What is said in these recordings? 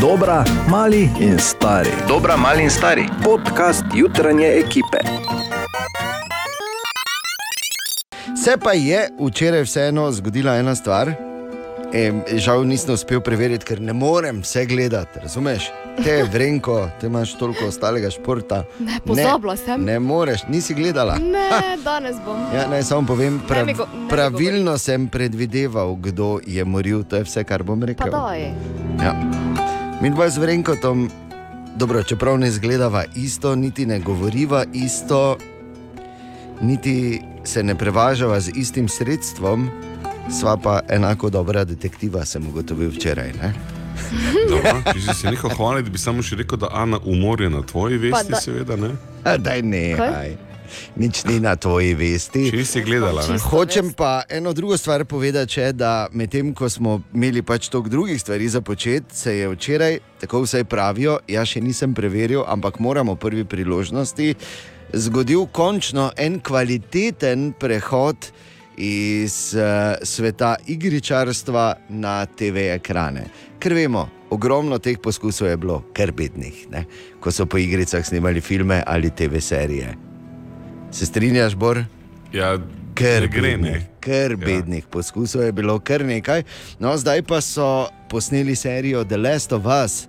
Dobra, mali in stari. Dobra, mali in stari. Podcast jutranje ekipe. Se pa je včeraj vseeno zgodila ena stvar. E, žal nisem uspel preveriti, ker ne morem vse gledati. Razumeš? Te vrenko, te imaš toliko ostalega športa. Ne, pozabila sem. Ne moreš, nisi gledala. Ne, danes bom. Ja, naj samo povem, prav, go- ne mi pravilno sem predvideval, kdo je moril. To je vse, kar bom Pa rekel. daj. Ja. Mi dva z Vrenkotom, dobro, čeprav ne izgledava isto, niti ne govoriva isto, niti se ne prevažava z istim sredstvom, sva pa enako dobra detektiva, sem ugotovil včeraj. Ne? Dobro, če si se nekaj hvalil, bi samo še rekel, da Ana umor je na tvoji vesti, da- seveda ne. A, Daj ne, Kaj? aj. Nič ni na tvoji vesti. Če si gledala, ne. Hočem pa eno drugo stvar povedati, še, da medtem ko smo imeli pač toliko drugih stvari za početi, se je včeraj, tako vsaj pravijo, jaz še nisem preveril, ampak moramo prvi priložnosti, zgodil končno en kvaliteten prehod iz uh, sveta igričarstva na TV ekrane. Ker vemo, ogromno teh poskusov je bilo, kar bednih, ne? ko so po igricah snimali filme ali TV serije. Se strinjaš, Bor? Ja, Ker gre, ne. bednih, ker Ja. bednih poskusov je bilo kar nekaj. No, zdaj pa so posneli serijo The Last of Us.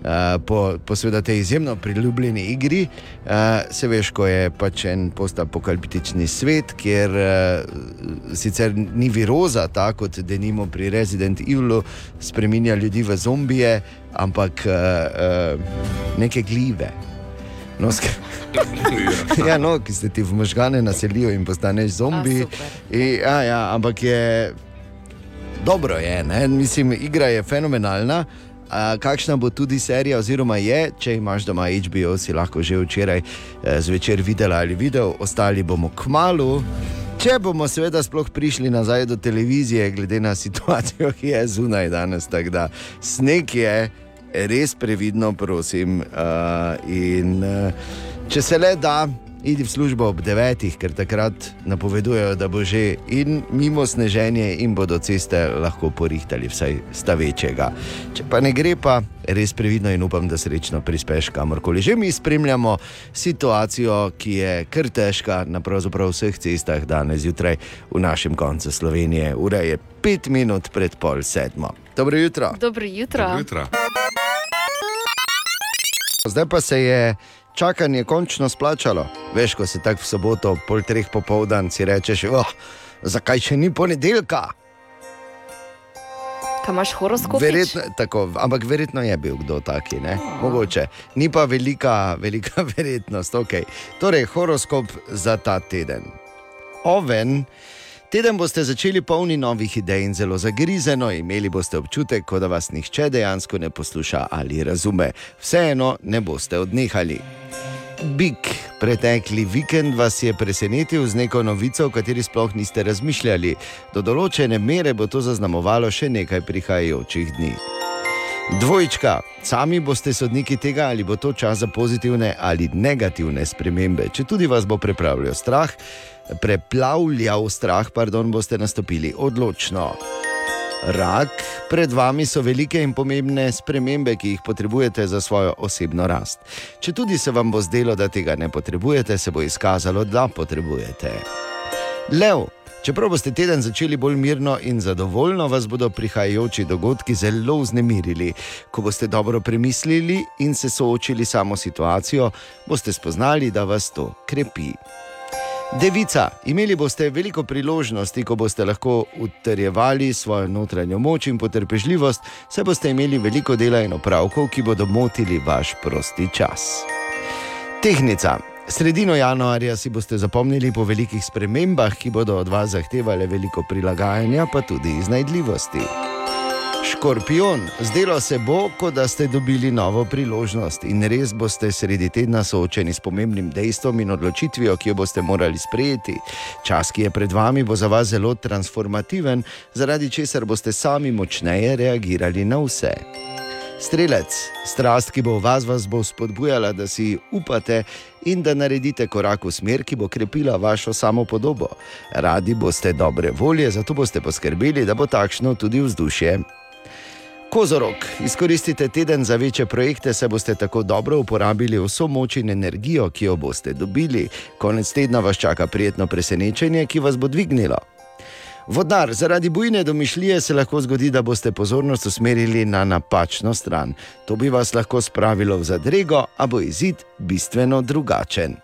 Uh, po, po seveda tej izjemno priljubljeni igri, uh, se veš, ko je pač en postapokaliptični svet, kjer uh, sicer ni viroza, tako kot denimo pri Resident Evilu, spremenja ljudi v zombije, ampak uh, uh, neke gljive. No, sk- Ja. ja, no, ki se ti v možgane naselijo in postaneš zombi. A, super. I, ja, ampak je dobro, je, ne? mislim, igra je fenomenalna. A, kakšna bo tudi serija, oziroma je, če imaš doma HBO, si lahko že včeraj eh, zvečer videla ali videl, ostali bomo k malu. Če bomo seveda sploh prišli nazaj do televizije, glede na situacijo, ki je zunaj danes, tako da sneg je, res previdno, prosim. Uh, in uh, če se le da, idi v službo ob devetih, ker takrat napovedujejo, da bo že in mimo sneženje, in bodo ceste lahko porihtali, vsaj sta večjega. Če pa ne gre, pa res previdno in upam, da srečno prispeš kamorkoli. Že mi spremljamo situacijo, ki je kar težka na pravzaprav vseh cestah danes zjutraj v našem koncu Slovenije. Ura je pet minut pred pol sedmo. Dobro jutro. Dobro jutro. Dobro jutro. Zdaj pa se je čakanje končno splačalo. Veš, ko se tako v soboto, pol treh popoldan, si rečeš, oh, zakaj še ni ponedeljka? Kaj imaš horoskop? Verjetno, tako, ampak verjetno je bil kdo taki, ne? mogoče. Ni pa velika, velika verjetnost. Okay. Torej, horoskop za ta teden. Oven. Teden boste začeli polni novih idej in zelo zagrizeno, imeli boste občutek, kot da vas nihče dejansko ne posluša ali razume. Vseeno ne boste odnehali. Bik, pretekli vikend vas je presenetil z neko novico, o kateri sploh niste razmišljali. Do določene mere bo to zaznamovalo še nekaj prihajajočih dni. Dvojčka, sami boste sodniki tega, ali bo to čas za pozitivne ali negativne spremembe. Če tudi vas bo prepravljal strah, preplavljal strah, pardon, boste nastopili odločno. Rak, pred vami so velike in pomembne spremembe, ki jih potrebujete za svojo osebno rast. Če tudi se vam bo zdelo, da tega ne potrebujete, se bo izkazalo, da potrebujete. Lev, čeprav boste teden začeli bolj mirno in zadovoljno, vas bodo prihajajoči dogodki zelo vznemirili. Ko boste dobro premislili in se soočili samo situacijo, boste spoznali, da vas to krepi. Devica, imeli boste veliko priložnosti, ko boste lahko utrjevali svojo notranjo moč in potrpežljivost, saj boste imeli veliko dela in opravkov, ki bodo motili vaš prosti čas. Tehnica. Sredino januarja si boste zapomnili po velikih spremembah, ki bodo od vas zahtevale veliko prilagajanja, pa tudi iznajdljivosti. Škorpion, zdelo se bo, kot da ste dobili novo priložnost in res boste sredi tedna soočeni s pomembnim dejstvom in odločitvijo, ki jo boste morali sprejeti. Čas, ki je pred vami, bo za vas zelo transformativen, zaradi česar boste sami močneje reagirali na vse. Strelec, strast, ki bo v vas, vas bo spodbujala, da si upate in da naredite korak v smer, ki bo krepila vašo samopodobo. Radi boste dobre volje, zato boste poskrbeli, da bo takšno tudi vzdušje. Kozorok, izkoristite teden za večje projekte, se boste tako dobro uporabili vso moč in energijo, ki jo boste dobili. Konec tedna vas čaka prijetno presenečenje, ki vas bo dvignilo. Vodnar, zaradi bujne domišljije se lahko zgodi, da boste pozornost usmerili na napačno stran. To bi vas lahko spravilo v zadrego, a bo izid bistveno drugačen.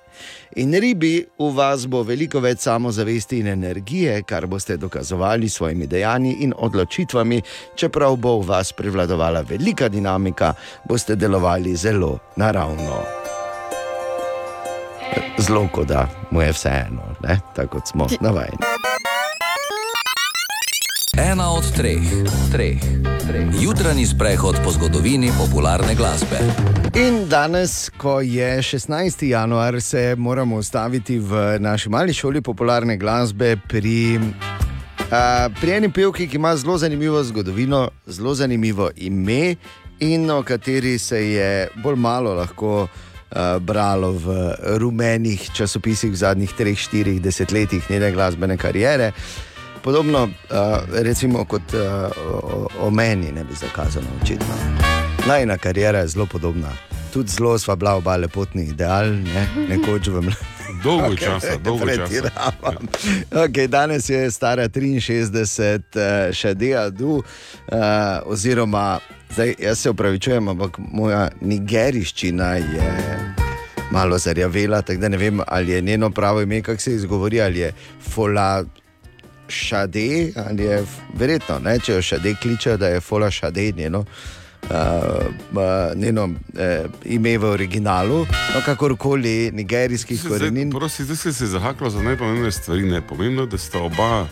In ribi, v vas bo veliko več samozavesti in energije, kar boste dokazovali s svojimi dejanji in odločitvami, čeprav bo v vas prevladovala velika dinamika, boste delovali zelo naravno. Zelo, da mu je vseeno, ne? tako kot smo navajeni. Ena od treh, treh, treh. Jutranji sprehod po zgodovini popularne glasbe. In danes, ko je 16. januar, se moramo ustaviti v naši mali šoli popularne glasbe pri, a, pri eni pevki, ki ima zelo zanimivo zgodovino, zelo zanimivo ime in o kateri se je bolj malo lahko. Uh, bralo v rumenih časopisih v zadnjih 3-4 desetletjih njene glasbene kariere. Podobno, uh, recimo, kot uh, o, o meni, ne bi zakazano, očitno. Najna karijera je zelo podobna. Tudi zelo sva bila oba lepotni ideal, ne? nekoč v mladosti. Dolgo okay, časa, dolgo časa. Okay, danes je stara 63, uh, še dela du, uh, oziroma zdaj, jaz se upravičujem, ampak moja nigeriščina je malo zarjavela, tako da ne vem, ali je njeno pravo ime, kako se izgovori, ali je fola. Šade, ali je verjetno, ne, če jo šade kličejo, da je fola šade njeno, uh, njeno uh, ime v originalu, no, kakorkoli nigerijskih korenin. Prosim, zdaj se zahaklo za najpomembnejše stvari. Ne. Pomembno je, da sta oba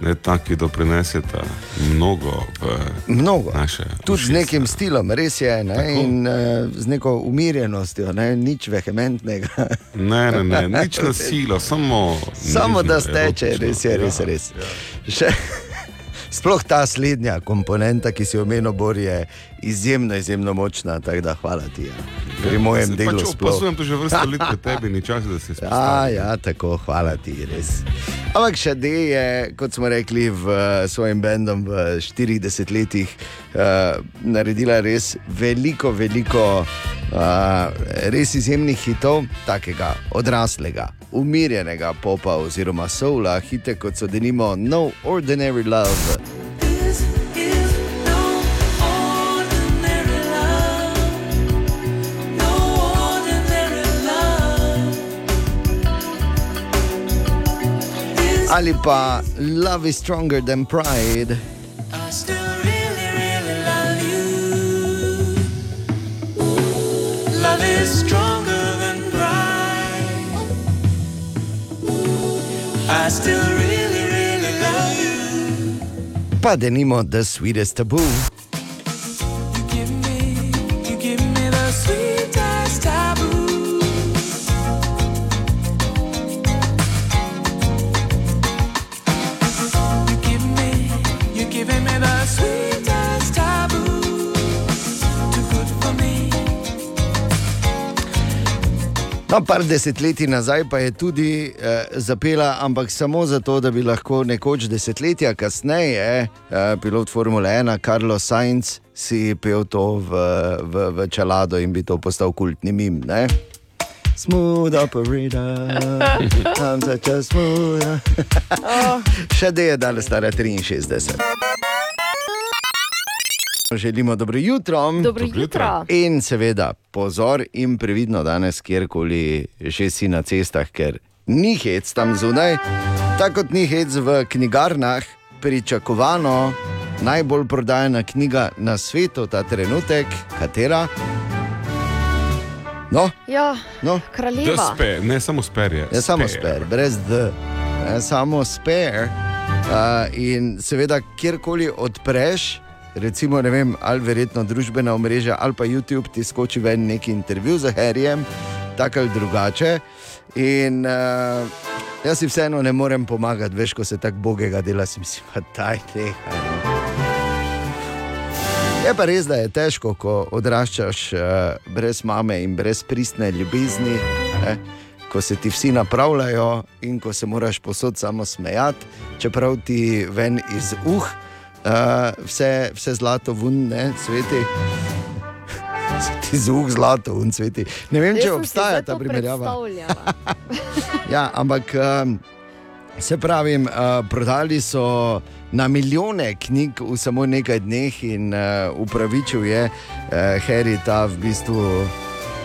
ne taki, da prineseta mnogo v Mnogo. naše. Tudi z nekim stilom, res je, ne, Tako. in uh, z neko umirjenostjo, ne, nič vehementnega. Ne, ne, ne, nič na silo, samo. Samo da nežno, steče, erotično. res je, res, Ja, res. ja. Še, sploh ta slednja komponenta, ki si omenil, Bor, je izjemno, izjemno močna. Tako da hvala ti. Ja. Pri mojem Se delu pač sploh. Opasujem to že vrsto let pri tebi, ni čas, da se Ja, spomniš. ja, tako, hvala ti, res. Ampak še D je, kot smo rekli, v eh, svojim bendom v 40 letih uh, naredila res veliko, veliko uh, res izjemnih hitov, takega odraslega, umirjenega popa oziroma soula, hite kot so denimo No Ordinary Love. Ali pa Love is Stronger Than Pride. Really, really love. Love stronger than pride. Really. Pa denimo The Sweetest Taboo. No, par desetletij nazaj pa je tudi eh, zapela, ampak samo zato, da bi lahko nekoč desetletja kasneje eh, pilot Formule 1, Carlos Sainz, si pel to v, v, v čelado in bi to postal kultni mim. Ne? Smooth operator, I'm such a smooth. Še da je danes stara 63. Želimo dobro jutro. Dobro Dobro jutro. jutro. In seveda, pozor in previdno danes, kjerkoli že si na cestah, ker ni hec tam zunaj, tako kot ni hec v knjigarnah, pričakovano najbolj prodajana knjiga na svetu ta trenutek, katera? No, Ja, no, Da kraljeva. spe, ne samo sperje. ne samo spare, brez D, ne samo spare. Uh, in seveda, kjerkoli odpreš, recimo, ne vem, ali verjetno družbena omrežja ali pa YouTube, ti skoči ven neki intervju z Harryjem, tako ali drugače. In uh, jaz si vseeno ne morem pomagati, veš, ko se tako bogega dela, si mislim, da taj nekaj. no. Je pa res, da je težko, ko odraščaš uh, brez mame in brez pristne ljubezni, ne? ko se ti vsi napravljajo in ko se moraš posod samo smejati, čeprav ti ven iz uh uh, vse, vse zlato vun, ne, sveti. Ti zvok zlato vun, sveti. Ne vem, če obstaja ta primerjava. Ja, ampak um, se pravi, uh, prodali so na milijone knjig v samo nekaj dneh in uh, upravičil je uh, Harry ta v bistvu.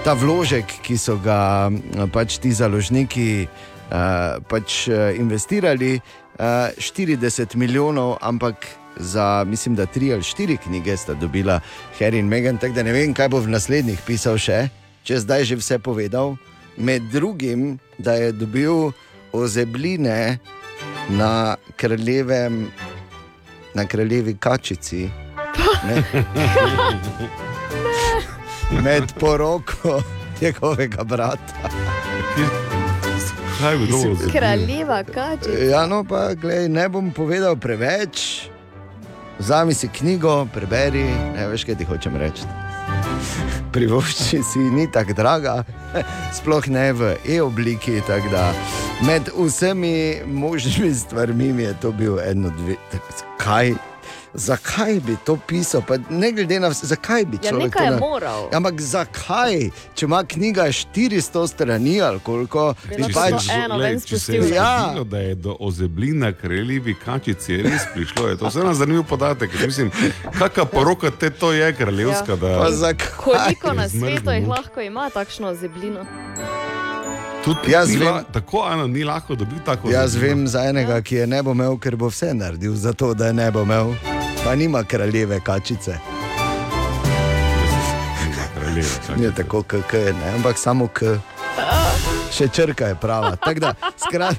Ta vložek, ki so ga m, pač ti založniki uh, pač, uh, investirali, uh, 40 milijonov, ampak za, mislim, da tri ali štiri knjige sta dobila Harry in Meghan, tako da ne vem, kaj bo v naslednjih pisal še, če zdaj že vse povedal. Med drugim, da je dobil ozebline na kraljevem, na kraljevi kačici. Ne? Med poroko njegovega brata. Kaj bi bilo Kraljeva kačica. Ja, no, pa glej, ne bom povedal preveč. Vzami si knjigo, preberi, ne veš, kaj ti hočem reči. Privošči si, ni tako draga, sploh ne v e-obliki. tako Med vsemi možnimi stvarmi mi je to bil eno, dve. Kaj? Zakaj bi to pisal? Pa ne glede na vse, zakaj bi Ja, človek nekaj to je na- moral. Ja, Ampak zakaj, če ima knjiga 400 strani ali koliko, Bi pač eno je spustil. Ja. zgodilo, da je do ozeblina kraljevi kačici res prišlo, je to zelo zanimiv podatek. Mislim, kakšna poroka te to je kraljevska. Ja. Da, pa zakaj? Koliko na Je svetu jih lahko ima takšno zeblino? Tudi Jaz vem. la- tako Ana, ni lahko dobiti tako Jaz ozeblino. vem za enega, ki je ne bo imel, ker bo vse naredil za to, da je ne bo imel. Pa nima kraljeve kačice, kraljeve kačice. ni tako KK, ne, ampak samo K. Še črka je prava. Tako Da, skrat,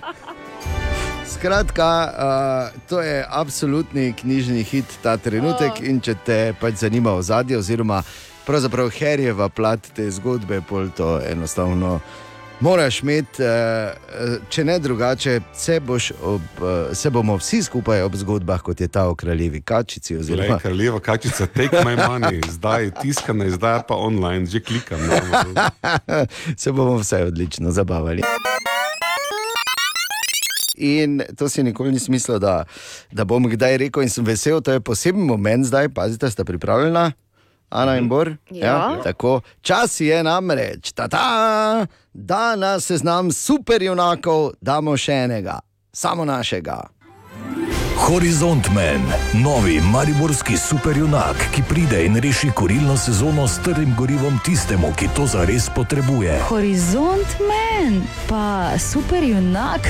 skratka, uh, to je absolutni knjižni hit ta trenutek. In če te pač zanima ozadje, oziroma pravzaprav herjeva plat te zgodbe, pol to enostavno. Moraš imeti, eh, če ne drugače, se, boš ob, eh, se bomo vsi skupaj ob zgodbah, kot je ta o kraljevi kačici. Glej, Oziroma, kraljeva kačica, take my money, zdaj tiskana, zdaj pa online, že klikam. No. se bomo vse odlično zabavali. In to si nikoli nisem mislil, da, da bom kdaj rekel, in sem vesel, to je poseben moment zdaj, pazite, ste pripravljeni, Ana in Bor. Ja. tako. Čas je namreč, ta, da na seznam superjunakov damo še enega, samo našega. Horizont Man, novi mariborski superjunak, ki pride in reši kurilno sezono s trdim gorivom tistemu, ki to zares potrebuje. Horizont men, pa super junak,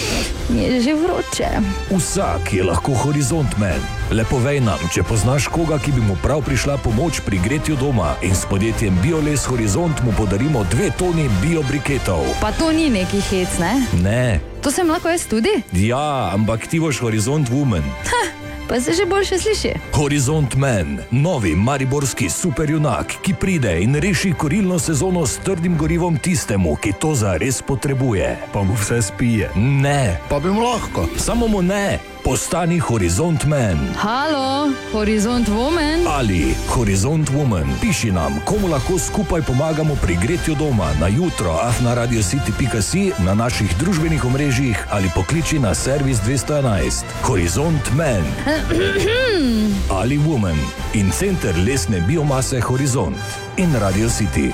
mi je že vroče. Vsak je lahko Horizont Man. Le povej nam, če poznaš koga, ki bi mu prav prišla pomoč pri gretju doma in s podjetjem Bioles Horizont mu podarimo dve toni biobriketov. Pa to ni neki hec, ne? Ne, To sem lahko jaz tudi, ja, ampak ti boš Horizont Woman. pa se že boljše sliši. Horizont Man, novi mariborski superjunak, ki pride in reši kurilno sezono s trdim gorivom tistemu, ki to zares potrebuje. Pa mu vse spije. Ne, Pa bi mu lahko. samo mu ne, postani Horizont Man. Halo, horizont woman. Ali Horizont Woman, piši nam, komu lahko skupaj pomagamo pri gretju doma na jutro, afnaradiocity.si, na naših družbenih omrežjih ali pokliči na servis 211. Horizont Man ali Woman in center lesne biomase Horizont in Radio City.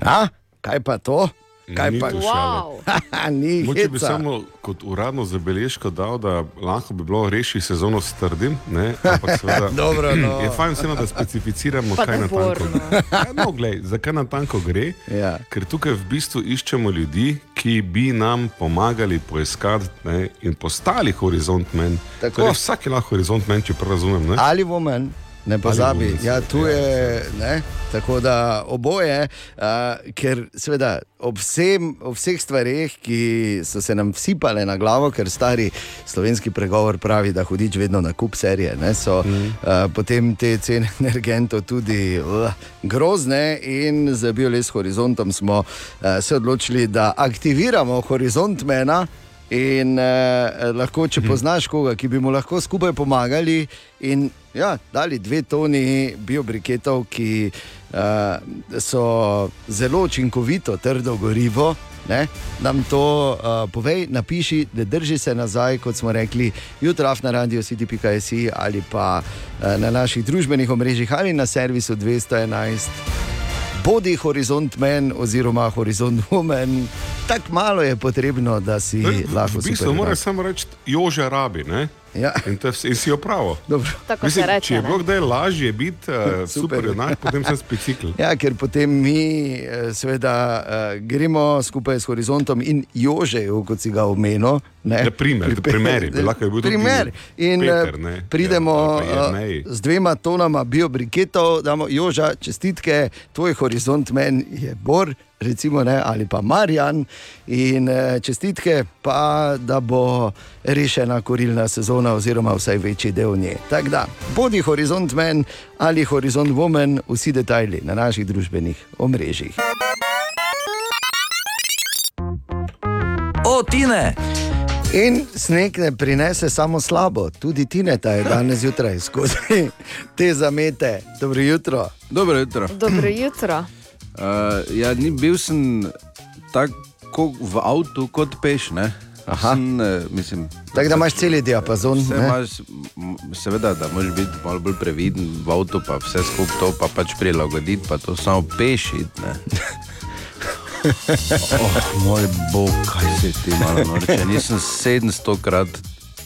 A, kaj pa to? Kaj Ni pa to Wow. ni Moče bi samo kot uradno zabeležko dal, da lahko bi bilo reši sezono s trdim. Ne? Ampak seveda, Dobro, no. Je fajn vseeno, da specificiramo, Pa kaj na tanko naporno. Ja, no, glej, zakaj na tanko gre? Ja. Ker tukaj v bistvu iščemo ljudi, ki bi nam pomagali poiskati ne, in postali horizont men. Tako. Torej, vsak je lahko horizont men, če prav razumem. Ne? Ali woman, ne pozabi. Ja, tu ja, je, ne, tako da oboje, uh, ker seveda ob, vsem, ob vseh stvareh, ki so se nam vsipale na glavo, ker stari slovenski pregovor pravi, da hudič vedno na kup serije, ne, so mm. uh, potem te cene energentov tudi uh, grozne in z Bioles Horizontom smo uh, se odločili, da aktiviramo horizont mena. In uh, lahko, če poznaš koga, ki bi mu lahko skupaj pomagali, in ja, dali dve toni biobriketov, ki uh, so zelo učinkovito, trdo gorivo. Ne, nam to uh, povej, napiši, da drži se nazaj, kot smo rekli, jutraj na radio CDPKS ali pa uh, na naših družbenih omrežjih ali na servisu 211. Bodi horizont men oziroma horizont woman, tako malo je potrebno, da si lahko V bistvu moraš samo reči, jože rabi. Ne? Ja. In, to vse- in si jo pravo. Mislim, reče. če je bilo kdaj lažje biti uh, Super. super junak, potem sem specikl. Ja, ker potem mi, eh, seveda, eh, gremo skupaj s horizontom in jožejo, kot si ga omenil. ne. Ja, primer, Pripe- primeri, bi lahko je bil tudi primer. In Peter, ne, pridemo eh, Jernej. z dvema tonama biobriketov, damo joža, čestitke, tvoj horizont men je Bor. Recimo, ne, ali pa Marjan, in eh, čestitke, pa da bo rešena korilna sezona, oziroma vsaj večji del nje. Tako da, bodi horizont men ali horizont woman, vsi detajli na naših družbenih omrežjih. O, Tine! In sneg ne prinese samo slabo, tudi Tineta je danes zjutraj skozi te zamete. Dobro jutro. Dobro jutro. Dobro jutro. Uh, ja, ni bil sem tako v avtu kot peš. Ne? Aha. Sem, uh, mislim, Tako da imaš cel diapazon. Imaš, seveda, da moraš biti malo bolj previden v avtu, pa vse skupaj to pa pač prilagoditi, pa to samo pešiti. ne. oh, moj bog, kaj se ti malo norče. Nisem 700 krat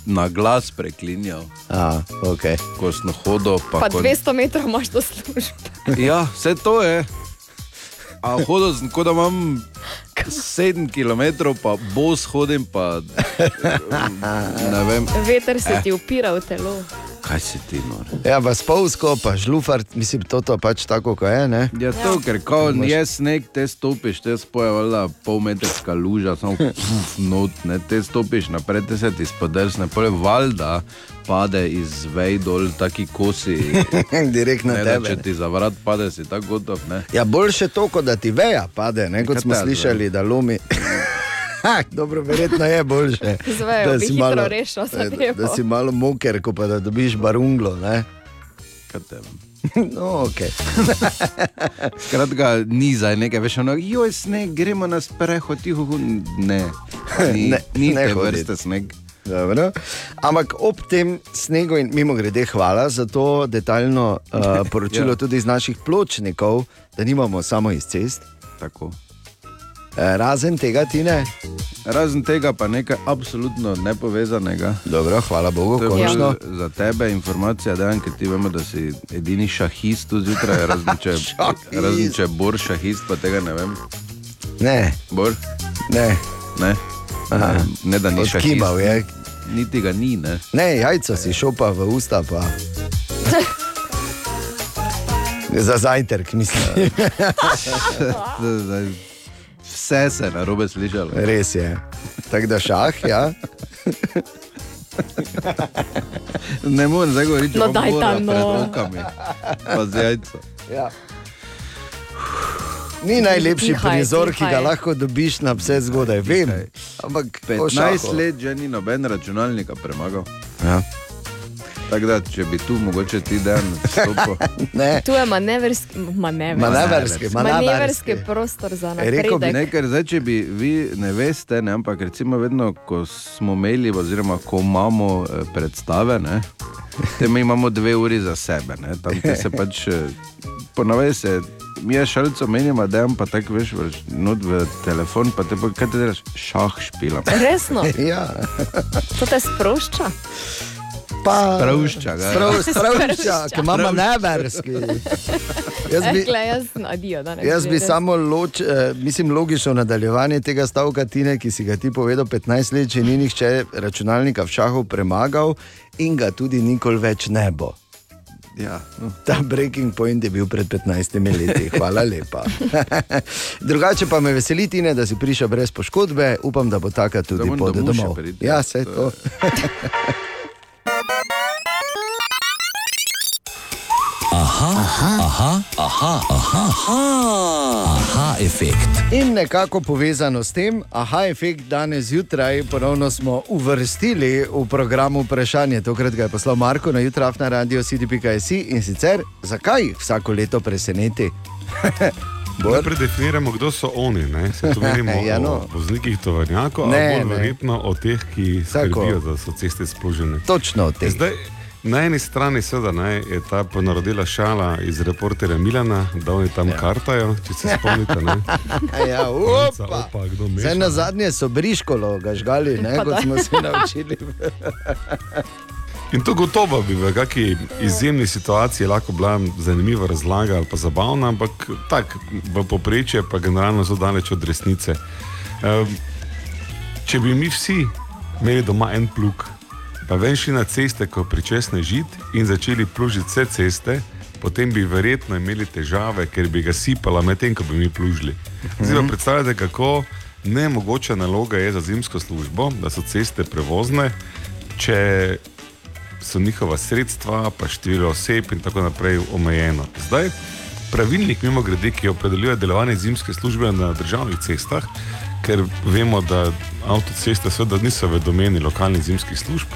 na glas preklinjal, A, okay. ko sem hodil. Pa ko- 200 metrov imaš do službe. Ja, vse to je. A hodil sem, kot da imam 7 km, pa bos hodim, pa ne vem, Veter se ti upira v telo. Kaj se ti nori. Ja, pa spolsko, pa žlufar, mislim, to je pač tako, kot je. Ne? Ja, to, ker ko je sneg, te stopiš, te spoje, valjda, polmetrska luža, samo puf, not, ne, te stopiš naprej, te se ti spodrsne, pole valjda pade iz vej dol, taki kosi. Direkt na Ne, da, tebe. če ti za vrat pade, si tako gotov, ne. Ja, boljše to, kot da ti veja pade, ne, kot Kaj smo te slišali, da lomi. Ha, dobro, verjetno je boljše. Z vejo da si hitro rešil da, da si malo moker, ko pa da dobiš barunglo. Ne? Kaj te vem. No, okay. Skratka, ni zdaj nekaj, veš, ono, joj, sneg, gremo na sprehod, tiho, hu-" ne, ni, Ne, ni ne vrste sneg. Dobro. Ampak ob tem snegu, in mimo grede, hvala za to detaljno uh, poročilo ja. tudi iz naših pločnikov, da nimamo samo iz cest. Tako. Eh, Razen tega, ti ne. Razen tega pa nekaj absolutno nepovezanega. Dobro, hvala Bogu, To je končno. bolj za tebe informacija, da ker ti vemo, da si edini šahist zjutraj, razen če, razen če bor šahist, pa tega ne vem. Ne, Bor? ne, Ne, Aha. ne da ni šahist. odkimal je. Niti ga ni, ne. Ne, jajca si šopa v usta. Pa. Za zajtrk, mislim. Vse se je na robe slišalo. Res je. Tako da šah, ja. Ne morem zdaj govoriti, No, imam daj bora ta, pred no. rokami. Pa z jajco. ja. Ni najlepši Dihaj, prizor, ki ga lahko dobiš na vse zgodaj. Vem, ampak o 15 šahu. let že ni noben računalnika premagal. Ja. Tako da, če bi tu mogoče ti dan stopil. Ne, Tu je manevrski, manevrski, manevrski, manevrski manevrski. prostor za Rekel bi, napredek. Ne, ker zdaj, če bi vi ne veste, ne, ampak recimo vedno, ko smo imeli, oziroma ko imamo eh, predstave, ne, te mi imamo dve uri za sebe. Ne, tam se pač eh, ponavadi se. Mi je šalico menimo, da jim pa tako veš, vrš, not v telefon, pa te pa kaj ti delaš, šah špilam. Resno, Ja, to te sprošča. Pa Sprošča ga. Sprav- Sprošča, Sprošča. ki ima manevrski. Jaz bi, Rekla, jaz adijo, Jaz bi samo loč, eh, mislim, logično nadaljevanje tega stavka, Tine, ki si ga ti povedal 15 let, če ni nihče računalnika v šahu premagal in ga tudi nikoli več ne bo. Ja, no. Ta breaking point je bil pred 15 leti, hvala lepa. Drugače pa me veseli, Tine, da si prišel brez poškodbe, upam, da bo taka tudi pot domov Ja, ja. vse To to. aha, aha, aha, aha, aha, aha, efekt. In nekako povezano s tem, aha, efekt danes zjutraj ponovno smo uvrstili v program vprašanje. Tokrat ga je poslal Marko na jutraj na radio city.js in sicer zakaj jih vsako leto preseneti. Najprej definiramo, kdo so oni. Ne? Se tu govorimo Ja, no. o voznikih tovornjakov, Ne, ali bolj verjetno o teh, ki skrbijo, da so ceste splužene. Točno o tem. Zdaj, na eni strani seveda, ne, je ta ponarodila šala iz reporterja Milana, da oni tam ja. kartajo, če se spomnite. Ja, opa. opa, Zdaj na zadnje so briškolo ga žgali, ne, Pa kot da. smo se naučili. In to gotovo bi v kakšni izjemni situaciji lahko bila zanimiva razlaga ali pa zabavna, ampak tako v povprečju pa generalno zelo daleč od resnice. Um, če bi mi vsi imeli doma en plug, pa ven šli na ceste, ko pričesne žid in začeli plužiti vse ceste, potem bi verjetno imeli težave, ker bi ga sipala medtem, ko bi mi plužili. Zdaj pa predstavljate, kako nemogoča naloga je za zimsko službo, da so ceste prevozne, če so njihova sredstva, pa število oseb in tako naprej omejeno. Zdaj, pravilnik, mimo grede, ki opredeljuje delovanje zimske službe na državnih cestah, ker vemo, da avtoceste seveda niso v domeni lokalnih zimskih služb,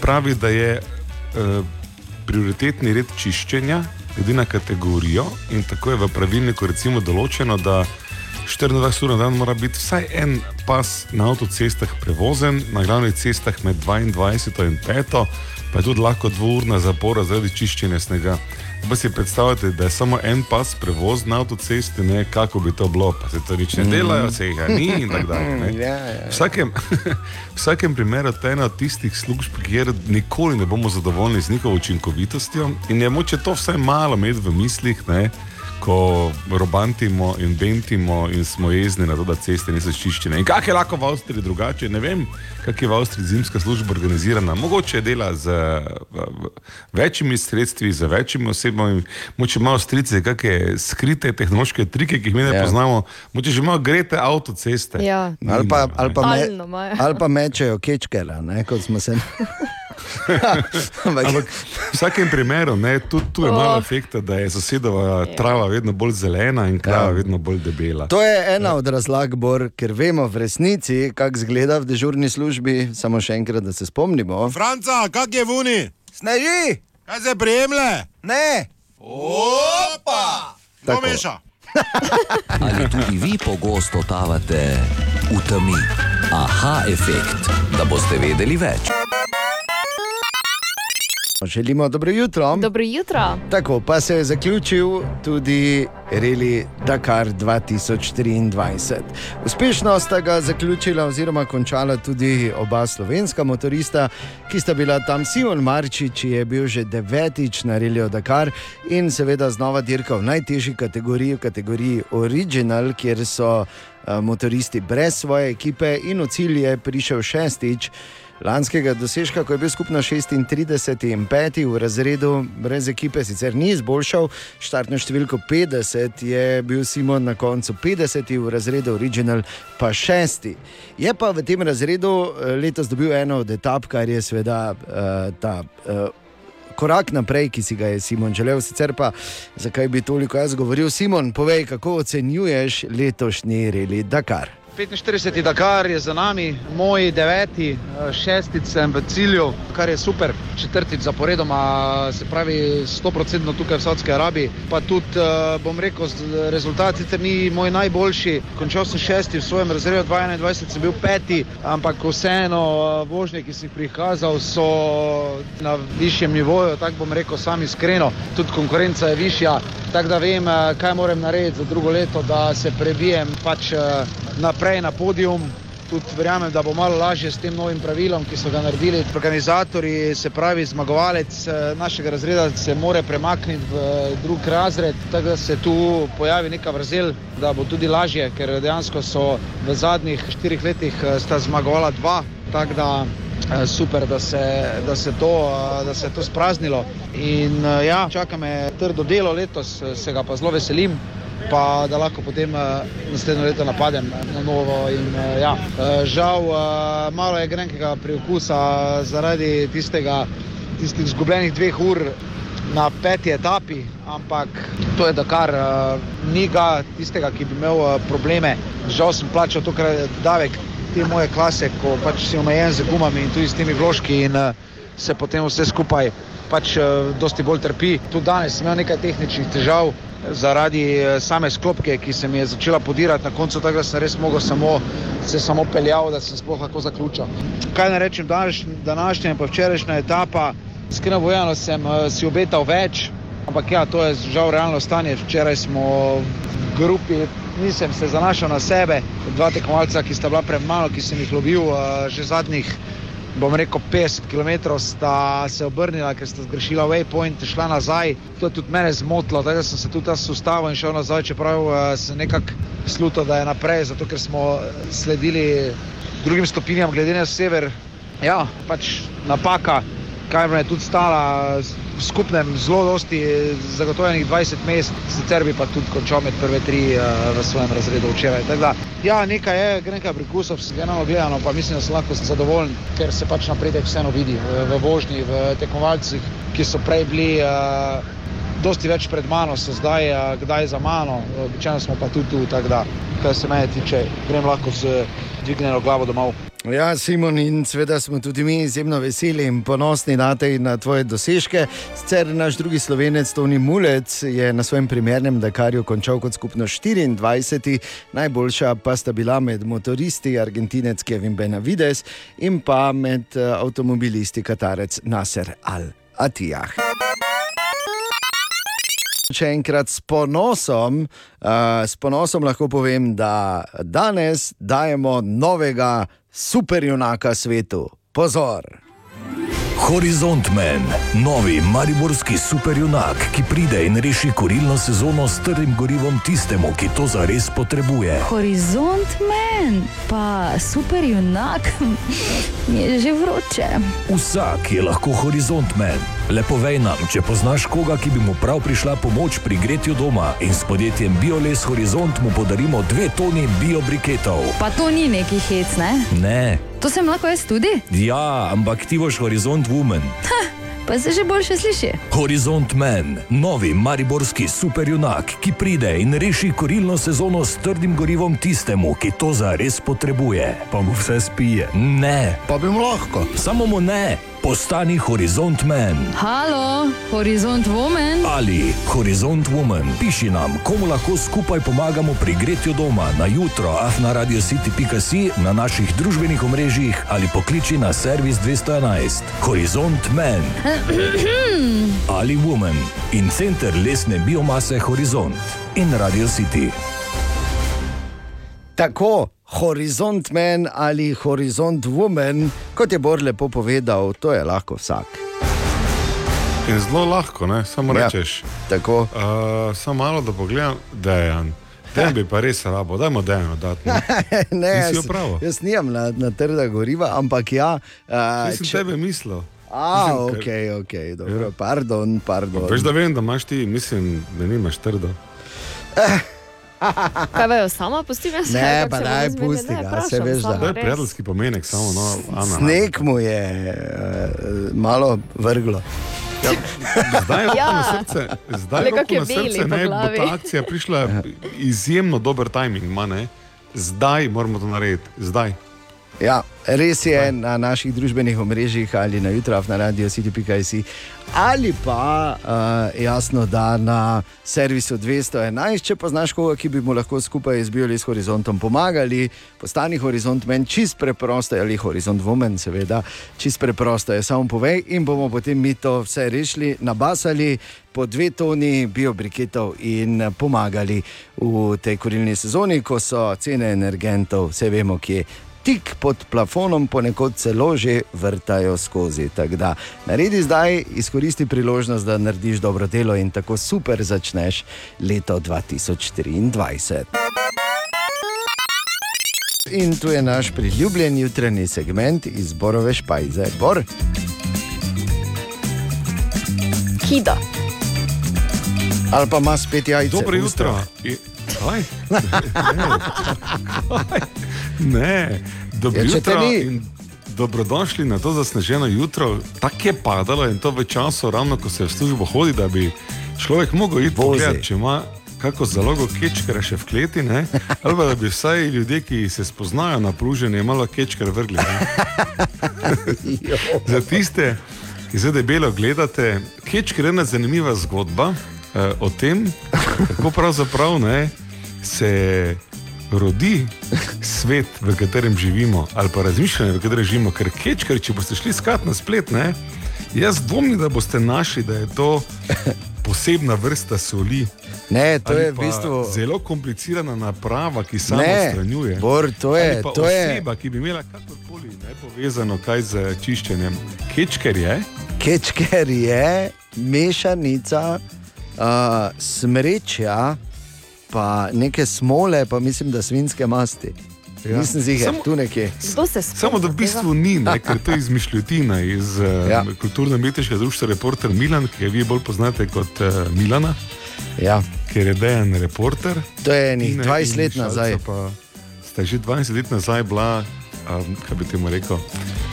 pravi, da je eh, prioritetni red čiščenja glede na kategorijo in tako je v pravilniku recimo določeno, da 24 ur na dan mora biti vsaj en pas na avtocestah prevozen, na glavnih cestah med 22 in 5, pa je tudi lahko dvourna zapora zaradi čiščenja snega. Pa si predstavljate, da je samo en pas prevoz na avtocesti, ne kako bi to bilo, pa se to nič ne delajo, se jih ni in tako dalje. ne. Ja, ja. V vsakem, v vsakem primeru to je ena od tistih služb, kjer nikoli ne bomo zadovoljni z njihovo učinkovitostjo in je moče to vsaj malo imeti v mislih, ne, ko robantimo in bentimo in smo jezni na to, da ceste niso čiščene. In kako je lahko v Avstriji drugače? Ne vem, kako je v Avstriji zimska služba organizirana. Mogoče dela z večjimi sredstvi, z večjimi osebami, moče malo strice, kakšne skrite tehnološke trike, ki jih mi ne Ja. poznamo, moče že malo grete avtoceste. Ja. Ali pa, ali pa, me, imajo. ali pa mečejo kečkela, ne, kot smo se. Ampak, Ampak v vsakem primeru, ne, tudi tu je malo Oh. efekta, da je sosedova trava vedno bolj zelena in krava Ja. ja. vedno bolj debela. To je ena od razlag, Bor, ker vemo v resnici, kako izgleda v dežurni službi. Samo še enkrat, da se spomnimo. Franca, kak je vuni? Sneži, Kaj se prijemlje? ne, Opa! Tako. meša. Ali tudi vi pogosto totavate v temi? Aha, efekt, da boste vedeli več. Želimo dobro jutro. Dobro jutro. Tako pa se je zaključil tudi Reli Dakar 2023. Uspešno sta ga zaključila oziroma končala tudi oba slovenska motorista, ki sta bila tam Simon Marčič, ki je bil že devetič na Reliju Dakar in seveda znova dirka v najtežji kategoriji, v kategoriji Original, kjer so eh, motoristi brez svoje ekipe in v cilj je prišel šestič. Lanskega dosežka, ko je bil skupno 36 in 5 v razredu, brez ekipe, sicer ni izboljšal, štartno številko 50 je bil Simon na koncu 50 v razredu Original, pa 6. Je pa v tem razredu eh, letos dobil eno od etap, kar je seveda uh, ta. Uh, Korak naprej, ki si ga je Simon želel, sicer pa zakaj bi toliko jaz govoril, Simon, povej, kako ocenjuješ letošnji reli Dakar. 45. Dakar je za nami, moj deveti, eh, šestič sem v cilju, kar je super, četrtič zaporedoma, se pravi 100% tukaj v Saudski Arabiji. Pa tudi, eh, bom rekel, z- rezultat sicer ni moj najboljši, končal sem šesti v svojem razredu, 2021 sem bil peti, ampak vseeno eh, vožnje, ki sem jih prikazal, so na višjem nivoju, tako bom rekel, sam iskreno, tudi konkurenca je višja, tako da vem, kaj moram narediti za drugo leto, da se prebijem pač eh, naprej na podium. Tudi verjamem, da bo malo lažje s tem novim pravilom, ki so ga naredili organizatori, se pravi zmagovalec eh, našega razreda se more premakniti v eh, drug razred, tako da se tu pojavi neka vrzel, da bo tudi lažje, ker dejansko so v zadnjih štirih letih eh, sta zmagovala dva, tako da super, da se, da se, to, eh, da se je to spraznilo. In eh, ja, čaka me trdo delo letos, eh, se ga pa zelo veselim pa da lahko potem naslednjo leto napadem na novo. In, ja. žal, malo je grenkega priokusa zaradi tistega, tistih izgubljenih dveh ur na peti etapi, ampak to je Dakar, ni ga tistega, ki bi imel probleme. Žal sem plačal tokrat davek te moje klase, ko pač si omejen z gumami in tudi s temi vložki in uh, se potem vse skupaj pač uh, dosti bolj trpi. Tudi danes sem imel nekaj tehničnih težav zaradi eh, same sklopke, ki se mi je začela podirati na koncu, tako da sem res mogel samo, se samo peljal, da sem sploh lahko zaključil. Kaj naj rečem, današ, današnja in pa včerajšnja etapa, iskreno povedano sem eh, si obetal več, ampak ja, to je žal realno stanje. Včeraj smo v grupi, nisem se zanašal na sebe, dva tekmovalca, ki sta bila pred mano, ki sem jih lovil eh, že zadnjih bom rekel, 50 km sta se obrnila, ker sta zgrešila waypoint, šla nazaj. To je tudi mene zmotilo, da sem se tudi tam ustavil in šel nazaj, čeprav uh, sem nekako sluto, da je naprej, zato ker smo sledili drugim stopinjam, glede na sever. Ja, pač napaka, kar me je tudi stala v skupnem zelo dosti zagotovljenih 20 mest, sicer bi pa tudi končal med prve tri uh, v svojem razredu včeraj. Da, ja, nekaj je, nekaj prekusov, generalno gledano, pa mislim, da sem lahko zadovoljen, ker se pač napredek vseeno vidi v, v vožnji, v tekmovalcih, ki so prej bili. Uh, Dosti več pred mano so zdaj, uh, kdaj za mano, običajno smo pa tudi tu, tako da, kar se mene tiče, grem lahko z dvignjeno glavo domov. Ja, Simon, in seveda smo tudi mi izjemno veseli in ponosni na te in na tvoje dosežke. Sicer naš drugi slovenec, Toni Mulec, je na svojem primernem Dakarju končal kot skupno 24, najboljša pa sta bila med motoristi argentinec Kevin Benavides in pa med eh, avtomobilisti Katarec Nasser Al-Atijah. Še enkrat s ponosom, uh, s ponosom lahko povem, da danes dajemo novega superjunaka svetu. Pozor! Horizont Man, novi mariborski superjunak, ki pride in reši kurilno sezono s trdim gorivom tistemu, ki to zares potrebuje. Horizont men, pa super junak, mi je že vroče. Vsak je lahko Horizont Man. Le povej nam, če poznaš koga, ki bi mu prav prišla pomoč pri gretju doma in s podjetjem Bioles Horizont mu podarimo dve toni biobriketov. Pa to ni neki hec, ne? Ne, To sem lahko jaz tudi? ja, ampak ti boš Horizont Woman. Ha, pa se že boljše sliši. Horizont Man, novi mariborski superjunak, ki pride in reši kurilno sezono s trdim gorivom tistemu, ki to zares potrebuje. Pa mu vse spije. Ne, Pa bi mu lahko. samo mu ne, postani Horizont Man. Halo, horizont woman. Ali Horizont Woman, piši nam, komu lahko skupaj pomagamo pri gretju doma na jutro, afna radio city.si, na naših družbenih omrežjih ali pokliči na servis 211. Horizont Man ali Woman in center lesne biomase Horizont in Radio City. Tako, horizont men ali horizont woman, kot je Bor lepo povedal, to je lahko vsak. In zelo lahko, ne? samo Ja, rečeš. Tako. Uh, samo malo da pogledam, da je Jan. Dejan bi pa res rabo, dajmo Dejanu dati. no. ne, Nisi jaz, jaz nimam na, na trda goriva, ampak ja. Uh, Jaz sem tebe mislil. A, ok, ok, dobro, pardon, pardon. Veš, da vem, da imaš ti, mislim, da nimaš trdo. Kaj vejo, sama pustim jaz? Ne, pa se daj, pusti ga, vprašam saj veš, da- To je predalski pomenek, samo no, Ana. Sneg mu je uh, malo vrglo. Zdaj, roko Ja. na srce, zdaj Le je srce ne, bo ta akcija prišla izjemno dober timing, ima, ne? Zdaj moramo to narediti, zdaj. Ja, res je na naših družbenih omrežjih ali na jutrah na radio city.js ali pa uh, jasno, da na servisu 211, če poznaš koga, ki bi mu lahko skupaj z Bioli s horizontom pomagali, postani horizont men, čist preprosto, ali horizont woman, seveda, čist preprosto je, samo povej in bomo potem mi to vse rešili, nabasali po dve toni biobriketov in eh, pomagali v tej kurilni sezoni, ko so cene energentov, vse vemo, kje tik pod plafonom, ponekod celo že vrtajo skozi. Tako da naredi zdaj, izkoristi priložnost, da narediš dobro delo in tako super začneš leto 2023. In tu je naš priljubljen jutranji segment iz Borove špajze. Bor, Kida. ali pa ima spet jajce. Dobro jutro. I- Kaj? Ne, Kaj? ne. dobro Ja, jutro Dobrodošli na to zasneženo jutro. Tako je padalo in to v času, ravno ko se v službo hodi, da bi človek mogel iti pogledat, če ima kako zalogo kečkera še v kleti, ne? ali pa da bi vsaj ljudje, ki se spoznajo na pruženje, malo kečkera vrgli. Za tiste, ki zdaj debelo gledate, kečker je ena zanimiva zgodba o tem, kako pravzaprav ne, se rodi svet, v katerem živimo, ali pa razmišljanje, v katerem živimo. Ker kečker, če boste šli skat na splet, ne, jaz dvomim, da boste našli, da je to posebna vrsta soli. Ne, to je v bistvu. Zelo komplicirana naprava, ki samo Ne, odstranjuje. Bor, to je- to je- oseba, ki bi imela kakorkoli ne povezano kaj z čiščenjem. Kečker je. Kečker je mešanica uh, smrečja, pa neke smole, pa mislim, da svinske masti. Ja. Nisem ziger, Samo- tu nekje. Samo da v bistvu ni, ne, ker to je izmišljotina iz uh, Ja. kulturno-umetniškega društva Reporter Milan, ki ga vi bolj poznate kot uh, Milana. Ja. Ker je dejan reporter. To je Tine 20 in let nazaj. Pa sta že 20 let nazaj bila, um, kaj bi temu rekel,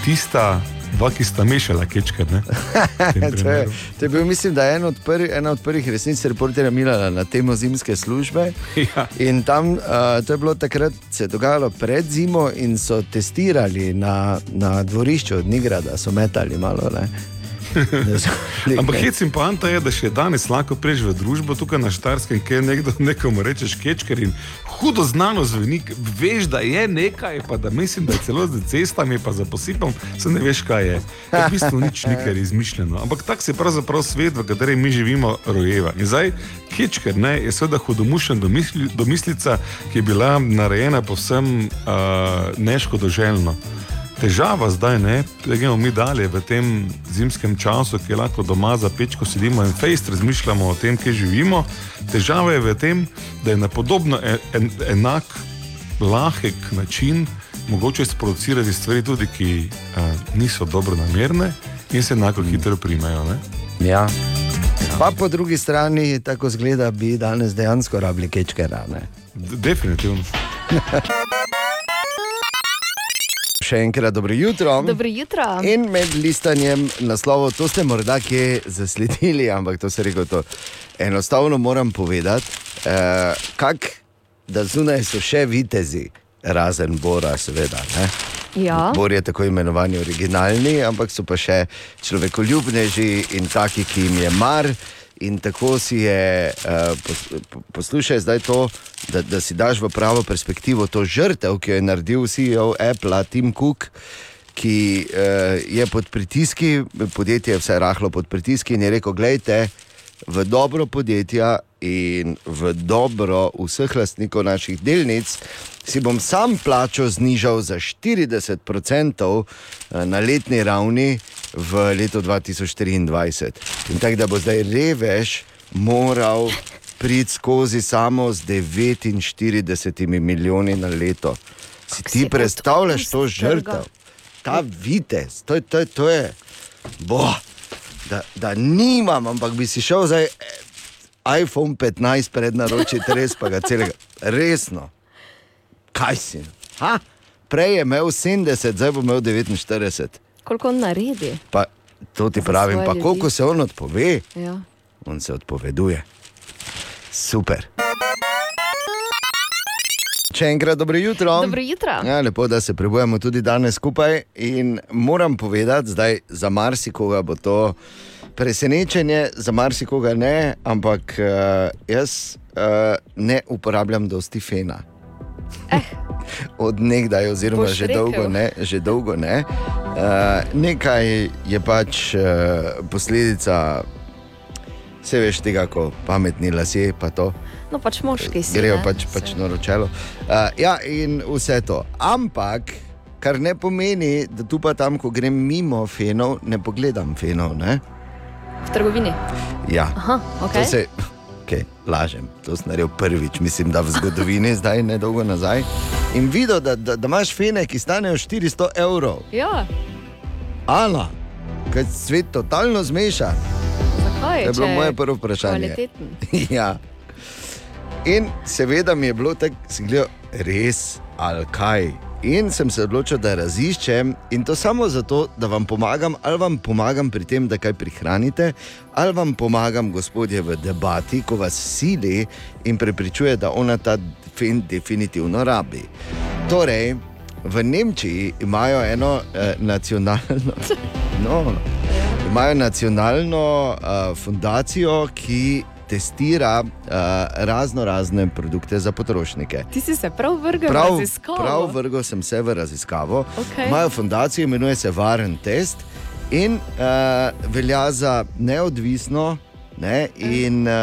tista dva, ki sta mešala tem to, je, to je bil, mislim, da je en od prvi, ena od prvih resnic reporterja Milana na temo zimske službe. Ja. In tam, uh, to je bilo takrat, se je dogajalo pred zimo in so testirali na, na dvorišču od Nigrada, so metali malo. Ne. Ampak hec in poanta je, da še danes lahko prejš v družbo tukaj na Štarskem, kjer nekdo nekomu reče škečker in hudo znano zveni, veš, da je nekaj, pa da mislim, da je celo za cestami, pa za posipom, se ne veš, kaj je. To je v bistvu nič nekaj izmišljeno. Ampak tak se pravzaprav svet, v katerem mi živimo, rojeva. In zdaj kečker ne, je seveda hudomušen domisli, domislica, ki je bila narejena povsem uh, neškodoželjno. Težava zdaj je, da gremo mi dalje v tem zimskem času, ki je lahko doma za pečko sedimo in fejst razmišljamo o tem, kje živimo. Težava je v tem, da je na podobno en, en, enak, lahek način mogoče sproducirati stvari, tudi ki uh, niso dobro namerne in se enako hitro primajo. Ne? Ja. Pa po drugi strani, tako zgleda, bi danes dejansko rabili kečkera. ne. D- Definitivno. Še enkrat dobro jutro. Dobro jutro. In med listanjem naslovov, to ste morda kje zasledili, ampak to se reko, to enostavno moram povedati. Eh, kak, da zunaj so še vitezi, razen Bora, seveda. Ne? Ja. Bor je tako imenovani originalni, ampak so pa še človekoljubneži in taki, ki jim je mar. In tako si je, uh, pos, po- poslušaj zdaj to, da, da si daš v pravo perspektivo to žrtev, ki jo je naredil CEO Apple, Tim Cook, ki uh, je pod pritiski, podjetje je vse rahlo pod pritiski in je rekel: Glejte, v dobro podjetja in v dobro vseh lastnikov naših delnic si bom sam plačo znižal za 40% na letni ravni v letu 2024. In tako da bo zdaj revež moral priti skozi samo z 49 milijoni na leto. Si ti predstavljaš to žrtev? Ta vitez, to je, to je, to je. Bo, da, da nimam, ampak bi si šel zdaj eh, iPhone 15 pred naročiti, res pa ga celega. Resno. Kaj si? Ha? Prej je imel 70, zdaj bo imel 49. Koliko on naredi? Pa to ti pravim, pa koliko se on odpove, Ja. on se odpoveduje. Super. Še enkrat dobro jutro. Dobro jutro. Ja, lepo, da se prebujemo tudi danes skupaj. In moram povedati, zdaj za marsikoga bo to presenečenje, za marsikoga ne, ampak uh, jaz uh, ne uporabljam dosti fena. Od nekdaj, oziroma Boš že rekel. dolgo ne. Že dolgo ne. Uh, nekaj je pač uh, posledica, vse veš tega, ko pametni lasje pa to No, pač moški si. grejo ne? pač, pač na ročelo. Uh, ja, in vse to. Ampak, kar ne pomeni, da tu pa tam, ko grem mimo fenov, ne pogledam fenov. Ne? V trgovini. Ja. Aha, ok. To se, okay, lažem, to sem naredil prvič, mislim, da v zgodovini, zdaj ne dolgo nazaj. In videl, da, da, da imaš fene, ki stanejo 400 evrov. Ja, Ala, kaj svet totalno zmeša. zakaj? To je bilo moje prvo vprašanje. Kvaliteten. ja. In seveda mi je bilo tako, si gledal, res ali kaj. In sem se odločil, da raziščem in to samo zato, da vam pomagam, ali vam pomagam pri tem, da kaj prihranite, ali vam pomagam, gospodje, v debati, ko vas sili in prepričuje, da ona ta fin definitivno rabi. Torej, v Nemčiji imajo eno eh, nacionalno, no, imajo nacionalno uh, fundacijo, ki testira uh, razno razne produkte za potrošnike. Ti si se prav vrgel v Prav, raziskavo. prav vrgel sem se v raziskavo. Okej. Imajo fundacijo, imenuje se Varen test in uh, velja za neodvisno ne, in uh,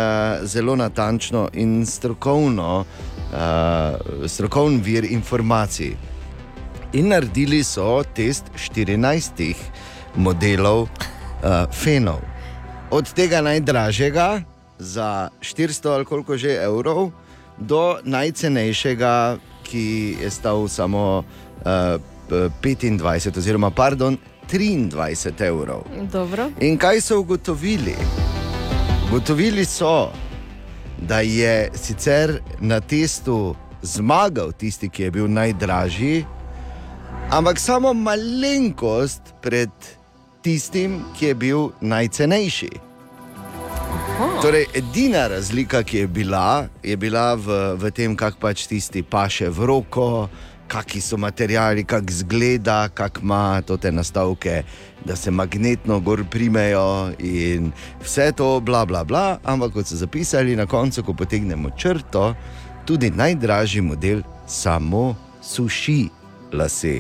zelo natančno in strokovno, uh, strokovni vir informacij. In naredili so test 14 modelov uh, fenov. Od tega najdražjega za 400 ali koliko že evrov, do najcenejšega, ki je stal samo uh, 25, oziroma pardon, 23 evrov. Dobro. In kaj so ugotovili? Ugotovili so, da je sicer na testu zmagal tisti, ki je bil najdražji, ampak samo malenkost pred tistim, ki je bil najcenejši. Torej, edina razlika, ki je bila, je bila v, v tem, kako pač tisti paše v roko, kakšni so materiali, kako izgleda, kako ima te nastavke, da se magnetno gor primejo in vse to, bla, bla, bla. Ampak kot so zapisali na koncu, ko potegnemo črto, tudi najdražji model samo suši lase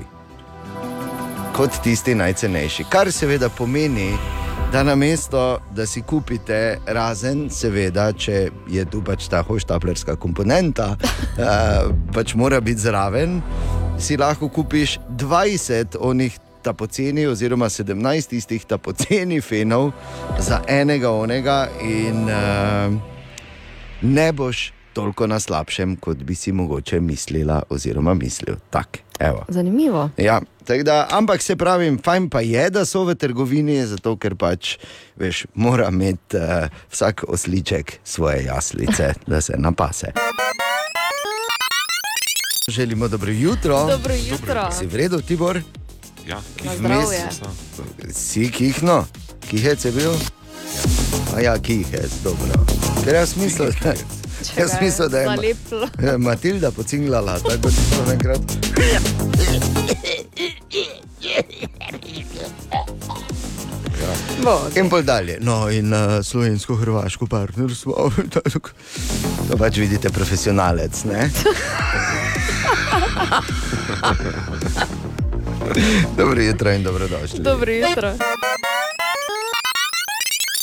kot tisti najcenejši. Kar seveda pomeni, da na mesto, da si kupite razen, seveda, če je tu pač ta hoštaplerska komponenta, uh, pač mora biti zraven, si lahko kupiš 20 onih. Ta poceni, oziroma 17 tistih ta poceni fenov za enega onega, in uh, ne boš toliko na slabšem, kot bi si mogoče mislila, oziroma mislil. Tak, evo. Zanimivo. Ja, da, ampak se pravi, fajn pa je, da so v trgovini, zato ker pač, veš, mora imeti uh, vsak osliček svoje jaslice, da se napase. Želimo dobro jutro. Dobro jutro. Si v redu, Tibor? Ja, zdravje. Si kihno, kihec je bil? A ja, kihec, dobro. Ker jaz mislim, da, Če jaz ga je mislim, da je Ma- zalepilo. je Matilda pocinglala, tako da ti to enkrat. Bo, In pol dalje. No, in uh, slovensko-hrvaško partnerstvo. To pač vidite, profesionalec. Ne? dobro jutro in dobrodošli. Dobro jutro.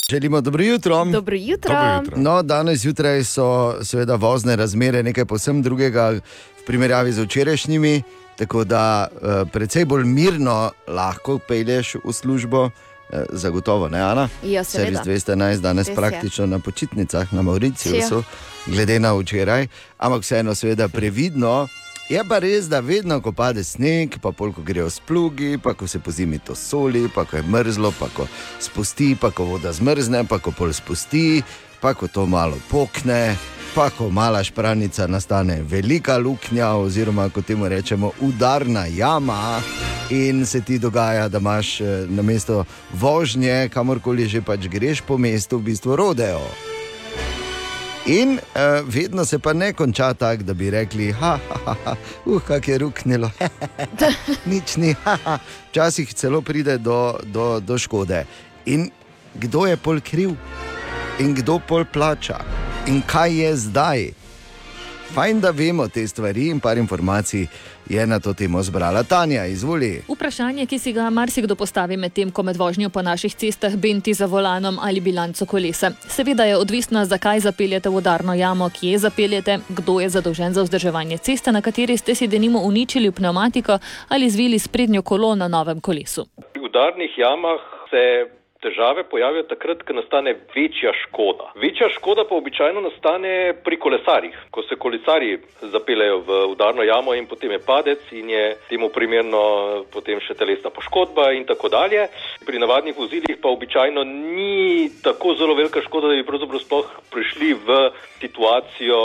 Želimo dobro jutro. Dobro jutro. No, danes zjutraj so seveda vozne razmere nekaj posebno drugega v primerjavi z včerajšnjimi, tako da uh, precej bolj mirno lahko pelješ v službo. eh, Zagotovo ne, Ana. Ja, seveda. Servis 211 danes Res je. praktično na počitnicah na Mauriciusu, glede na včeraj, ampak vseeno, seveda, previdno. Je pa res, da vedno, ko pade sneg, pa pol, ko grejo splugi, pa ko se po zimi to soli, pa ko je mrzlo, pa ko spusti, pa ko voda zmrzne, pa ko pol spusti, pa ko to malo pokne, pa ko mala špranica nastane velika luknja, oziroma kot temu rečemo, udarna jama. In se ti dogaja, da imaš eh, na mesto vožnje, kamorkoli že pač greš po mestu, v bistvu rodeo. In uh, vedno se pa ne konča tako, da bi rekli, ha, ha, ha, uh, kako je ruknilo, nič ni, ha, ha. včasih celo pride do, do, do škode. In kdo je pol kriv, in kdo pol plača, in kaj je zdaj. Fajn, da vemo te stvari in par informacij je na to temo zbrala Tanja, izvoli. Vprašanje, ki si ga marsikdo postavi med tem, ko med vožnjo po naših cestah benti za volanom ali bilanco kolesa. Seveda je odvisno, zakaj zapeljete v udarno jamo, kje zapeljete, kdo je zadolžen za vzdrževanje ceste, na kateri ste si denimo uničili pneumatiko ali zvili sprednjo kolo na novem kolesu. V udarnih jamah se težave pojavijo takrat, ko nastane večja škoda. Večja škoda pa običajno nastane pri kolesarjih. Ko se kolesarji zapeljejo v udarno jamo in potem je padec in je temu primerno potem še telesna poškodba in tako dalje. Pri navadnih vozilih pa običajno ni tako zelo velika škoda, da bi pravzaprav sploh prišli v situacijo,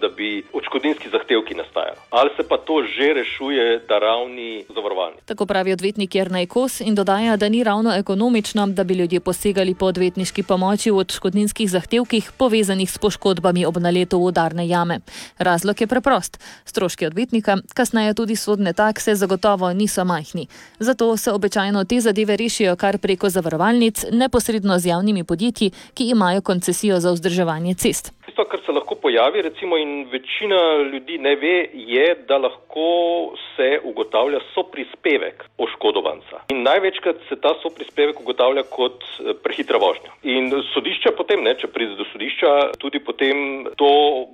da bi odškodninski zahtevki nastajali. Ali se pa to že rešuje na ravni zavarovalnic. Tako pravi odvetnik Jrnaj Kos in dodaja, da ni ravno ekonomično, da bi ljudje posegali po odvetniški pomoči v odškodninskih zahtevkih povezanih s poškodbami ob naletu v udarne jame. Razlog je preprost. Stroški odvetnika, kasneje tudi sodne takse, zagotovo niso majhni. Zato se običajno te zadeve rešijo kar preko zavarovalnic, neposredno z javnimi podjetji, ki imajo koncesijo za vzdrževanje cest. Tisto, kar se lahko pojavi, recimo, in večina ljudi ne ve, je, da lahko se ugotavlja soprispevek oškodovanca. In največkrat se ta soprispevek ugotavlja kot eh, prehitra vožnja. In sodišča potem, ne, če pride do sodišča, tudi potem to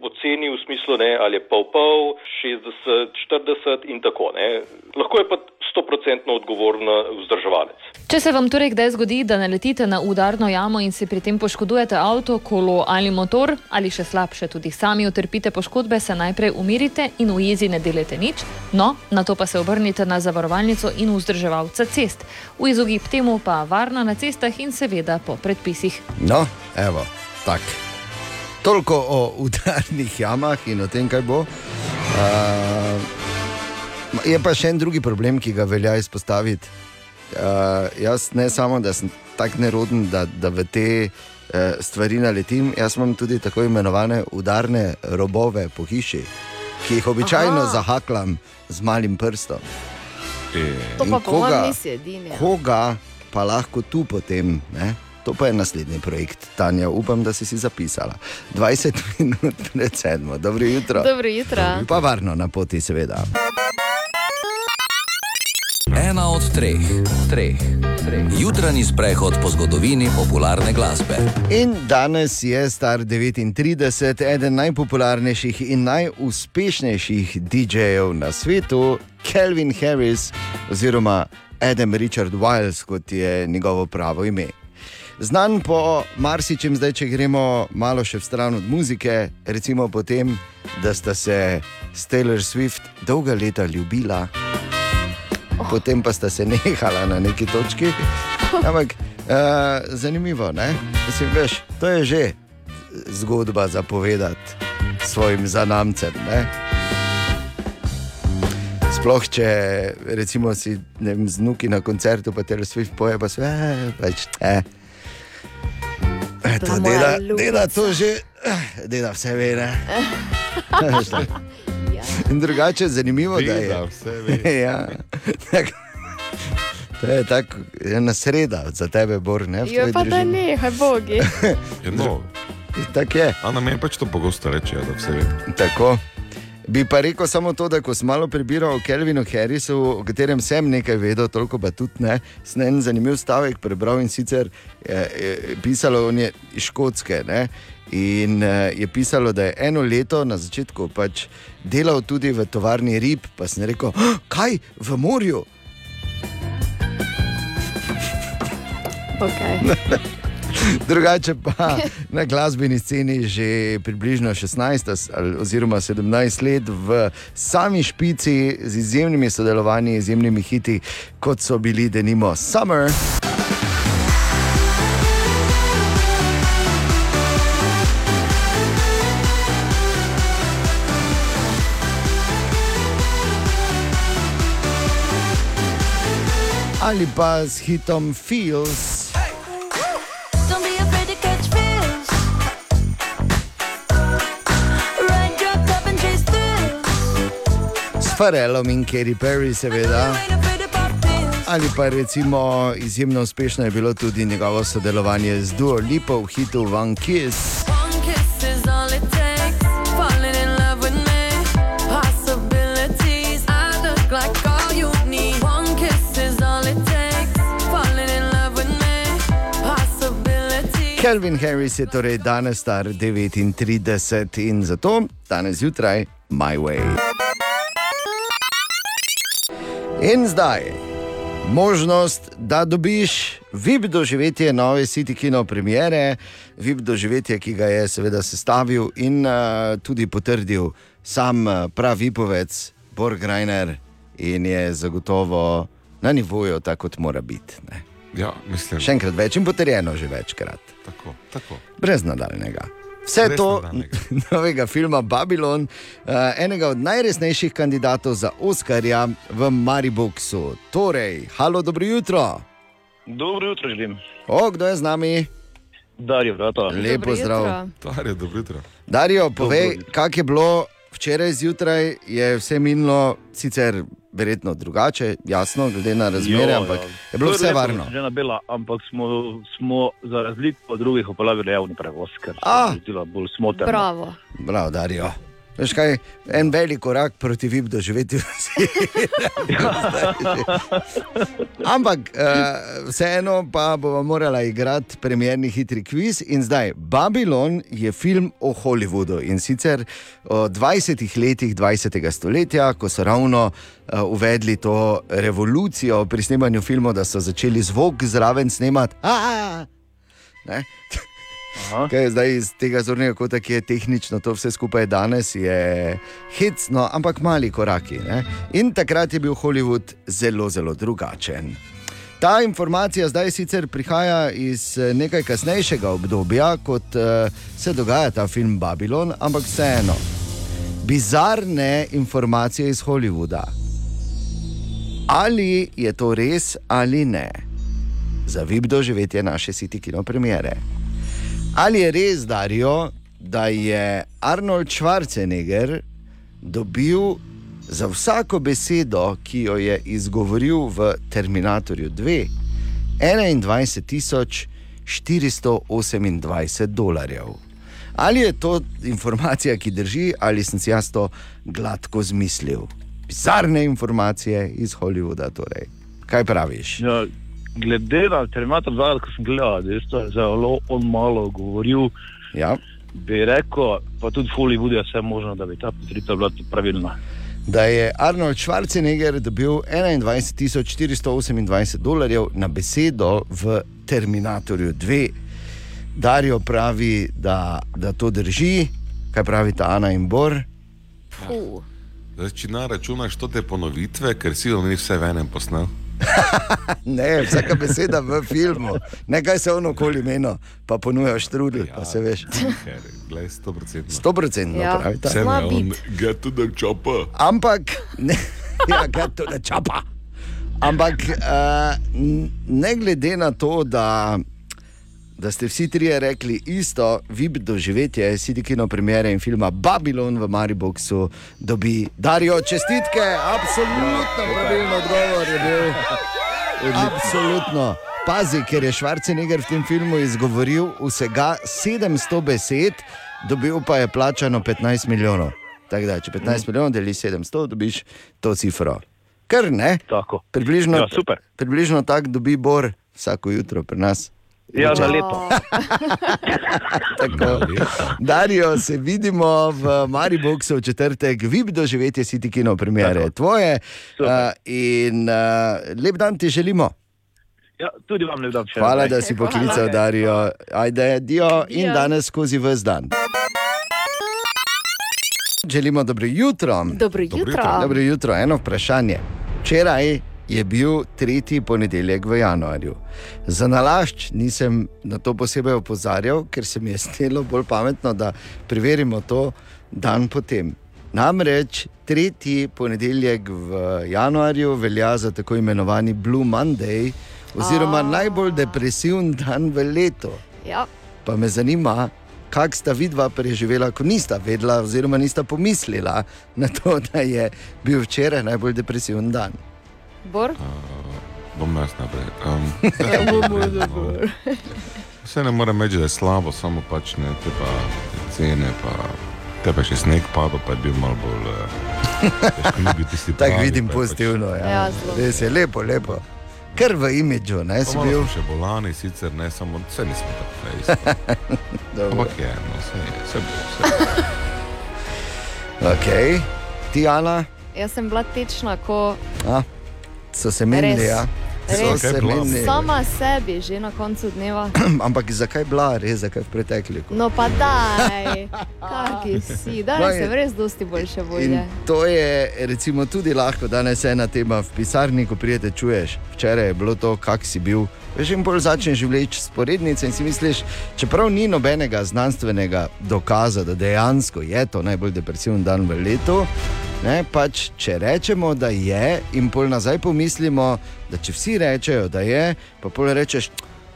oceni v smislu, ne, ali je pol pol, 60, 40 in tako. Ne. Lahko je pa 100% odgovoren vzdrževalec. Če se vam torej kdaj zgodi, da naletite na udarno jamo in si pri tem poškodujete avto, kolo ali motor, ali še slabše, tudi sami utrpite poškodbe, se najprej umirite in v jezi ne delete nič, no, na to pa se obrnite na zavarovalnico in vzdrževalca cest. V izogib temu pa varno na cestah in seveda po predpisih. No, evo, tak. Toliko o udarnih jamah in o tem, kaj bo. Uh, je pa še en drugi problem, ki ga velja izpostaviti. Uh, jaz ne samo, da sem tako neroden, da, da v te uh, stvari naletim, jaz imam tudi tako imenovane udarne robove po hiši, ki jih običajno Aha. zahaklam z malim prstom. To In pa po koga- mojem nisi edini. ja. Koga pa lahko tu potem, ne? to pa je naslednji projekt, Tanja, upam, da si si zapisala. 20 minut pred sedmo, dobro jutro. Dobro jutro. Pa varno na poti, seveda. Ena od treh, treh, treh. Jutranji sprehod po zgodovini popularne glasbe. In danes je star 39, eden najpopularnejših in najuspešnejših DJ-jev na svetu, Calvin Harris oziroma Adam Richard Wiles, kot je njegovo pravo ime. Znan po marsičem, zdaj če gremo malo še v stran od muzike, recimo po tem, da sta se s Taylor Swift dolga leta ljubila, potem pa sta se nehala na neki točki. Ampak uh, zanimivo, ne? Mislim, veš, to je že zgodba za povedati svojim zanamcem. Ne? Sploh če recimo si ne vem, z nuki na koncertu, pa te Swift poje, pa se eh, pač eh. Eh, To dela, dela to že, eh, dela vse ve. ne. In drugače je zanimivo, da je. Vse ve. ja, tak, to je tako ena sreda za tebe, Bor. Ne, Jo pa da družini. ne, haj bogi. Ja, no. Tako je. Ana meni pač to pogosto reče, da vse ve. Tako. Bi pa rekel samo to, da ko sem malo prebiral o Kelvinu Harrisu, o katerem sem nekaj vedel, toliko pa tudi ne, sem en zanimiv stavek prebral in sicer je, je pisalo, on je iz Škotske. Ne? In eh, je pisalo, da je eno leto na začetku pač delal tudi v tovarni rib, pa sem rekel, "Ah, kaj v morju. Okay. Drugače pa na glasbeni sceni že približno 16 as- ali- oziroma 17 let v sami špici z izjemnimi sodelovanji, izjemnimi hiti, kot so bili denimo Summer. Ali pa s hitom Feels. Farelom in Katy Perry, seveda. Ali pa recimo izjemno uspešno je bilo tudi njegovo sodelovanje z Duo Lipo v hitu One Kiss. One kiss is all it takes. Falling in love with me. Possibilities. I look like all you need. One kiss is all it takes. Falling in love with me. Possibilities. Kelvin Harris je torej danes star 39 in zato danes zjutraj My Way. In zdaj, možnost, da dobiš VIP doživetje nove City Kino premiere, VIP doživetje, ki ga je seveda sestavil in uh, tudi potrdil sam uh, pravi vipovec Borg Reiner in je zagotovo na nivoju, tako kot mora biti. Ne. Ja, mislim. Še enkrat več in potrjeno že večkrat. Tako, tako. Brez nadaljnega. Vse Brez to novega filma Babylon, uh, enega od najresnejših kandidatov za Oscarja v Mariboku. Torej, halo, dobro jutro. Dobro jutro želim. O, kdo je z nami? Darijo, vrata. Lepo zdrav. Darje, dobro jutro. Darijo, povej, kako je bilo včeraj zjutraj, je vse minilo, sicer verjetno drugače, jasno, glede na razmere, Jo, ampak ja. je bilo vse varno. Žena Bela, ampak smo, smo za razliko od drugih uporabljali javni prevoz, ker se A. je zdelo bolj smotrno. Bravo. Bravo, Darijo. Veš kaj, en velik korak proti VIP doživetju. si Ampak uh, vseeno pa bomo morali igrati premjerni hitri kviz. In zdaj, Babylon je film o Hollywoodu in sicer o 20 letih 20. stoletja, ko so ravno uh, uvedli to revolucijo pri snemanju filmov, da so začeli zvok zraven snemati. Ne? Kaj je zdaj iz tega zornega kota, ki je tehnično to vse skupaj danes, je hecno, ampak mali koraki. Ne? In takrat je bil Hollywood zelo, zelo drugačen. Ta informacija zdaj sicer prihaja iz eh, nekaj kasnejšega obdobja, kot uh, se dogaja ta film Babylon, ampak vseeno. Bizarne informacije iz Hollywooda. Ali je to res ali ne? Za vib doživetje naše City kino premiere. Ali je res, Darijo, da je Arnold Schwarzenegger dobil za vsako besedo, ki jo je izgovoril v Terminatorju 2, 21.428 dolarjev? Ali je to informacija, ki drži, ali sem si jaz to gladko zmislil? Bizarne informacije iz Hollywooda. Torej. Kaj praviš? Ja, glede na Terminator 2, ko sem gledal, da je to zelo on malo govoril, ja. bi rekel, pa tudi v Hollywoodu je vse možno, da bi ta potrita bila pravilna. da je Arnold Schwarzenegger dobil 21.428 dolarjev na besedo v Terminatorju 2. Darijo pravi, da, da to drži, kaj pravita Ana in Bor. Puh. Zdaj, če na računaš to te ponovitve, ker si jo ni vse v enem posnel. Ne, vsaka beseda v filmu, nekaj se ono okoli meno, pa ponujaš trudi, ja. pa se veš. Glej, 100%. 100% Ja, pravi. Vse me on, get to the chopper. Ampak, ne, ja, get to the chopper. Ampak, uh, ne glede na to, da, da ste vsi trije rekli isto, vib doživetje Sidikino premiere in filma Babylon v Mariboku dobi Darijo čestitke, absolutno pravilno odgovor je bil. Absolutno. Pazi, ker je Schwarzenegger v tem filmu izgovoril vsega 700 besed, dobil pa je plačano 15 milijonov. Tako da, če 15 milijonov deliš 700, dobiš to cifro. Kar ne? Tako. Približno, Ja, približno tako dobi Bor vsako jutro pri nas. Ja, na leto. Tako. Darijo, se vidimo v Mariboku v četrtek, vib doživetje City Kino premiere. Tvoje uh, in uh, lep dan ti želimo. Ja, tudi vam dam še. Hvala, da si poklical Darijo. Ajde, dio in danes skozi vse dan. Želimo dobro jutro. Dobro jutro. Dobro jutro. Eno vprašanje. Včeraj je bil tretji ponedeljek v januarju. Za nalašč nisem na to posebej opozarjal, ker se mi je zdelo bolj pametno, da preverimo to dan potem. Namreč tretji ponedeljek v januarju velja za tako imenovani Blue Monday, oziroma A. najbolj depresiven dan v letu. Ja. Pa me zanima, kako sta vidva preživela, ko nista vedela, oziroma nista pomislila na to, da je bil včeraj najbolj depresiven dan. Bor? Bom jaz naprej. Um, Ja, bomo dobro. Vse ne morem reči, da je slabo, samo pač ne te pa te cene. Pa, te pa še sneg padel, pa je bil malo bolj. eh, Tako vidim pa je pozitivno. Ja. Ja, zelo. Res je lepo, lepo. Ker v imidžu, ne Pač, si bil. še bolani, sicer ne samo, vse nismo tako fejs. Dobro. Ampak je, no, vse je, vse bo. Vse. Okay. Ti, Ana, Jaz sem bila tečna, ko A, so se menili. Res. Ja? So se meni. Sama sebi že na koncu dneva. Ampak zakaj bila, res zakaj v pretekliku? No pa daj, kaki si, No, danes in- se res dosti boljše In volje. to je recimo, tudi lahko danes ena tema v pisarni, ko prijete, čuješ. Včeraj je bilo to, kak si bil. Veš, in bolj začneš vleči sporednice in si misliš, čeprav ni nobenega znanstvenega dokaza, da dejansko je to najbolj depresiven dan v letu. Ne, pač, če rečemo, da je, in pol nazaj pomislimo, da če vsi rečejo, da je, pa pol rečeš,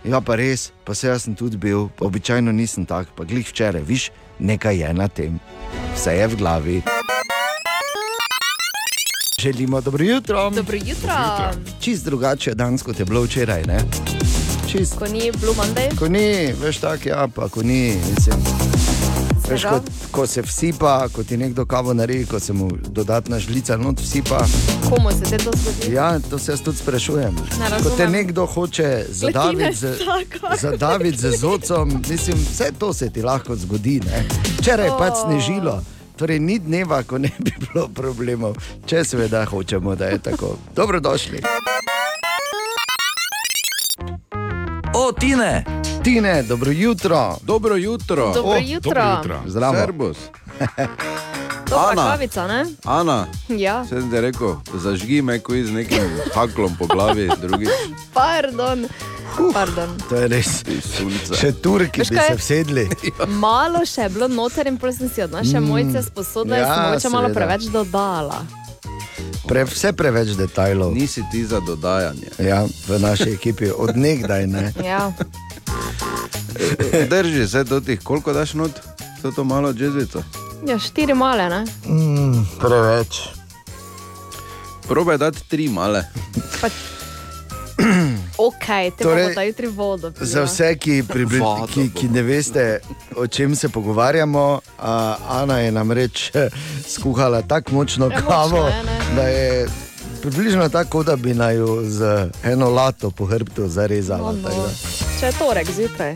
ja, pa res, pa se jaz sem tudi bil, običajno nisem tak, pa glih včeraj, viš, nekaj je na tem, vse je v glavi. Želimo dobro jutro. Dobro jutro. Čist drugače je danes, kot je bilo včeraj. Ne? Čist. Ko ni Blue Monday, Ko ni, veš tako, ja, pa ko ni, mislim. Veš, Snega? ko, se vsipa, ko ti nekdo kavo naredi, ko se mu dodatna žlica not vsipa. komu se te to zgodi? Ja, to se jaz tudi sprašujem. Ko te nekdo hoče zadaviti z, tako. zadaviti z zocom, mislim, vse to se ti lahko zgodi. Ne? Včeraj je pač O. snežilo. Torej, ni dneva, ko ne bi bilo problemov, če seveda hočemo, da je tako. Dobrodošli. O, Tine! Tine, dobro jutro. Dobro jutro. Dobro jutro. Zdravo. Servus. Dobra Ana. kavica, ne? Ana, Ja, sem ti rekel, zažgi me kot z nekim haklom po glavi, drugič pardon. Pardon. To je res. Še Turki Veš bi se vsedli. Malo še je bilo noter in prosim si od naše Mm, mojice sposodila, ja, ja, sem mogoče malo preveč dodala. Pre, vse preveč detajlov. Nisi ti za dodajanje. Ja, v naši ekipi od nekdaj ne. Ja. Drži se do tih, koliko daš not, to, to malo džezvico. ja, štiri male, ne? Mm, preveč. Probaj dati tri male. Ok, te Torej, jutri vodo. pila. Za vse, ki, pribli, Vodo ki, ki ne veste, o čem se pogovarjamo, a, Ana je namreč eh, skuhala tako močno Ja, močno kavo, je, ne. da je približno tako, da bi naj jo z eno lato po hrbtu zarezala. No, no. Če je torek zjutraj.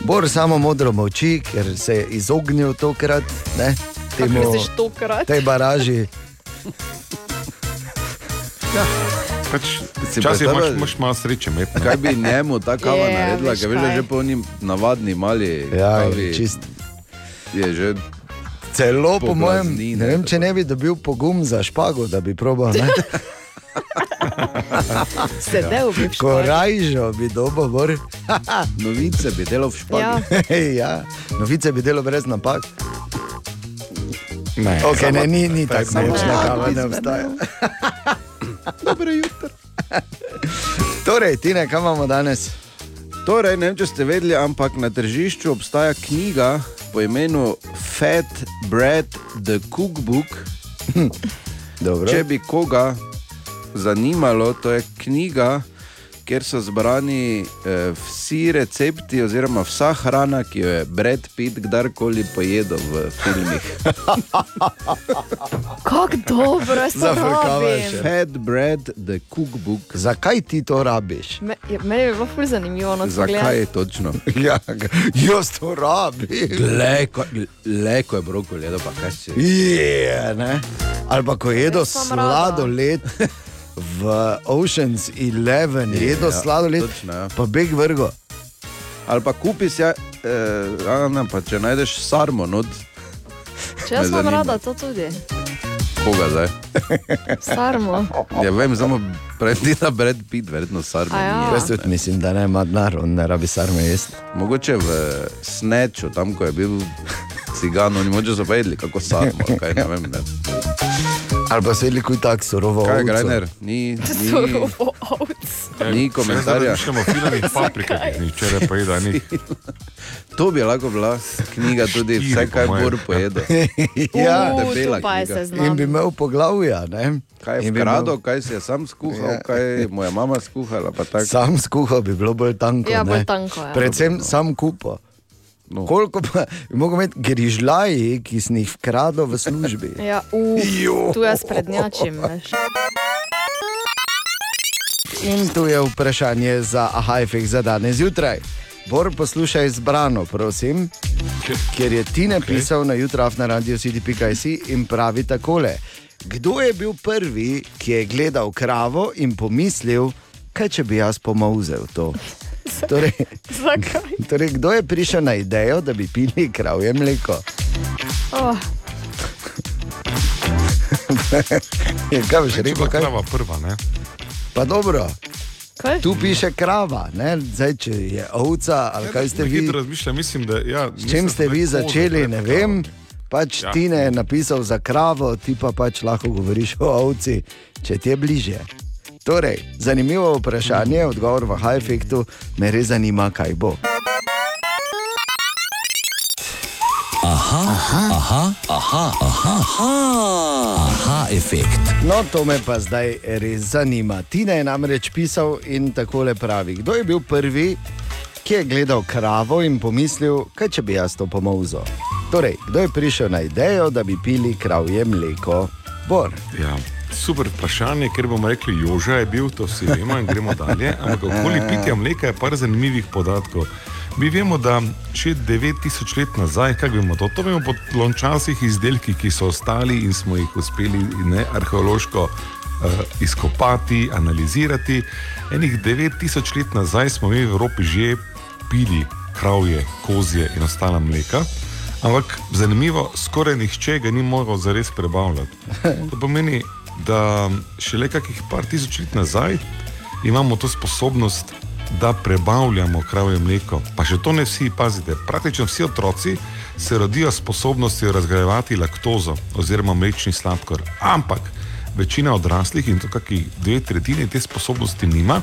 Bor samo modro molči, ker se je izognil tokrat ne, temu, tokrat? tej baraži. Pač, Si Včasih imaš, imaš malo sreče, met. ne. Kaj bi njemu ta kava Je, naredila, ker veš, da že po njim navadni mali Ja, kavi čist. je že Celo po mojem, Poblazni, ne ne, vem, če ne bi dobil pogum za špago, da bi probal. ne. Sedel bi v Ko špagi. rajžo bi dobo, bor. novice, bi delal v špagi. Ja. ja, novice bi delo brez napak. Ne, Okay, ne, ni, ni tako močna kava, ne obstaja. Dobro jutro. torej, Tine, kaj imamo danes? Torej, ne vem, če ste vedeli, ampak na tržišču obstaja knjiga po imenu Fat Bread The Cookbook. Dobro. Če bi koga zanimalo, to je knjiga, kjer so zbrani eh, vsi recepti, oziroma vsa hrana, ki jo je Brad Pitt kdarkoli pojedel v filmih. Kako dobro, to Zafrkavaš. Fat Bread The Cookbook. Zakaj ti to rabiš? Me, je, meni bi bilo ful zanimivo. No, Zakaj je točno? Ja, jaz to rabim. Leko, leko je brokoli, da pa kaj si. Je, ne? Ali pa ko jedo sladoled v Oceans 11, Je, jedo ja, sladoled, točno, ja. pa beg vrgo. Ali pa kupi si, ja, eh, Ana, pa če najdeš sarmo, not, Če jaz imam rada to tudi. koga zdaj. Sarmo. Ja, vem, samo predi na Brad Pitt, verjetno sarmo. Ja. Jaz tudi mislim, da ne ima denar, on ne rabi sarme jesti. Mogoče v Sneču, tam ko je bil cigan, oni moče so jedli, kako sarmo, ali kaj ne vem. Ne. Ali pa sedeli kuj tak surovo. Kaj je. Grajner? Ni, ni, Surovo ni komentarja. Še imamo filmih paprika, ki jih ni včeraj pa jedla. Ni. To bi lahko bila knjiga tudi, vse kaj po mojem. bor pojedo. ja, debela je knjiga. seznam. in bi imel poglavja. Ne? Kaj je bi imel- kaj si je sam skuhal, Ja. kaj je moja mama skuhala. Sam skuhal bi bilo bolj tanko. Ja, ne. bolj tanko, ja. Predvsem sam kupo. No. Koliko pa mogel imeti grižljaji, ki sem jih vkradel v službi? Ja, uf, tu jaz prednjačim. Veš. In tu je vprašanje za Ahajfek za danes zjutraj. Bor poslušaj zbrano, prosim, ker je ti napisal na jutraf na radio city.js in pravi takole. Kdo je bil prvi, ki je gledal kravo in pomislil, kaj če bi jaz pomauzel to. Torej, Zakaj? torej, kdo je prišel na idejo, da bi pili kravje mleko? Oh, Je, kaj boš rekel, kaj? Krava prva, ne? Pa dobro. Kaj? Tu piše krava, ne? Zdaj, če je ovca ali kaj ste vi. Razmišljam, mislim, da. Ja, S čim ste vi začeli, ne vem. Pač Ja. ja. ti ne je napisal za kravo, ti pa pač lahko govoriš o ovci, če ti je bliže. Torej, zanimivo vprašanje, odgovor v high-efektu, me res zanima, kaj bo. Aha, aha, aha, aha, aha, aha, aha efekt. No, to me pa zdaj res zanima. Tina je namreč pisal in takole pravi: Kdo je bil prvi, ki je gledal kravo in pomislil, kaj če bi jaz to pomauzel? Torej, kdo je prišel na idejo, da bi pili kravje mleko? Bor. Ja. Super vprašanje, ker bomo rekli, Joža je bil, to vsi vemo in gremo dalje. Ampak okoli pitja mleka je par zanimivih podatkov. Mi vemo, da še 9000 let nazaj, kaj vemo to? To vemo po lončasih izdelkih, ki so ostali in smo jih uspeli ne, arheološko uh, izkopati, analizirati. Enih 9000 let nazaj smo mi v Evropi že pili kravje, kozje in ostala mleka. Ampak zanimivo, skoraj nihče ga ni mogel zares prebavljati. To pomeni, da šele kakih par tisoč let nazaj imamo to sposobnost, da prebavljamo kravje mleko. Pa še to ne vsi, pazite, praktično vsi otroci se rodijo s sposobnostjo razgrajevati laktozo oziroma mlečni sladkor. Ampak večina odraslih in to kakih dve tretjine te sposobnosti nima,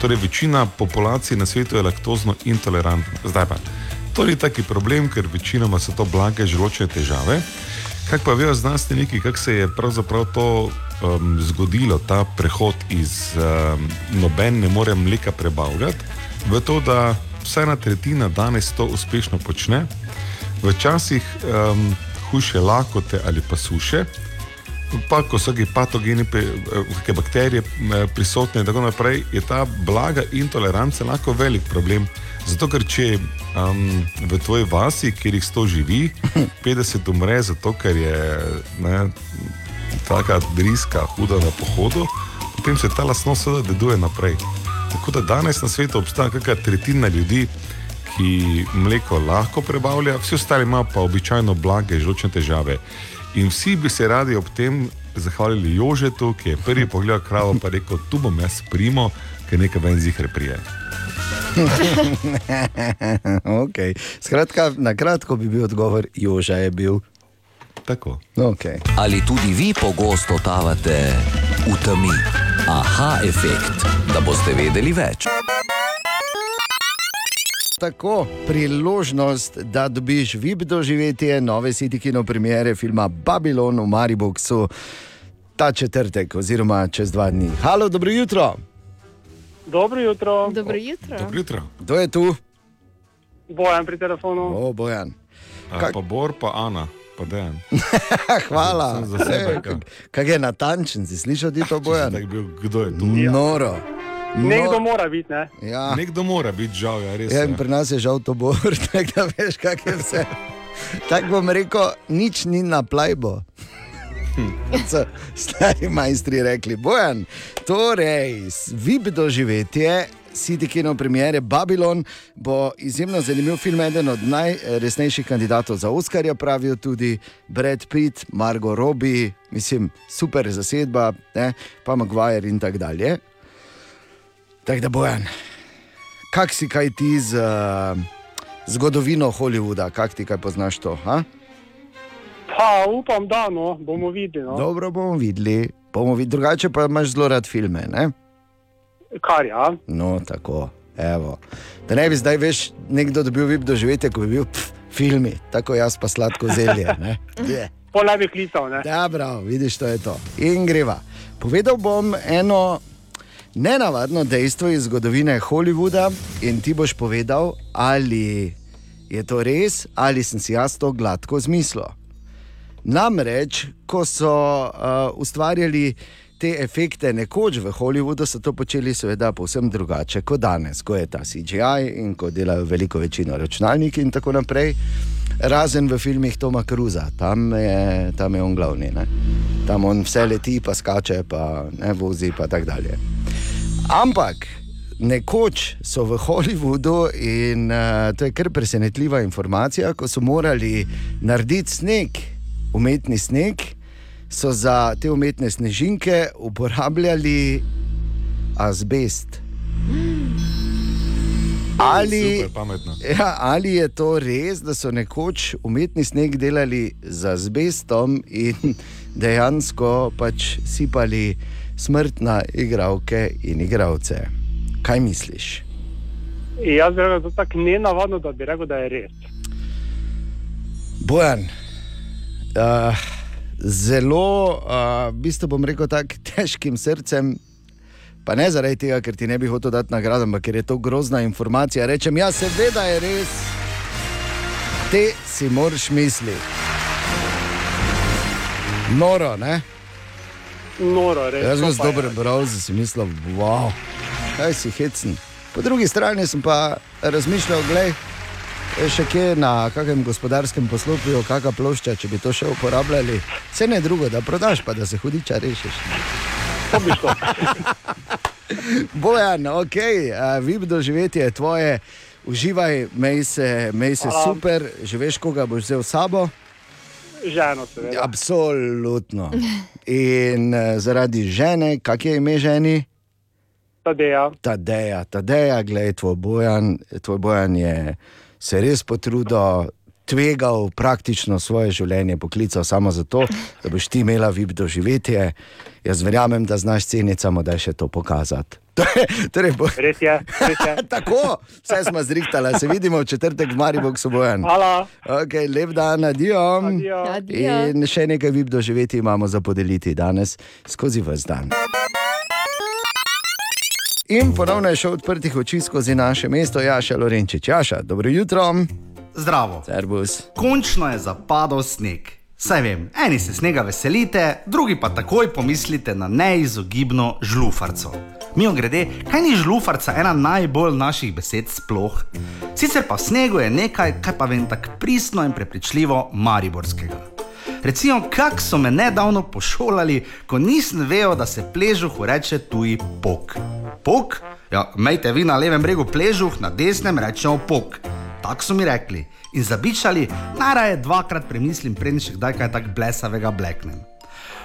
torej večina populacije na svetu je laktozno intolerantna. Zdaj pa. To ni taki problem, ker večinoma so to blage želočne težave. Kaj pa vejo znanstveniki, kako se je pravzaprav to um, zgodilo, ta prehod iz um, noben ne more mleka prebavljati, v to, da vsaj ena tretjina danes to uspešno počne, včasih um, hujše lakote ali pa suše, pa ko so ki patogeni, eh, neke bakterije eh, prisotne in tako naprej, je ta blaga intoleranca lahko velik problem. Zato, ker če um, v tvoji vasi, kjer jih sto živi, 50 umre, zato ker je ne, taka driska huda na pohodu, potem se ta lastnost seveda deduje naprej. Tako da danes na svetu obstaja kakšna tretjina ljudi, ki mleko lahko prebavlja, vsi ostali imajo pa običajno blage žločne težave. In vsi bi se radi ob tem zahvalili Jožetu, ki je prvi pogledal kravo in rekel: Tu bom jaz primo, ker nekaj ven zihre prije. okay. Skratka, na kratko bi bil odgovor, Joža je bil. Tako. Okay. Ali tudi vi pogosto tavate v temi? Aha, efekt, da boste vedeli več. Tako, priložnost, da dobiš VIP doživetje nove City Kino premiere filma Babylon v Mariboku ta četrtek oziroma čez dva dni. Halo, dobro jutro. Dobro jutro. Dobro jutro. Dobro jutro. Kdo je tu? Bojan pri telefonu. O, Bojan. Kak... Pa Bor, pa Ana, pa Dejan. Hvala. Za sebe, kaj. kak- Kak je natančen, si slišal ti to, Bojan? Tak bil, kdo je tu? Noro. Nekdo mora biti, ne? Ja. Nekdo mora biti žal, ja, res. Ja, je. in pri nas je žal to bor, tako da veš, kak je vse. Tako bom rekel, nič ni na plajbo. So stari majstri rekli, bojan. Torej, vib doživetje. City Kino premiere Babylon bo izjemno zanimiv film, eden od najresnejših kandidatov za Oscarja, pravijo tudi Brad Pitt, Margot Robbie, mislim, super zasedba, ne, pa Maguire in tako dalje. Tako da bojan, kak si kaj ti z uh, zgodovino Hollywooda, kak ti kaj poznaš to? Ha? Pa upam, da no, bomo videli. No. Dobro bomo videli, bomo videli, drugače pa imaš zelo rad filme. Ne? Kar ja. No, tako, evo. Da ne bi zdaj veš, nekdo dobil vip doživetje, ko bi bil pf, filmi, tako jaz pa sladko zelje. ne. Je. Po ne bi klical, ne? Ja, prav, vidiš, to je to. In greva. Povedal bom eno nenavadno dejstvo iz zgodovine Hollywooda, in ti boš povedal, ali je to res, ali sem si jaz to gladko zmislil. Namreč, ko so uh, ustvarjali te efekte nekoč v Hollywoodu, so to počeli seveda povsem drugače kot danes, ko je ta CGI in ko delajo veliko večino računalniki in tako naprej. Razen v filmih Toma Cruza, tam je, tam je on glavni. Ne? Tam on vse leti, pa skače, pa ne vozi, pa tako dalje. Ampak nekoč so v Hollywoodu, in uh, to je kar presenetljiva informacija, ko so morali narediti sneg, umetni sneg, so za te umetne snežinke uporabljali azbest. Ali, Super, ja, ali je to res, da so nekoč umetni sneg delali z azbestom in dejansko pač sipali smrt na igralke in igralce? Kaj misliš? Jaz bi rekel, da je to tako nenavadno, da bi rekel, da je res. Bojan, uh, zelo, uh, v bistvu bom rekel tako težkim srcem. Pa ne zaradi tega, ker ti ne bi hotel dati nagrado, ampak ker je to grozna informacija. Rečem, ja, seveda je res, te si moraš misliti. Noro, ne? Noro, res. Jaz sem je. dobro bral, da si mislil, wow, kaj si hecen. Po drugi strani sem pa razmišljal, gledaj, še kje na kakšnem gospodarskem poslopju, kakšna plošča, če bi to še uporabljali. Vse ne drugo, da prodaš, pa da se hudiča rešiš. Bojan, ok, vib doživetje je tvoje, uživaj, mej se, mej se super, že veš, koga boš vzel s sabo. Ženo, seveda. Absolutno. In uh, zaradi žene, kak je ime ženi? Tadeja. Tadeja, Tadeja, gledaj, tvoj bojan, tvoj bojan je se res potrudil, tvegal praktično svoje življenje, poklical samo zato, da boš ti imela vib doživetje. Jaz verjamem, da znaš ceniti, samo da je še to pokazati. torej, bo... Res je, res je. Tako, vse smo zrihtali, se vidimo v četrtek v Mariboku, Bojan. Hvala. Okay, lep dan, adijo. In še nekaj vib doživeti imamo za podeliti danes skozi vse dan. In ponovno je šel odprtih oči skozi naše mesto, Jaša Lorenčič. Jaša, dobro jutro. Zdravo. Servus. Končno je zapadal sneg. Saj vem, eni se snega veselite, drugi pa takoj pomislite na neizogibno žlufarco. Mimo grede, kaj ni žlufarca ena najbolj naših besed sploh? Sicer pa v snegu je nekaj, kar pa vem tako pristno in prepričljivo mariborskega. Recimo, kako so me nedavno pošolali, ko nisem vedel, da se pležuhu reče tuji pok. Pok? Ja, mejte vi na levem bregu pležuh, na desnem rečemo pok. Tako so mi rekli. In zabičali, najraje dvakrat premislim, preden še kdaj kaj tako blesavega bleknem.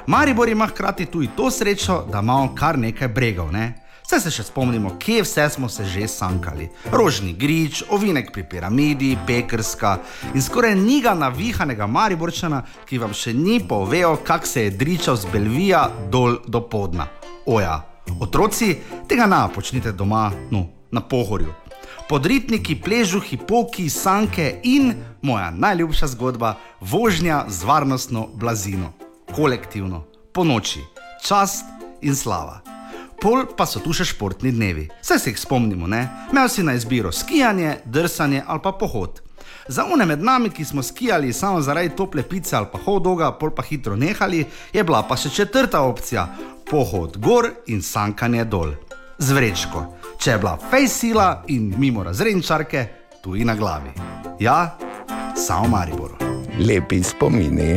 Maribor ima hkrati tudi to srečo, da imamo kar nekaj bregov. Ne? Vse se še spomnimo, kje vse smo se že sankali. Rožni grič, ovinek pri piramidi, pekrska in skoraj niga navihanega Mariborčana, ki vam še ni povedal, kak se je dričal z Belvija dol do podna. Oja, otroci, tega na počnite doma, no, na pohorju. Podritniki, pležuhi, poki, sanke in moja najljubša zgodba, vožnja z varnostno blazino, kolektivno, po noči, čast in slava. Pol pa so tu še športni dnevi. Vse se jih spomnimo, ne? Imel si na izbiro skijanje, drsanje ali pa pohod. Za une med nami, ki smo skijali samo zaradi tople pice ali pa hodoga, pol pa hitro nehali, je bila pa še četrta opcija: pohod gor in sankanje dol. Z vrečko, če je bila fej sila in mimo razredničarke, tu in na glavi. Ja, samo Maribor. Lepi spomini.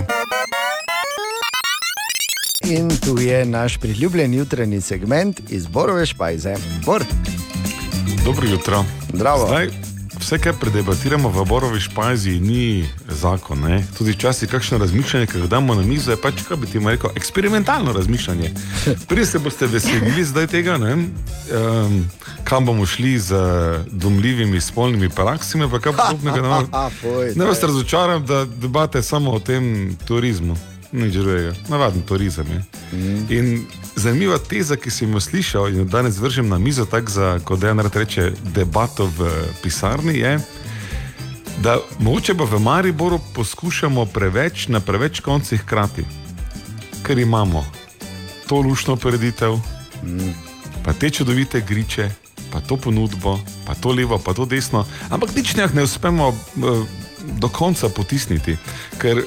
In tu je naš priljubljen jutranji segment iz Borove špajze. Bor. Dobro jutro. Zdravo. Zdaj, vse, kar predebatiramo v Borovi špajzi, ni zakon. Ne? Tudi včasih kakšno razmišljanje, ki ga damo na mizo, je pač, kaj bi ti rekel, eksperimentalno razmišljanje. Prej se boste veselili zdaj tega, um, kam bomo šli z domljivimi spolnimi praksami, pa kaj podobnega. Ne, ne daj. razočaram, da debate samo o tem turizmu. Nič drugega, navaden turizem je. In zanimiva teza, ki sem jo slišal in jo danes vržem na mizo, tako za, kot da ena reče, debato v pisarni, je, da mogoče pa v Mariboru poskušamo preveč na preveč koncih hkrati, ker imamo to lušno preditev, pa te čudovite griče, pa to ponudbo, pa to levo, pa to desno, ampak nič ne uspemo eh, do konca potisniti. Ker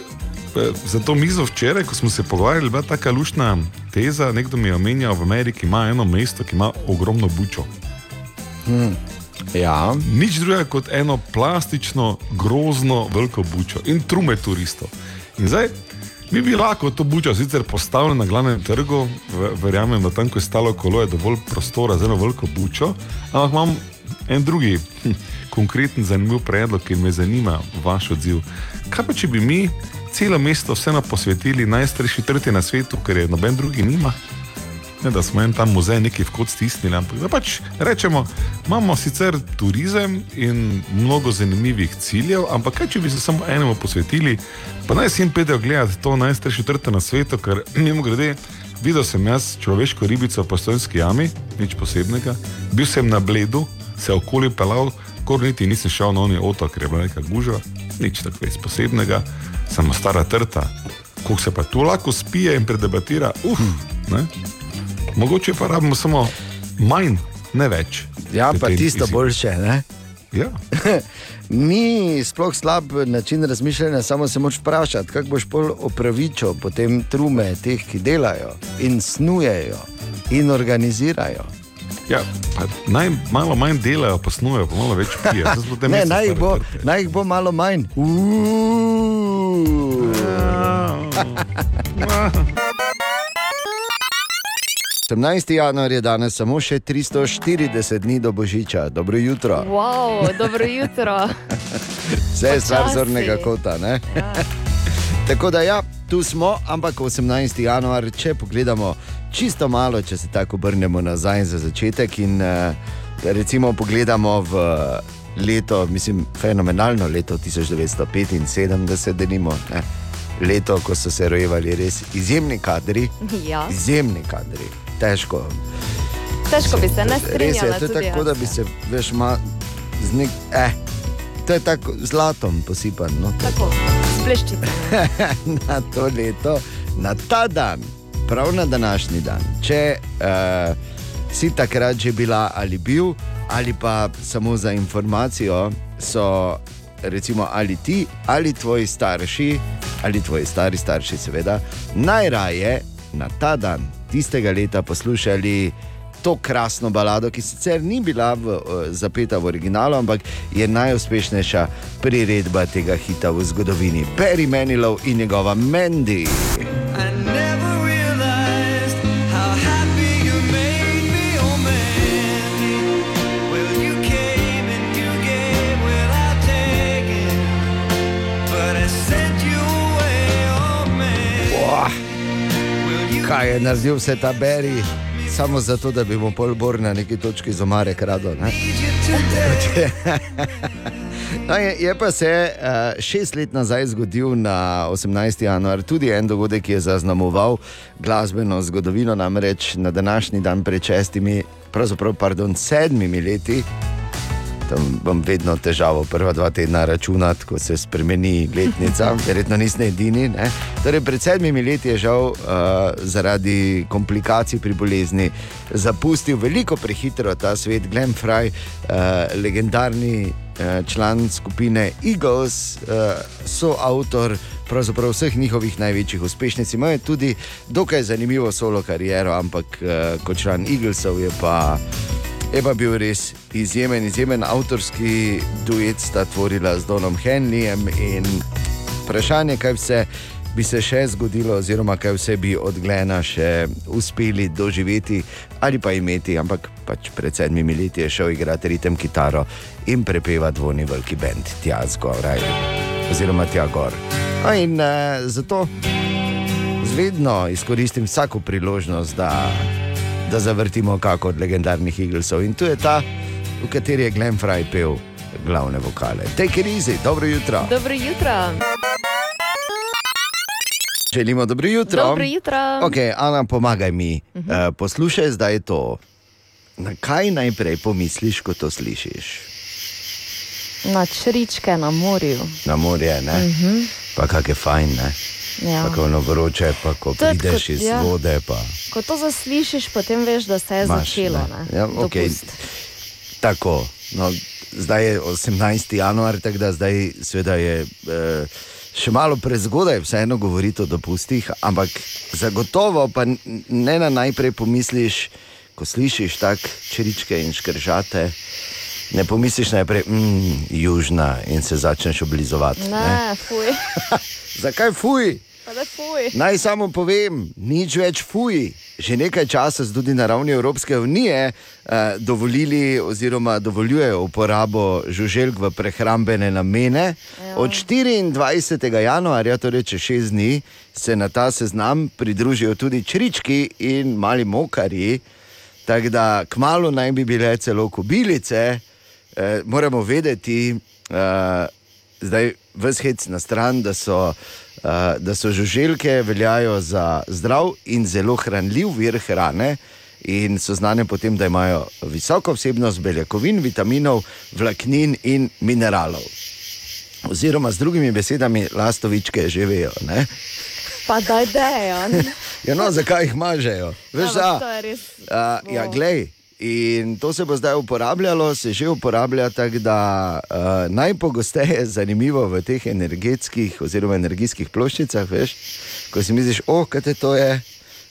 za to mizo včeraj, ko smo se pogovarjali, bila taka lušna teza. Nekdo mi je omenjal, v Ameriki ima eno mesto, ki ima ogromno bučo. Hmm. Ja. Nič drugega kot eno plastično, grozno, veliko bučo in trume turistov. In zdaj Mi bi lahko to bučo sicer postavili na glavnem trgu, verjamem, da tam, ko je stalo kolo, je dovolj prostora za eno veliko bučo, ampak imam en drugi hm, konkreten, zanimiv predlog, ki me zanima, vaš odziv. Kaj pa, če bi mi celo mesto vseeno posvetili najstarejši trti na svetu, ker je noben drugi nima? Ne, da smo en tam muzej neki vkot stisnili, ampak da pač rečemo, imamo sicer turizem in mnogo zanimivih ciljev, ampak kaj če bi se samo enemu posvetili, pa naj si jim pedejo gledati to najstarejše trte na svetu, ker mimo grede, videl sem jaz človeško ribico v postojnski jami, nič posebnega, bil sem na bledu, se okoli pelal, kor niti nisem šel na oni otok, ker je bila neka gužva, nič tako posebnega, samo stara trta. Ko se pa tu lahko spije in predebatira, uf, ne? Mogoče pa rabimo samo manj, ne več. Ja, pa tisto izziv. boljše. Ne? Ja. Ni sploh slab način razmišljanja, samo se moraš vprašati, kako boš pol opravičil potem trume teh, ki delajo in snujejo in organizirajo. Ja, naj malo manj delajo, pa snujejo, pa malo več pijejo. Ne, naj jih, bo, naj jih bo malo manj. Uuuu. 18. januar je danes samo še 340 dni do Božiča. Dobro jutro. Wow, dobro jutro. Vse je stvar zornega kota. Ja. Tako da ja, tu smo, ampak 18. januar, če pogledamo čisto malo, če se tako obrnemo nazaj za začetek in uh, recimo pogledamo v leto, mislim, fenomenalno leto 1975, denimo. Ne? Leto, ko so se rojevali res izjemni kadri, Ja. izjemni kadri, težko. Težko bi se ne Res je, to je tako, da bi se veš, ma, z nek, eh, to je tako zlatom posipan. No, Tako, spleščice. na to leto, na ta dan, prav na današnji dan. Če uh, si takrat že bila ali bil, ali pa samo za informacijo, so recimo ali ti ali tvoji starši, ali tvoji stari starši, seveda, najraje na ta dan tistega leta poslušali. To krasno balado, ki sicer ni bila v, uh, zapeta v originalu, ampak je najuspešnejša priredba tega hita v zgodovini. Barry Manilow in njegova Mandy. I kaj je naredil vse ta Barry, samo zato, da bi mu pol bor na neki točki z omare kradel. ne? No, je, je pa se uh, šest let nazaj zgodil na 18. januar tudi en dogodek, ki je zaznamoval glasbeno zgodovino, namreč na današnji dan pred šestimi, pravzaprav pardon, sedmimi leti. Tam bom vedno težavo prva dva tedna računati, ko se spremeni letnica, verjetno niste edini. Ne? Torej, pred sedmimi leti je žal uh, zaradi komplikacij pri bolezni zapustil veliko prehitro ta svet, Glenn Fry, uh, legendarni uh, član skupine Eagles, uh, soavtor pravzaprav vseh njihovih največjih uspešnic. Imel je tudi dokaj zanimivo solo kariero, ampak uh, kot član Eaglesov je pa. Je pa bil res izjemen, izjemen avtorski duet sta tvorila z Donom Henleyjem in vprašanje, kaj vse bi se še zgodilo, oziroma kaj vse bi od Glena še uspeli doživeti ali pa imeti, ampak pač pred sedmimi leti je šel igrati ritem kitaro in prepeva dvojni veliki bend tja zgoraj, oziroma tja gor. No in uh, zato vedno izkoristim vsako priložnost, da da zavrtimo kako od legendarnih Eaglesov. In tu je ta, v kateri je Glenn Fry pel glavne vokale. Take it easy, dobro jutro. Dobro jutro. Želimo dobro jutro. Dobro jutro. Okay, Ana, pomagaj mi. Uh -huh. uh, poslušaj zdaj to. Na kaj najprej pomisliš, ko to slišiš? Na čričke na morju. Na morje, ne? Uh -huh. Pa kak je fajn, ne? Ja. Pa ko ono vroče, pa ko To je prideš tako, iz ja. vode. Pa... Ko to zaslišiš, potem veš, da se je Imaš, začelo. ne. Ja. Dopust. Tako, no, zdaj je 18. januar, tako da zdaj seveda je eh, še malo prezgodaj, vseeno govoriti o dopustih, ampak zagotovo pa ne na najprej pomisliš, ko slišiš tako čričke in škržate. Ne pomisliš najprej, mm, južna in se začneš oblizovati. ne. Ne, fuj. Zakaj fuj? Naj samo povem, nič več fuj. Že nekaj časa so tudi na ravni Evropske unije eh, dovolili oziroma dovoljujejo uporabo žuželk v prehrambene namene. Od 24. januarja, torej čez šest dni, se na ta seznam pridružijo tudi črički in mali mokarji. Tako da kmalo naj bi bile celo kobilice, eh, moramo vedeti, eh, zdaj vshec na stran, da so, uh, da so žuželke veljajo za zdrav in zelo hranljiv vir hrane. In so znane potem, da imajo visoko vsebnost beljakovin, vitaminov, vlaknin in mineralov. Oziroma, z drugimi besedami, lastovičke že vejo. Ne? Pa daj dejan. Ja, no, zakaj jih mažejo? Veš, Ampak da, to je res. Uh, ja, glej. In to se bo zdaj uporabljalo, se že uporablja tako, da uh, najpogosteje zanimivo v teh energetskih oziroma energijskih ploščicah, veš, ko si misliš, oh, kaj to je.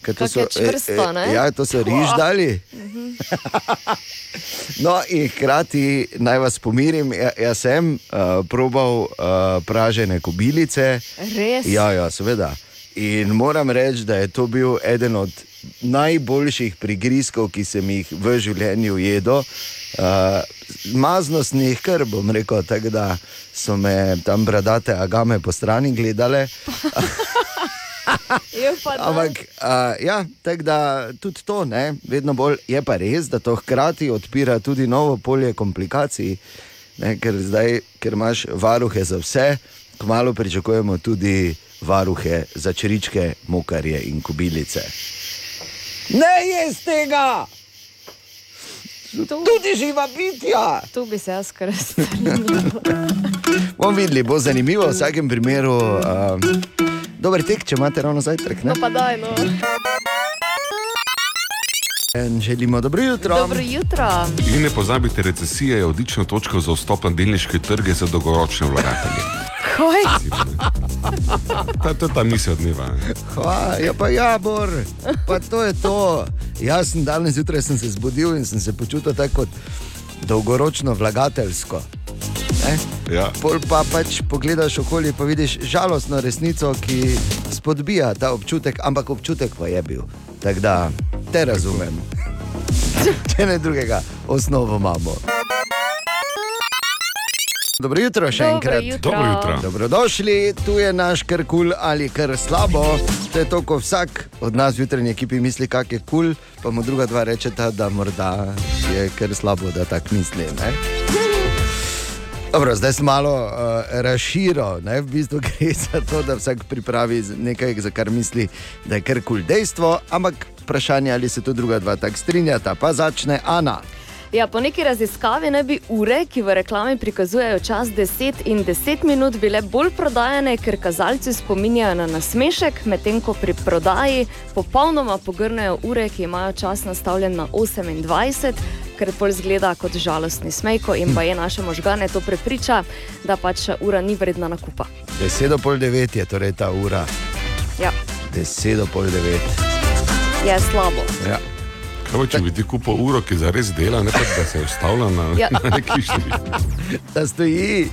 to Kako je čvrsto, ne? ja, to so riž dali. Mhm. No, in hkrati naj vas pomirim, ja, jaz sem uh, probal uh, pražene kobilice. Res? Ja, ja, seveda. In moram reči, da je to bil eden od najboljših prigrizkov, ki sem jih v življenju jedel. Uh, mazno snih, kar bom rekel, tako da so me tam bradate agame po strani gledale. Ampak, uh, ja, tako da tudi to, ne, vedno bolj je pa res, da to hkrati odpira tudi novo polje komplikacij, ne, ker zdaj, ker imaš varuhe za vse, kmalo pričakujemo tudi varuhe za čričke, mokarje in kubilice. Ne jez tega! Tudi živa bitja! Tu bi se jaz kar strinjala. Bomo videli, bo zanimivo v vsakem primeru. Um, dober tek, če imate ravno zajtrk. Ne? No pa daj, no. In Želimo dobro jutro. Dobro jutro. In ne pozabite, recesija je odlična točka za vstop na delniške trge za dolgoročne vlagatelje. Kaj? Ta, to je ta misel dneva. ne. Hva, ja, pa ja, Bor, pa to je to. Jaz sem danes zjutraj sem se zbudil in sem se počutil tako kot dolgoročno vlagateljsko. Ne? Ja. Pol pa pač pogledaš okoli in vidiš žalostno resnico, ki spodbija ta občutek, ampak občutek pa je bil. Tako da te razumem. Če ne drugega, osnovo imamo. Dobro jutro še Dobro enkrat. jutro. Dobro jutro. Dobrodošli, tu je naš kar kul cool ali kar slabo. To je to, ko vsak od nas v jutranji ekipi misli, kak je kul, cool, pa mu druga dva rečeta, da morda je kar slabo, da tako misli. Ne? Dobro, zdaj sem malo uh, razširil, ne? v bistvu gre za to, da vsak pripravi nekaj, za kar misli, da je kar kul cool dejstvo, ampak vprašanje, ali se tu druga dva tako strinjata, pa začne Ana. Ja, po neki raziskavi naj bi ure, ki v reklami prikazujejo čas 10 in 10 minut, bile bolj prodajane, ker kazalci spominjajo na nasmešek, medtem ko pri prodaji popolnoma pogrnejo ure, ki imajo čas nastavljen na 28, ker pol zgleda kot žalostni smejko in pa je naše možgane to prepriča, da pač ura ni vredna nakupa. Deset do pol devet je torej ta ura, Ja, deset do pol devet. je slabo. Ja. Kaj pa, če bi ti kupil uro, ki zares dela, ne pa da se ustavlja na, Ja. na neki številki? Da stoji.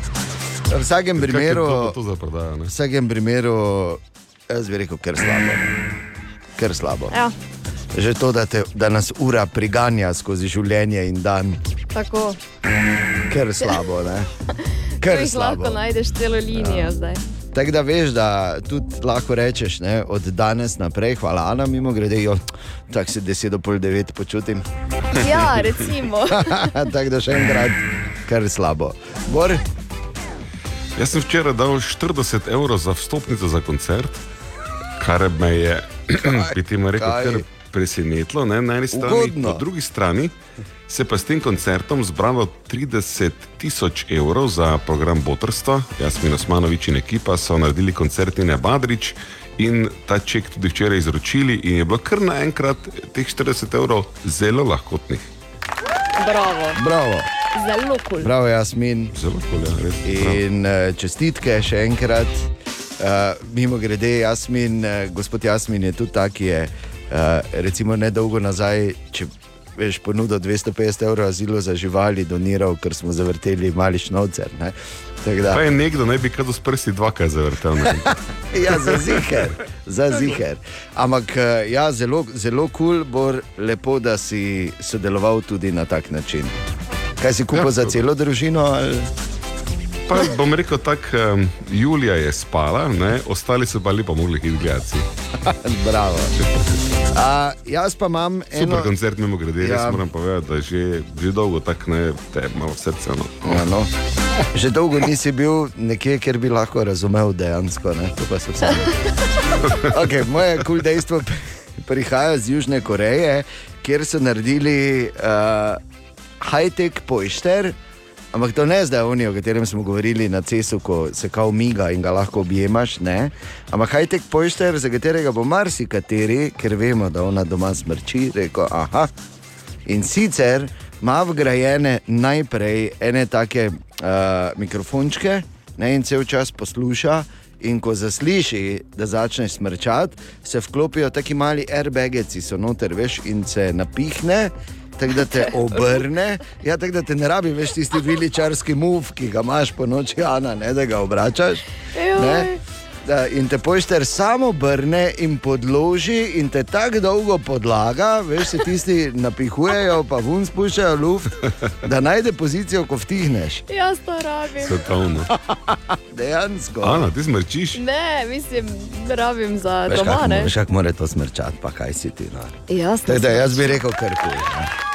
V vsakem primeru, za prodajo? v vsakem primeru, jaz bi rekel, ker slabo. Ker slabo. Ja, Že to, da, te, da nas ura priganja skozi življenje in dan, tako. ker slabo. Ne? Ker jih lahko slabo. najdeš celo linijo ja. zdaj. Tako da veš, da tudi lahko rečeš, ne, od danes naprej, hvala Ana, mimo grede, jo, tako se 10 do pol 9 počutim. Ja, recimo. tako da še enkrat, kar slabo. Bor, Jaz sem včeraj dal 40 evrov za vstopnico za koncert, kar me je, bi ti rekel, kaj? presenetilo ne, na eni strani, Ugodno. po drugi strani se pa s tem koncertom zbralo 30 tisoč evrov za program Botrstva. Jasmin Osmanovič in ekipa so naredili koncert Ine Badrič in ta ček tudi včeraj izročili in je bilo kar naenkrat teh 40 evrov zelo lahkotnih. Bravo. bravo. Zelo kul. Cool. Bravo, Jasmin. Zelo kul, ja, res. In uh, čestitke še enkrat. Uh, mimo grede, Jasmin, uh, gospod Jasmin je tudi tak, ki je uh, recimo nedolgo nazaj, če veš, ponudil 250 evrov azilu za živali, doniral, ker smo zavrteli mali šnovcer. ne. Pa je nekdo, naj bi kar s prsti dvakrat zavrtel. ne. Ja, za ziger. za ziger. Ampak eh, ja, zelo, zelo kul, cool, bo lepo, da si sodeloval tudi na tak način. Kaj si kupil Ja, za celo družino? Ali? Pa bom rekel tako, um, Julija je spala, ne? ostali so pa lepo mogli iti gledati. Bravo. A, jaz pa imam Super eno. koncert, mimo grede, Ja. ja. moram povedati, da že, že dolgo tako ne, te malo srce. No. Ja, no. Že dolgo nisi bil nekje, kjer bi lahko razumel dejansko. Ne? To pa so vse. Okay, moje kul cool dejstvo prihaja iz Južne Koreje, kjer so naredili uh, high-tech pošter. Ampak to ne zdaj oni, o katerem smo govorili na cesu, ko se kao miga in ga lahko objemaš. Ne? Ampak high-tech pošter, za katerega bo marsikateri, ker vemo, da ona doma smrči, rekel, aha. In sicer ima vgrajene najprej ene take uh, mikrofončke ne, in cel čas posluša. In ko zasliši, da začne smrčati, se vklopijo taki mali airbagi, ki so noter, veš, in se napihne. Tako da te obrne, ja, tako da te ne rabi več tisti viličarski muf, ki ga imaš po noči, Ana, ne, da ga obračaš. Ne? Da, in te pošter samo obrne in podloži, in te tako dolgo podlaga, veš, se tisti napihujejo, pa vun spuščajo luft, da najde pozicijo, ko vtihneš. Jaz to rabim. Svetovno. Dejansko. Ana, ti smrčiš? Ne, mislim, da rabim za Veš, doma. kako Ne? mo- veš, kako mora to smrčati, pa kaj si ti. No. Jaz Tako da jaz bi rekel kar kul.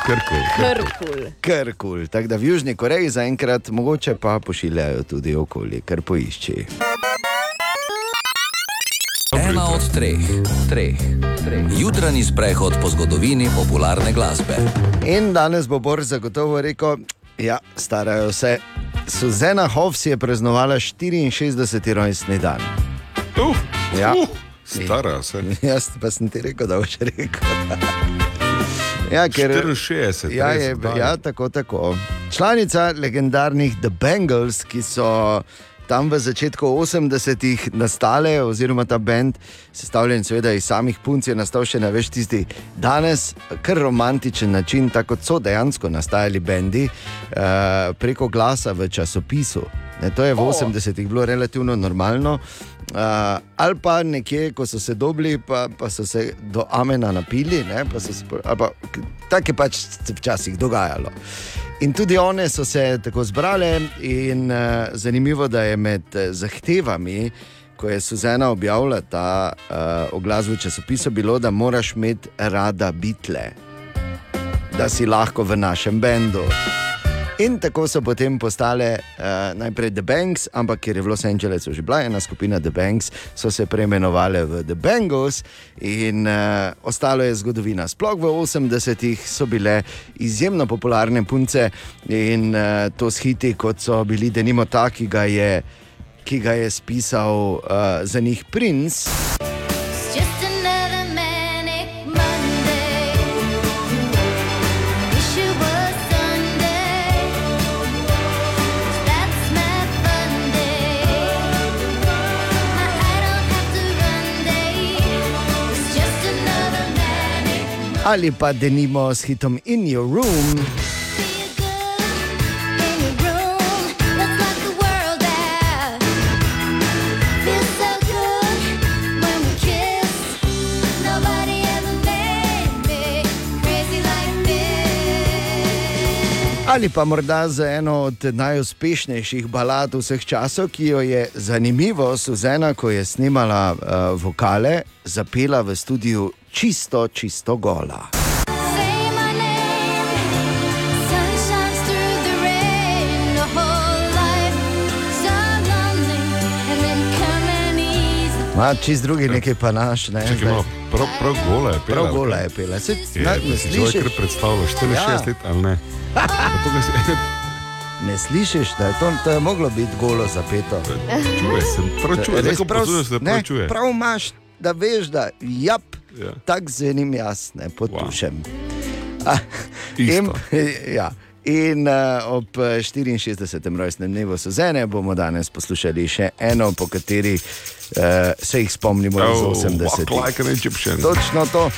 Kar kul. Kar kul. Kar kul. Tako da v Južni Koreji zaenkrat mogoče pa pošiljajo tudi okoli, kar poišči. Ena od treh, treh, treh. Jutranji sprehod po zgodovini popularne glasbe. In danes bo Bor zagotovo rekel, da ja, starajo se. Suzana Hoffs je praznovala 64. rojstni dan. Uh, ja. uh, stara se. Jaz pa sem ti rekel, da boš rekel. Ja, ker, 64, ja, je, daj. ja, tako, tako. Članica legendarnih The Bengals, ki so tam v začetku 80-ih nastale, oziroma ta bend, sestavljen seveda iz samih punc, je nastal še na več tisti danes, kar romantičen način, tako kot so dejansko nastajali bendi, uh, preko glasa v časopisu. Ne, to je v 80-ih bilo relativno normalno. Uh, ali pa nekje, ko so se dobili, pa, pa so se do amena napili, ne, pa so se, pa tako je pač včasih dogajalo. In tudi one so se tako zbrale, in uh, zanimivo, da je med eh, zahtevami, ko je Suzana objavila ta uh, oglas v časopisu, bilo, da moraš imeti rada bitle, da si lahko v našem bendu. In tako so potem postale uh, najprej The Banks, ampak ker je v Los Angelesu že bila ena skupina The Banks, so se preimenovali v The Bangles in uh, ostalo je zgodovina. Sploh v 80-ih so bile izjemno popularne punce in uh, to s hiti, kot so bili denimo ta, ki ga je, ki ga je spisal uh, za njih princ. Ali pa denimo s hitom In Your Room. Ali pa morda za eno od najuspešnejših balad vseh časov, ki jo je zanimivo Suzana, ko je snimala uh, vokale, zapela v studiu čisto, čisto gola. Ma, čist drugi nekaj pa naš. Ne, zdaj. malo, prav, prav gola je pela. Prav gola je pela. Se, Je, na, ne človek kar slišiš? predstavljaš, 64 Ja. let ali ne? Ne slišiš, da je to, to je moglo biti golo zapeto. Čuje se, prav čuje, Res prav, poslušaš, se prav ne, čuje. prav imaš, da veš, da jap, Ja. ja. tako zvenim jaz, ne potušem. Wow. In, ja. In uh, ob eh, 64. rojstnem dnevu Suzene bomo danes poslušali še eno, po kateri uh, se jih spomnimo iz Oh, 80. walk like an Egyptian. Točno to.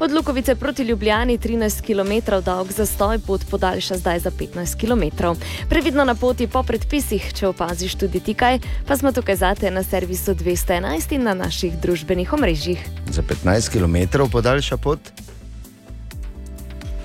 Od Lukovice proti Ljubljani 13 km dolg zastoj pot podaljša zdaj za 15 km. Previdno na poti po predpisih, če opaziš tudi ti kaj, pa smo tukaj zate na servisu 211 in na naših družbenih omrežjih. Za 15 km podaljša pot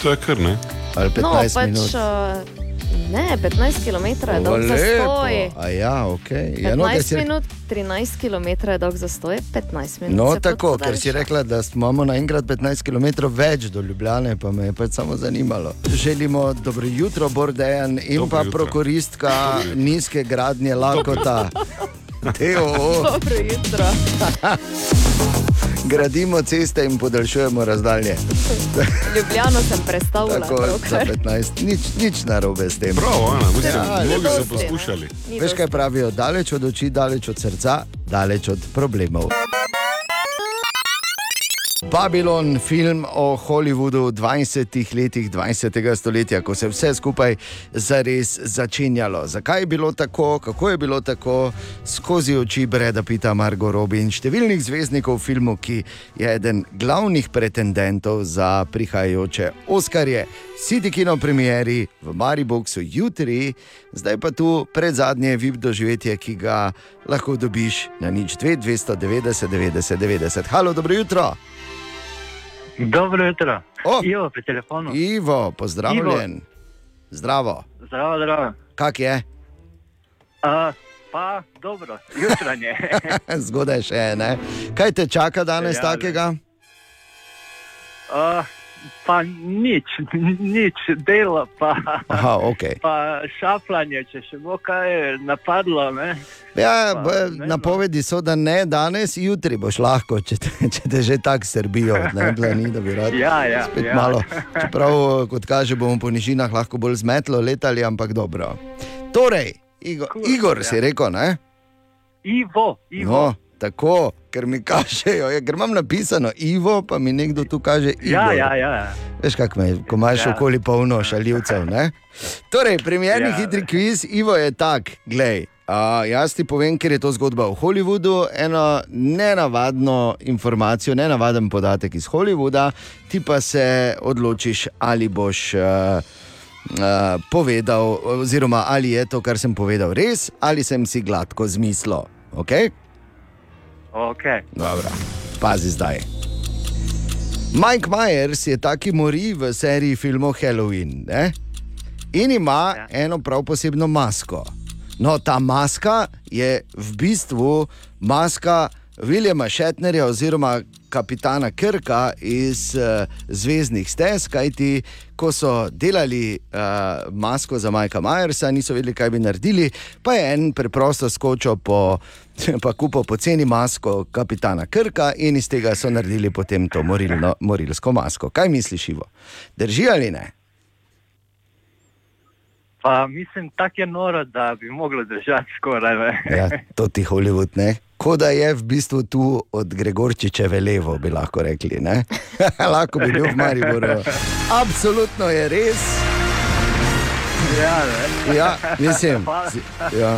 To je kar ne. ali 15 no, pač, minut. uh, ne, 15 km je dolg lepo. zastoj. A ja, ok. Ja, no, ker 15 si, minut, 13 km je dolg zastoj, 15 minut. no tako, ker si rekla, da imamo naenkrat 15 km več do Ljubljane, pa me je pač samo zanimalo. Želimo dobro jutro, Bordejan in Dobro pa jutro. prokuristka nizke gradnje Lakota. Teo, Dobro jutro. gradimo ceste in podaljšujemo razdalje. Ljubljano sem predstavljala. Tako za pravkar. 15, nič, nič narobe s tem. Prav, Ana, mislim, Ja, mnogi so poskušali. Veš, kaj pravijo? Daleč od oči, daleč od srca, daleč od problemov. Babylon, film o Hollywoodu v 20 letih 20. stoletja, ko se je vse skupaj zares začenjalo. Zakaj je bilo tako, kako je bilo tako, skozi oči Breda Pita, Margo Robi in številnih zvezdnikov v filmu, ki je eden glavnih pretendentov za prihajajoče Oskarje. City Kino premieri v Mariboku jutri, zdaj pa tu pred zadnje VIP doživetje, ki ga lahko dobiš na nič 2, 290, 90, 90. Halo, dobro jutro. Dobro jutro. O, Ivo pri telefonu. Ivo, pozdravljen. Zdravo. Zdravo, zdravo. Kak je? Uh, pa dobro, jutranje. Zgodaj še je, ne? Kaj te čaka danes Ja, takega? uh, pa nič, nič dela, pa, Aha, ok. pa šaflanje, če še bo kaj napadlo. Ne? Ja, Pa, ne, napovedi so, da ne danes, jutri boš lahko, če te, če te že tako srbijo. Ne, da ni, da bi rad. Ja, ja, spet ja. malo. Čeprav, kot kaže, bomo po nižinah lahko bolj zmetlo letali, ampak dobro. Torej, Igor, Igor si rekel, ne? Ivo, Ivo. No, tako, ker mi kažejo, ja, ker imam napisano Ivo, pa mi nekdo tu kaže Ja, Igor. ja, ja. Veš, kako me, ko imaš Ja. okoli polno šaljivcev. Ne? Torej, premjerni Ja. hitri kviz, Ivo je tak, glej. Uh, jaz ti povem, ker je to zgodba o Hollywoodu, eno nenavadno informacijo, nenavaden podatek iz Hollywooda, ti pa se odločiš, ali boš uh, uh, povedal, oziroma ali je to, kar sem povedal, res, ali sem si gladko zmislil. Okay? Okay. Dobro, pazi zdaj. Mike Myers je taki mori v seriji filmov Halloween ne? in ima ja. eno prav posebno masko. No, ta maska je v bistvu maska Williama Shatnerja oziroma kapitana Krka iz uh, Zvezdnih stez, kajti ko so delali uh, masko za Majka Myersa, niso vedeli, kaj bi naredili, pa je en preprosto skočil po, pa kupil poceni masko kapitana Krka in iz tega so naredili potem to morilno, morilsko masko. Kaj misliš, Ivo? Drži ali ne? Pa mislim, tako je noro, da bi moglo držati skoraj. Ne? Ja, to ti Hollywood ne. Ko da je v bistvu tu od Gregorčičeve levo, bi lahko rekli. ne? lahko bi bil v Mariboru. Absolutno je res. Ja, ne. Ja, mislim, Hvala. si- ja,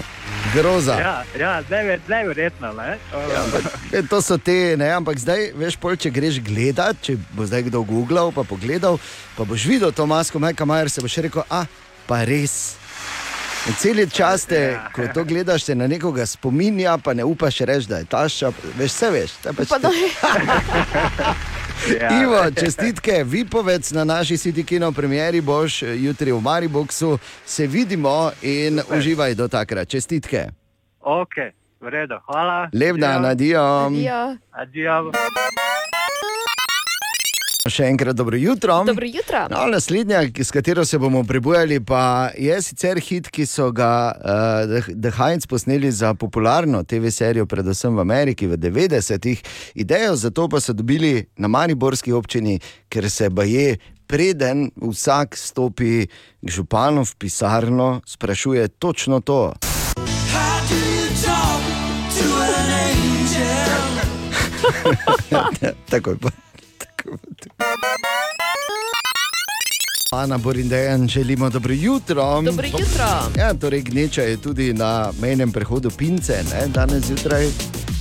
groza. Ja, ja never- neverjetno. Ne? Ja, E, To so te, ne, ampak zdaj, veš, pol, če greš gledat, če bo zdaj kdo googlal, pa pogledal, pa boš videl to masko, Majka Majer se boš rekel, a pa res. In cel čas te, ko to gledaš, te na nekoga spominja, pa ne upaš reči, da je tašča, veš, vse veš. Pač Pa te... Ja. Ivo, čestitke, Vipovec na naši City Kino premieri boš eh, jutri v Mariboku, se vidimo in uživaj do takrat. Čestitke. Ok, v redu, hvala. Lep dan, adijo. Adijo. Še enkrat dobro jutro. Dobro jutro. No, naslednja, s katero se bomo prebujali, pa je sicer hit, ki so ga uh, The Heinz posneli za popularno TV serijo, predvsem v Ameriki v 90-ih. Idejo za to pa so dobili na Mariborski občini, ker se baje. Preden vsak stopi k županu v pisarno, sprašuje točno to. Takoj pa. Ana Borindejan, želimo dobro jutro. Dobro jutro. Ja, torej gneča je tudi na mejnem prehodu Pince, ne, danes zjutraj,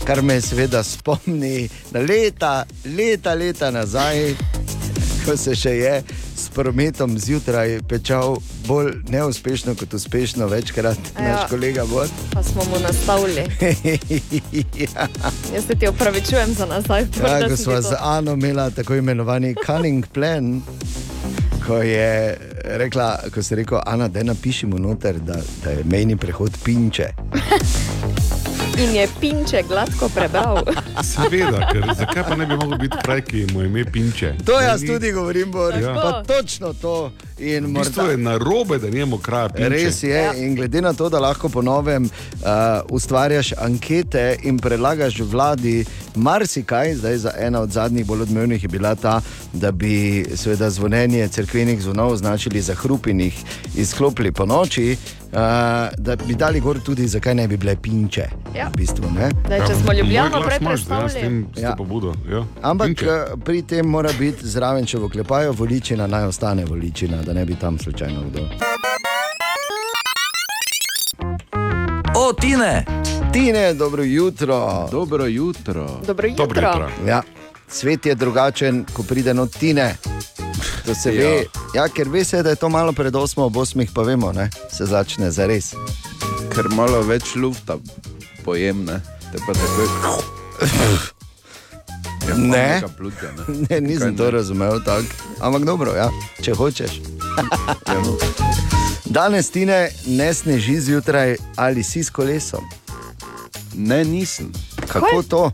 kar me seveda spomni na leta, leta, leta nazaj, ko se še je s prometom zjutraj pečal bolj neuspešno kot uspešno, večkrat Ja. naš kolega Bor. Pa smo mu nastavili. ja. Jaz se ti opravičujem za nazaj. Ja, ko smo z Ano imeli tako imenovani cunning plan, ko je rekla, ko je rekel, Ana, da napišemo noter, da, da je mejni prehod pinče. In je pinče gladko prebral. Seveda, ker zakaj pa ne bi mogel biti kraj, ki mu je ime pinče? To jaz tudi govorim, Bor. Ja. Pa točno to. In V bistvu morda- je na robe, da njemu kraja pinče. Res je, ja. in glede na to, da lahko po novem uh, ustvarjaš ankete in predlagaš vladi marsikaj, zdaj za ena od zadnjih bolj odmevnih je bila ta, da bi seveda zvonjenje cerkvenih zvonov označili za hrup in jih izklopili po noči, uh, da bi dali gor tudi, zakaj ne bi bile pinče. Ja. V bistvu, ne? Daj, če smo Ljubljano Moj glas prej predstavili. s to pobudo. Ja. Ampak Pinče. eh, pri tem mora biti zraven, če v oklepaju voličina, naj ostane voličina, da ne bi tam slučajno kdo. O, Tine! Tine, dobro jutro. Dobro jutro. Dobro jutro. Dobro jutro. Ja, svet je drugačen, ko pride not Tine. To se Ja. ve, ja, ker ve se, da je to malo pred 8, ob 8 pa vemo, ne? se začne za res. Ker malo več lufta pojem, ne? Te pa takoj. Ja, Ne. Plutja, ne? Ne, nisem to razumel tako. Ampak dobro, ja, če hočeš. Ja. Danes Tine ne sneži zjutraj ali si s kolesom. Ne, nisem. Kako to?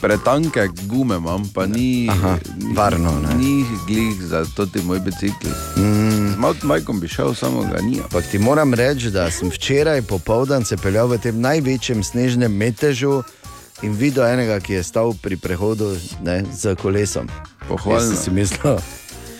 Pretanke gume imam, pa ni, Aha, varno, ne. ni glih za to ti moj bicikl. Mm. Z mountain bikom bi šel, samo ga ni. Ampak ti moram reči, da sem včeraj popoldan se peljal v tem največjem snežnem metežu in videl enega, ki je stal pri prehodu ne, z kolesom. Pohvalno. Jaz sem si mislil,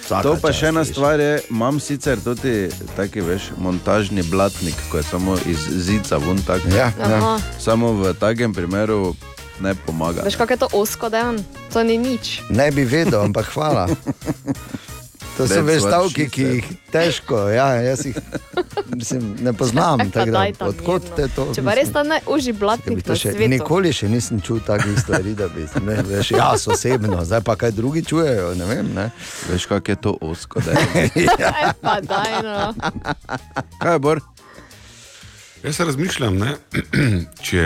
To pa čast, še ena veš. stvar je, imam sicer tudi taki, veš, montažni blatnik, ko je samo iz zica ven tak. Ja, Aha. Samo v takem primeru ne pomaga. Veš, kako je to osko dejan? To ni nič. Ne bi vedel, ampak hvala. To so veš stavki, ki jih težko, ja, jaz jih mislim, ne poznam. Da, Odkot te to? Če pa res ta bi blatnik to na še, svetu. nikoli še nisem čutil takih stvari, da bi ne, veš, jaz osebno, zdaj pa kaj drugi čujejo. Ne vem, ne. Veš, kako je to osko, da je. Aj, pa daj, no. Kaj je bor? Jaz razmišljam, ne, če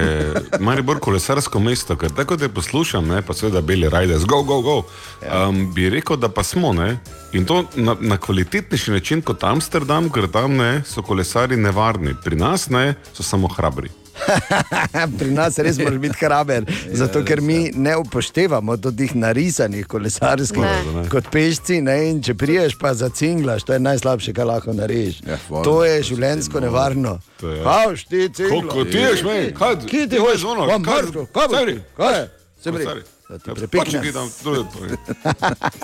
imaš bolj kolesarsko mesto, ker tako te poslušam, ne, pa seveda beli rajdes, go, go, go. Um, bi rekel, da pa smo ne, in to na, na kvalitetnejši način kot Amsterdam, ker tam ne, so kolesari nevarni, pri nas ne, so samo hrabri. Pri nas res moraš biti hraber, zato ker mi ne upoštevamo teh narisanih kolesarskih Ne. kot pešci. Ne? in Če priješ pa za cinglaš, to je najslabše, kar lahko narediš. Ja, hvala, to je to življenjsko nevarno. To je- Kaj ti cinglaš? Koliko ti ješ, meni? Kaj- Kje ti ti hočeš? imaš ono, Vam kaj- mrtvo, kaj boš? Sebri. Kaj je? Sebri. Stari. Da ti Ja, prepeknem. počakaj, dam druge povem.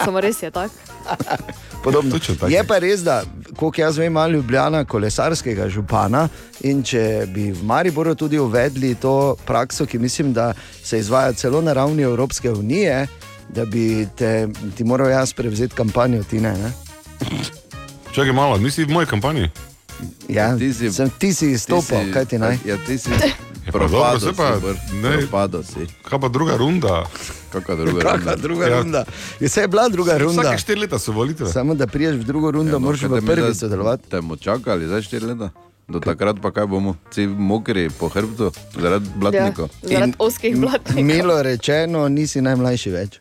Samo res je tako. Podobno. Je je. pa res, da koliko jaz vem, ima Ljubljana kolesarskega župana in če bi v Mariboru tudi uvedli to prakso, ki mislim, da se izvaja celo na ravni Evropske unije, da bi te, ti moral jaz prevzeti kampanjo, ti ne. ne? Čakaj malo, nisi v moji kampanji? Ja, Ti si- sem, ti si izstopal, kaj ti naj? Ja, ti si Ja, pa dobro, pa, si, ne. Propadel si. Kaj pa druga runda? Kakva druga Kakšna runda? druga Ja. runda? Je se je bila druga runda. Vsake štiri leta so volitve. Samo da priješ v drugo rundo, ja, no, moraš v prvi sodelovati. Te bomo čakali za štiri leta. Do takrat pa kaj bomo, vsi mokri po hrbtu, zaradi blatnikov. Ja, zaradi oskih blatnikov. Milo rečeno, nisi najmlajši več.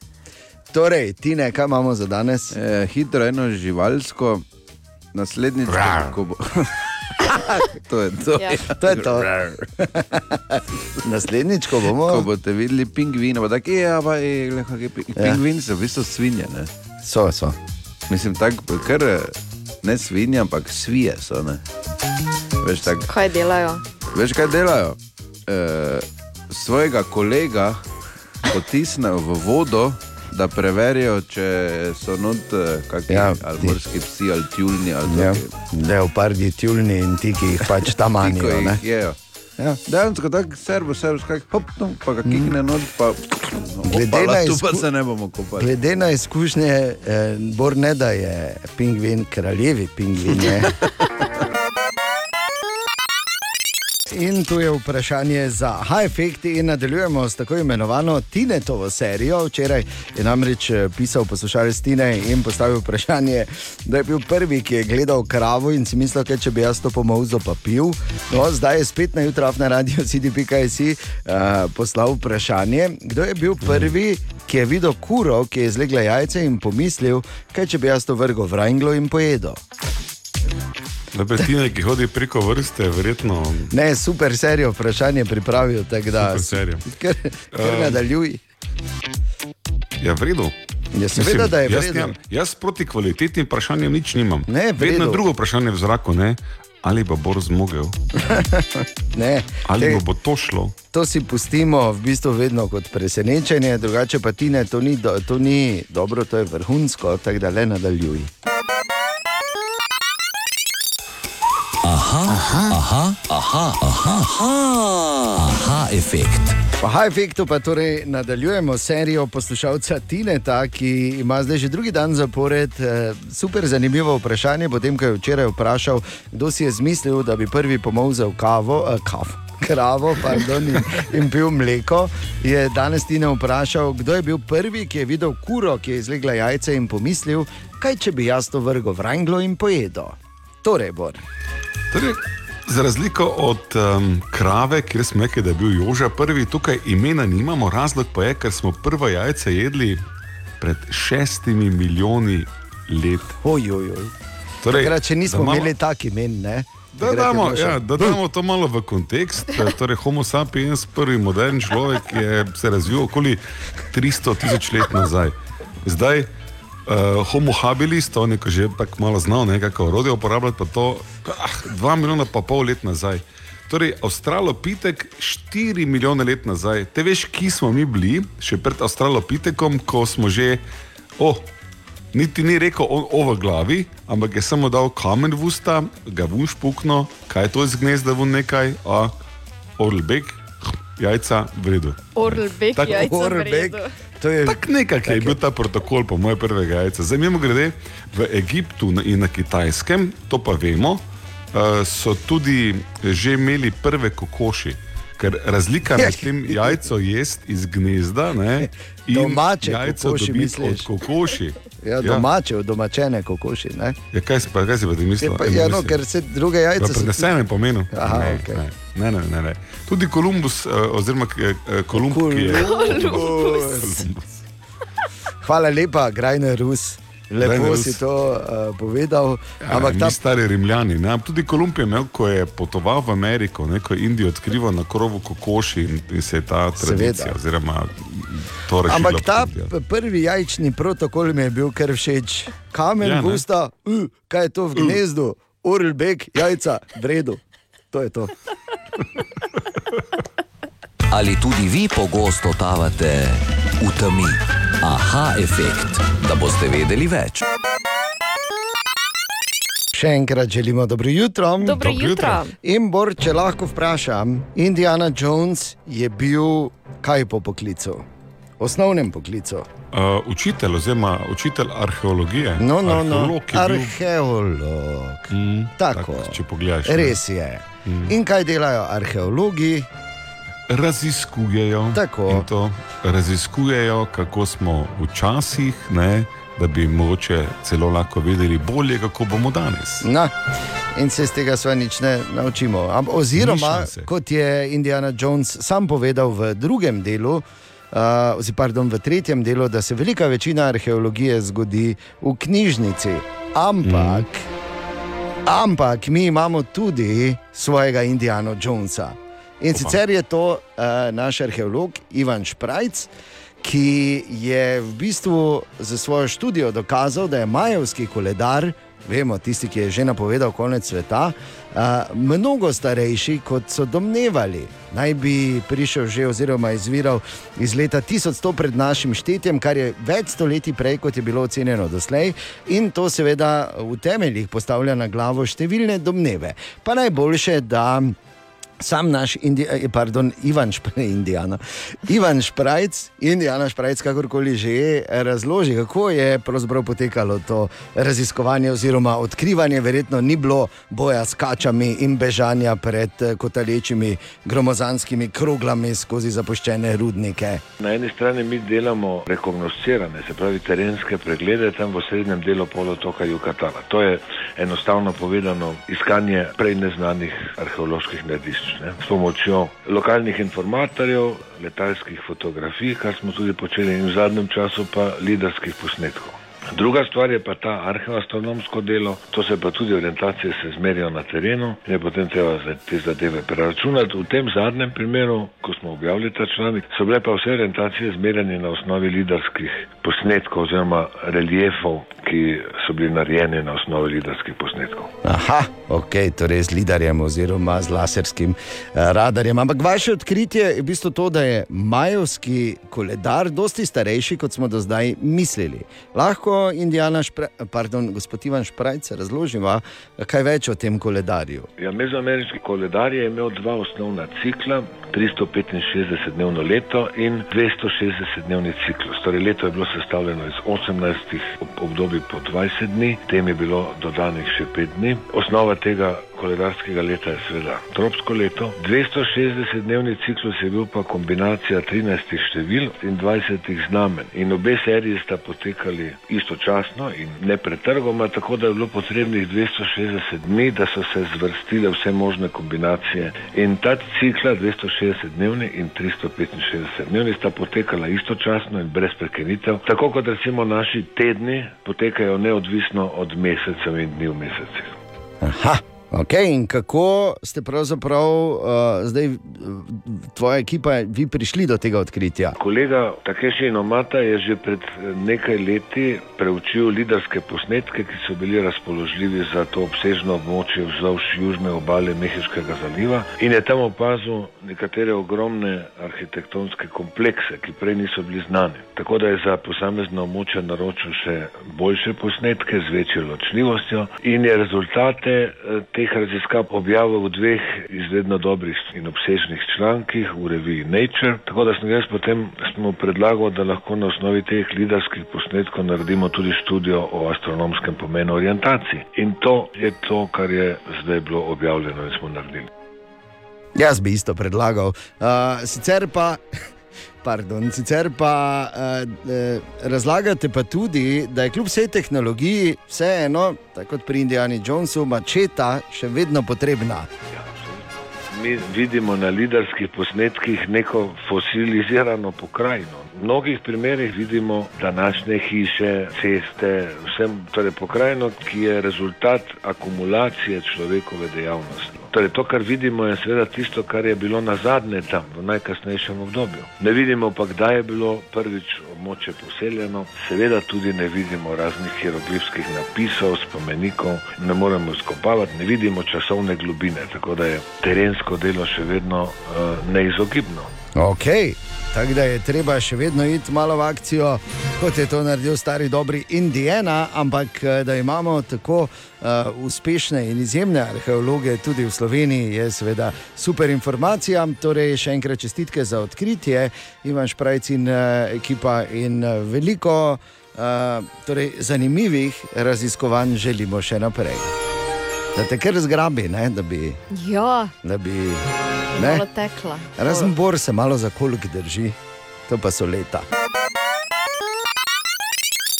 Torej, Tine, kaj imamo za danes? E, hitro, eno živalsko, naslednjič, ko bo. to je to. Ja. To je to. Naslednjič, ko bomo. Ko boste videli pingvine, bo tako, ja, pa je, glej, kak je ping- Ja. pingvini so v bistvu svinje. Ne? So, so. Mislim, tako, ker eh, ne svinje, ampak svije so. Ne? Veš, tak, Kaj delajo? veš, kaj delajo? E, svojega kolega potisnejo v vodo, da preverijo, če so not eh, kakšni Ja, morski psi ali tjulni. Ali Ja. Leopardi, tjulni in ti, ki jih pač tam manijo. ne. Ja. Dejansko tako servo, servo, skak, hop, no, pa ga kikne not, pa, Glede opala, na tu pa izku- se ne bomo kopali. Glede na izkušnje, eh, Bor ne da je pingvin, kraljevi pingvin. In tu je vprašanje za Hi-Effect in nadaljujemo s tako imenovano Tinetovo serijo. Včeraj je namreč eh, pisal poslušalec Tine in postavil vprašanje, da je bil prvi, ki je gledal kravo in si mislil, da če bi jaz to pomolzo pa pil. No, zdaj je spet na jutro na radio CD.js uh, poslal vprašanje, kdo je bil prvi, ki je videl kuro, ki je zlegla jajce in pomislil, kaj če bi jaz to vrgel v Ranglo in pojedel. Lepetine, ki hodi preko vrste, verjetno. Ne, super serijo vprašanje pripravil, tako da. Ker, ker Um, nadaljuj. Je v redu. Ja, seveda, da je jaz, nimam- jaz proti kvalitetnim vprašanjem nič nimam. Ne, Vedno drugo vprašanje v zraku, ne? ali bo Bor zmogel, Ne, ali te- bo, bo to šlo. To si pustimo v bistvu vedno kot presenečenje, drugače pa ti ne, to ni, do, to ni dobro, to je vrhunsko, tako da le nadaljuj. Aha, aha, aha, aha, aha, aha, aha efekt. Po High Effectu pa torej nadaljujemo serijo poslušalca Tineta, ki ima zdaj že drugi dan zapored eh, super zanimivo vprašanje, potem ko je včeraj vprašal, kdo si je zmislil, da bi prvi pomolzel kavo, eh, kavo. Kravo, pardon, in, in pil mleko, je danes Tina vprašal, kdo je bil prvi, ki je videl kuro, ki je izlegla jajce in pomislil, kaj če bi jaz to vrgel v Ranglo in pojedel. Torej, Bor. Torej, za razliko od um, krave, kjer smo rekli, da je bil Joža prvi, tukaj imena nimamo, razlog pa je, ker smo prva jajca jedli pred šestimi milijoni let. Ojoj, Torej, Takrat, če nismo da imamo- imeli taki men, ne? Da je damo, ja, da damo to malo v kontekst. Torej, Homo sapiens, prvi modern človek, je se razvil okoli 300 tisoč let nazaj. Zdaj, uh, Homo habilis, to neko že tako malo znal, nekako orodje uporabljati, pa to ah, 2 milijona pa pol let nazaj. Torej, Avstralopitek 4 milijone let nazaj. Te veš, ki smo mi bili, še pred Avstralopitekom, ko smo že, oh, niti ni rekel on o v glavi, ampak je samo dal kamen v usta, ga vun špukno, kaj je to iz gnezda vun nekaj, a orlbek, jajca v redu. Orlbek, jajca v redu. Je tako nekako je bil ta protokol, po mojem, prvega jajca. Zdaj, mimo grede, v Egiptu in na Kitajskem, to pa vemo, uh, so tudi že imeli prve kokoši. Ker razlika med tem jajco jest iz gnezda ne, in Domače jajco kokoši, misliš? od kokoši. Ja, domače, domačene kokoši. Ne? Ja, kaj, si pa, kaj si pa ti mislil? Ja, ja, no, ker se druge jajce. V prenesenem pomenu. Aha, ne, okej. ne, ne, ne, ne. Tudi Kolumbus, uh, oziroma eh, eh, Kolumb, ki je. Kolumbus. Hvala lepa, Grajner Rus. Lepo Grajner Rus. si to uh, povedal. Ja, Ampak mi ta stari Rimljani. Ne? Tudi Kolumb je imel, ko je potoval v Ameriko, ne? ko je Indijo odkrival na krovu kokoši in, in se je ta tradicija, Seveda. oziroma. Ampak ta prvi jajčni protokol mi je bil kar všeč. Kamen Ja, ja, ne. v usta, uh, kaj je to v gnezdu, urlbek, jajca, v redu. To je to. Ali tudi vi pogosto totavate v temi? Aha efekt, da boste vedeli več. Še enkrat želimo dobro jutro. Dobro Dobro jutro. jutro. In Bor, če lahko vprašam, Indiana Jones je bil kaj po poklicu? Osnovnem poklicu. Uh, učitelj, oziroma učitelj arheologije. No, no, no. Arheolog bil- Arheolog. Mm, Tako. če pogledaš. ne. Res je. In kaj delajo arheologi? Raziskujejo. To raziskujejo, kako smo včasih, ne, da bi mogoče celo lahko vedeli bolje, kako bomo danes. Na, in se iz tega sva nič ne naučimo. Am- Oziroma, kot je Indiana Jones sam povedal v drugem delu, uh, oziroma pardon, v tretjem delu, da se velika večina arheologije zgodi v knjižnici. Ampak, mm. Ampak mi imamo tudi svojega Indiana Jonesa. In Opa. sicer je to uh, naš arheolog Ivan Šprajc, ki je v bistvu za svojo študijo dokazal, da je Majevski koledar, vemo, tisti, ki je že napovedal konec sveta, uh, mnogo starejši, kot so domnevali. Naj bi prišel že, oziroma izviral iz leta 1100 pred našim štetjem, kar je več stoletij prej, kot je bilo ocenjeno doslej, in to seveda v temeljih postavlja na glavo številne domneve. Pa najboljše, da Sam naš, Indi, eh, pardon, Ivan, Šp Indijana. Ivan Šprajc, Indijana Šprajc, kakorkoli že je, razloži, kako je potekalo to raziskovanje oziroma odkrivanje. Verjetno ni bilo boja s kačami in bežanja pred eh, kotalečimi gromozanskimi kroglami skozi zapuščene rudnike. Na eni strani mi delamo rekognoscirane, se pravi terenske preglede tam v srednjem delu polotoka Jukatana. To je enostavno povedano iskanje prej neznanih arheoloških naredišč. Ne? S pomočjo lokalnih informatorjev, letalskih fotografij, kar smo tudi počeli in v zadnjem času pa lidarskih posnetkov. Druga stvar je pa ta arheoastronomsko delo, to se pa tudi orientacije se zmerijo na terenu in je potem treba te zadeve preračunati. V tem zadnjem primeru, ko smo objavili ta članek, so bile pa vse orientacije zmerjene na osnovi lidarskih posnetkov oziroma reliefov, ki so bili narejeni na osnovi lidarskih posnetkov. Aha, ok, torej z lidarjem oziroma z laserskim eh, radarjem. Ampak vaše odkritje je v bistvu to, da je majovski koledar dosti starejši, kot smo do zdaj mislili. Lahko Indijana, Špre, pardon, gospod Ivan Šprajc, razloživa kaj več o tem koledarju. Ja, mezoameriški koledar je imel dva osnovna cikla, 365-dnevno leto in 260-dnevni ciklus. Torej, leto je bilo sestavljeno iz 18 ob- obdobij po 20 dni, tem je bilo dodanih še 5 dni. Osnova tega koledarskega leta je seveda tropsko leto. 260-dnevni ciklus je bil pa kombinacija 13 števil in 20 znamen. In obe seriji sta potekali istočasno in nepretrgoma, tako da je bilo potrebnih 260 dni, da so se zvrstile vse možne kombinacije. In ta cikla, 260-dnevni in 365-dnevni, sta potekala istočasno in brez prekinitev, tako kot recimo naši tedni potekajo neodvisno od mesecev in dni v mesecih. Aha. Ok, in kako ste pravzaprav uh, zdaj, tvoja ekipa, vi prišli do tega odkritja? Kolega Takeši Nomata je že pred eh, nekaj leti preučil lidarske posnetke, ki so bili razpoložljivi za to obsežno območje vzdolž južne obale Mehiškega zaliva in je tam opazil nekatere ogromne arhitektonske komplekse, ki prej niso bili znani. Tako da je za posamezna območja naročil še boljše posnetke z večjo ločljivostjo in je rezultate eh, teh raziskav objavil v dveh izredno dobrih in obsežnih člankih v reviji Nature. Tako da sem jaz potem smo predlagal, da lahko na osnovi teh lidarskih posnetkov naredimo tudi študijo o astronomskem pomenu orientacij. In to je to, kar je zdaj bilo objavljeno in smo naredili. Jaz bi isto predlagal. Uh, sicer pa. Pardon, sicer pa uh, uh, razlagate pa tudi, da je kljub vsej tehnologiji vseeno, tako kot pri Indijani Jonesu, mačeta še vedno potrebna. Mi vidimo na lidarskih posnetkih neko fosilizirano pokrajino. V mnogih primerih vidimo današnje hiše, ceste, vsem, torej pokrajino, ki je rezultat akumulacije človekove dejavnosti. Torej, to, kar vidimo, je seveda tisto, kar je bilo na zadnje tam, v najkasnejšem obdobju. Ne vidimo pa, kdaj je bilo prvič območje poseljeno, seveda tudi ne vidimo raznih hieroglifskih napisov, spomenikov, ne moremo izkopavati, ne vidimo časovne globine, tako da je terensko delo še vedno uh, neizogibno. Ok, tako da je treba še vedno iti malo v akcijo, kot je to naredil stari dobri Indijana, ampak eh, da imamo tako uh, uspešne in izjemne arheologe tudi v Sloveniji, je seveda super informacija. Torej, še enkrat čestitke za odkritje, Ivan Šprajc in uh, ekipa in veliko uh, torej, zanimivih raziskovanj želimo še naprej. Da te kar zgrabi, ne? da bi. Ja, Da bi ne? tekla. Razen bor se malo za kolk drži, to pa so leta.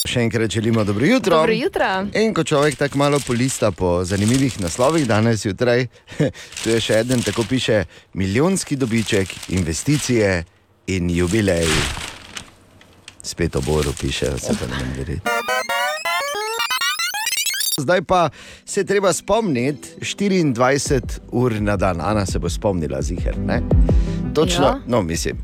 Še enkrat želimo dobro jutro. Dobro jutro. In ko človek tako malo polista po zanimivih naslovih danes jutraj, tu je še en, tako piše: milijonski dobiček, investicije in jubilej. Spet o boru piše, se pa ne morem verjeti. Zdaj pa se treba spomniti 24 ur na dan, Ana se bo spomnila, ziger. Ne? Točno, Ja. no, mislim,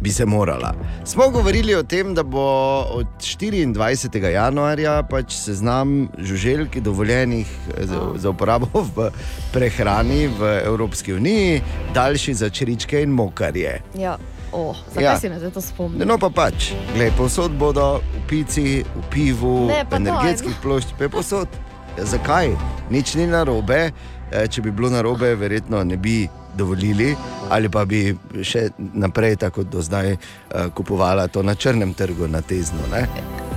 bi se morala. Smo govorili o tem, da bo od 24. januarja pač seznam žuželk dovoljenih za, za uporabo v prehrani v Evropski uniji, daljši za čričke in mokarje. Ja. Oh, zakaj Ja. si me to spomnil? No pa pač, glej, povsod bodo v pici, v pivu, Ne, pa to, energetskih plošč, povsod. Zakaj? Nič ni narobe. Eh, Če bi bilo narobe, verjetno ne bi dovolili, ali pa bi še naprej, tako kot do zdaj, uh, kupovala to na črnem trgu, na tezno. Ne?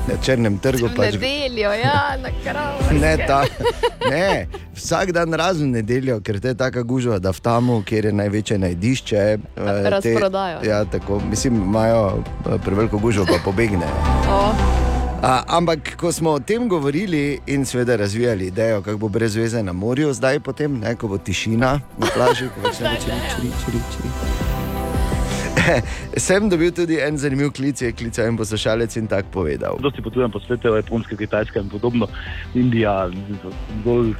Na črnem trgu pač. nedeljo, ja, na kravo. Ne, ta, ne, vsak dan razen nedeljo, ker te je tako gužva, da v tamu, kjer je največje najdišče. te- Razprodajo. Ja, tako, mislim, imajo preveliko gužvo, pa pobegnejo. O, A, ampak, ko smo o tem govorili in seveda razvijali idejo, kako bo brez veze na morju, zdaj potem, ne, ko bo tišina na plaži, ko več ne bo čiri, čiri, čiri, čiri. Sem dobil tudi en zanimiv klic, je klical en poslušalec in tako povedal. Dosti potujem po svetu, Japonska, Kitajska in podobno, Indija, bolj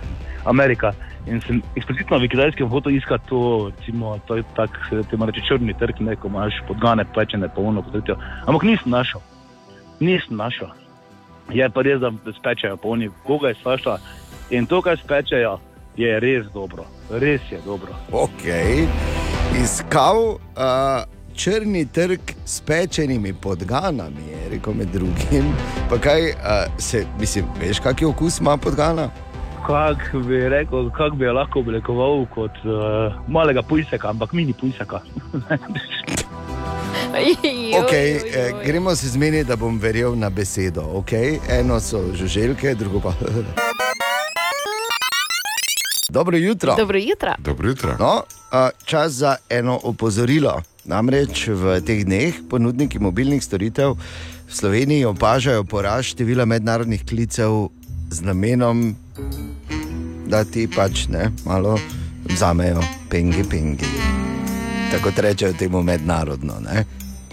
Amerika. In sem eksplicitno v kitajskem hotel iskati to, recimo, to je tak, se temu reče črni trg, ne, ko imaš podgane, pečene, polno potretijo. Ampak nisem našel, nisem našel. Je pa res, da spečejo polni, koga je svašta. In to, kar spečejo, je res dobro, res je dobro. Ok, iskal uh, črni trg s pečenimi podganami, je rekel med drugim. Pa kaj, uh, se, mislim, veš, kak je okus ima podgana? Kak bi rekel, kako bi jo lahko oblikoval kot uh, malega pujseka, ampak mini pujseka. Okay, eh, gremo se zmeniti, da bom verjel na besedo. Okay? Eno so žuželke, drugo pa. Dobro jutro. Dobro jutro. Dobro jutro. No, čas za eno opozorilo. Namreč v teh dneh ponudniki mobilnih storitev v Sloveniji opažajo porast števila mednarodnih klicev z namenom, da ti pač ne malo vzamejo pengi, pengi. Tako kot rečejo temu mednarodno. Ne?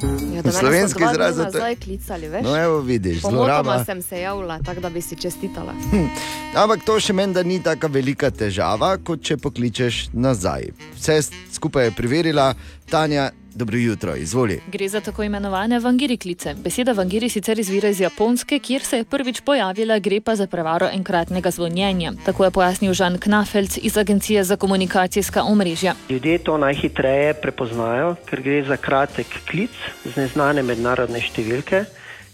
Ja, mene so Slovenski izraz za to- nazaj klicali, veš? No, evo, vidiš, zloraba. sem se javila, tako da bi si čestitala. Hm. Ampak to še meni, da ni tako velika težava, kot če pokličeš nazaj. Vse skupaj je preverila Tanja, dobro jutro, izvoli. Gre za tako imenovane vangiri klice. Beseda vangiri sicer izvira iz Japonske, kjer se je prvič pojavila, gre pa za prevaro enkratnega zvonjenja. Tako je pojasnil Žan Knafelc iz Agencije za komunikacijska omrežja. Ljudje to najhitreje prepoznajo, ker gre za kratek klic z neznane mednarodne številke,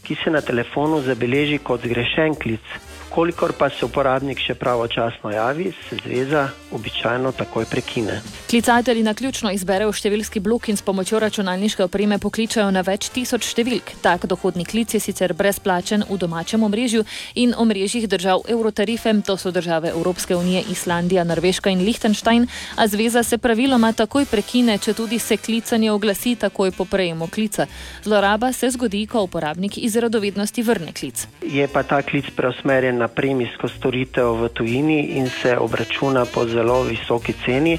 ki se na telefonu zabeleži kot zgrešen klic. Kolikor pa se uporabnik še pravočasno javi, se zveza običajno takoj prekine. Klicatelji na ključno izberejo številski blok in s pomočjo računalniške opreme pokličajo na več tisoč številk. Tak dohodni klic je sicer brezplačen v domačem omrežju in omrežjih držav Eurotarife, to so države Evropske unije, Islandija, Norveška in Liechtenstein, a zveza se praviloma takoj prekine, če tudi se klicanje oglasi takoj po prejemu klica. Zloraba se zgodi, ko uporabnik iz radovednosti vrne klic. Je pa ta klic preusmerjen na premijsko storitev v tujini in se obračuna po zelo visoki ceni,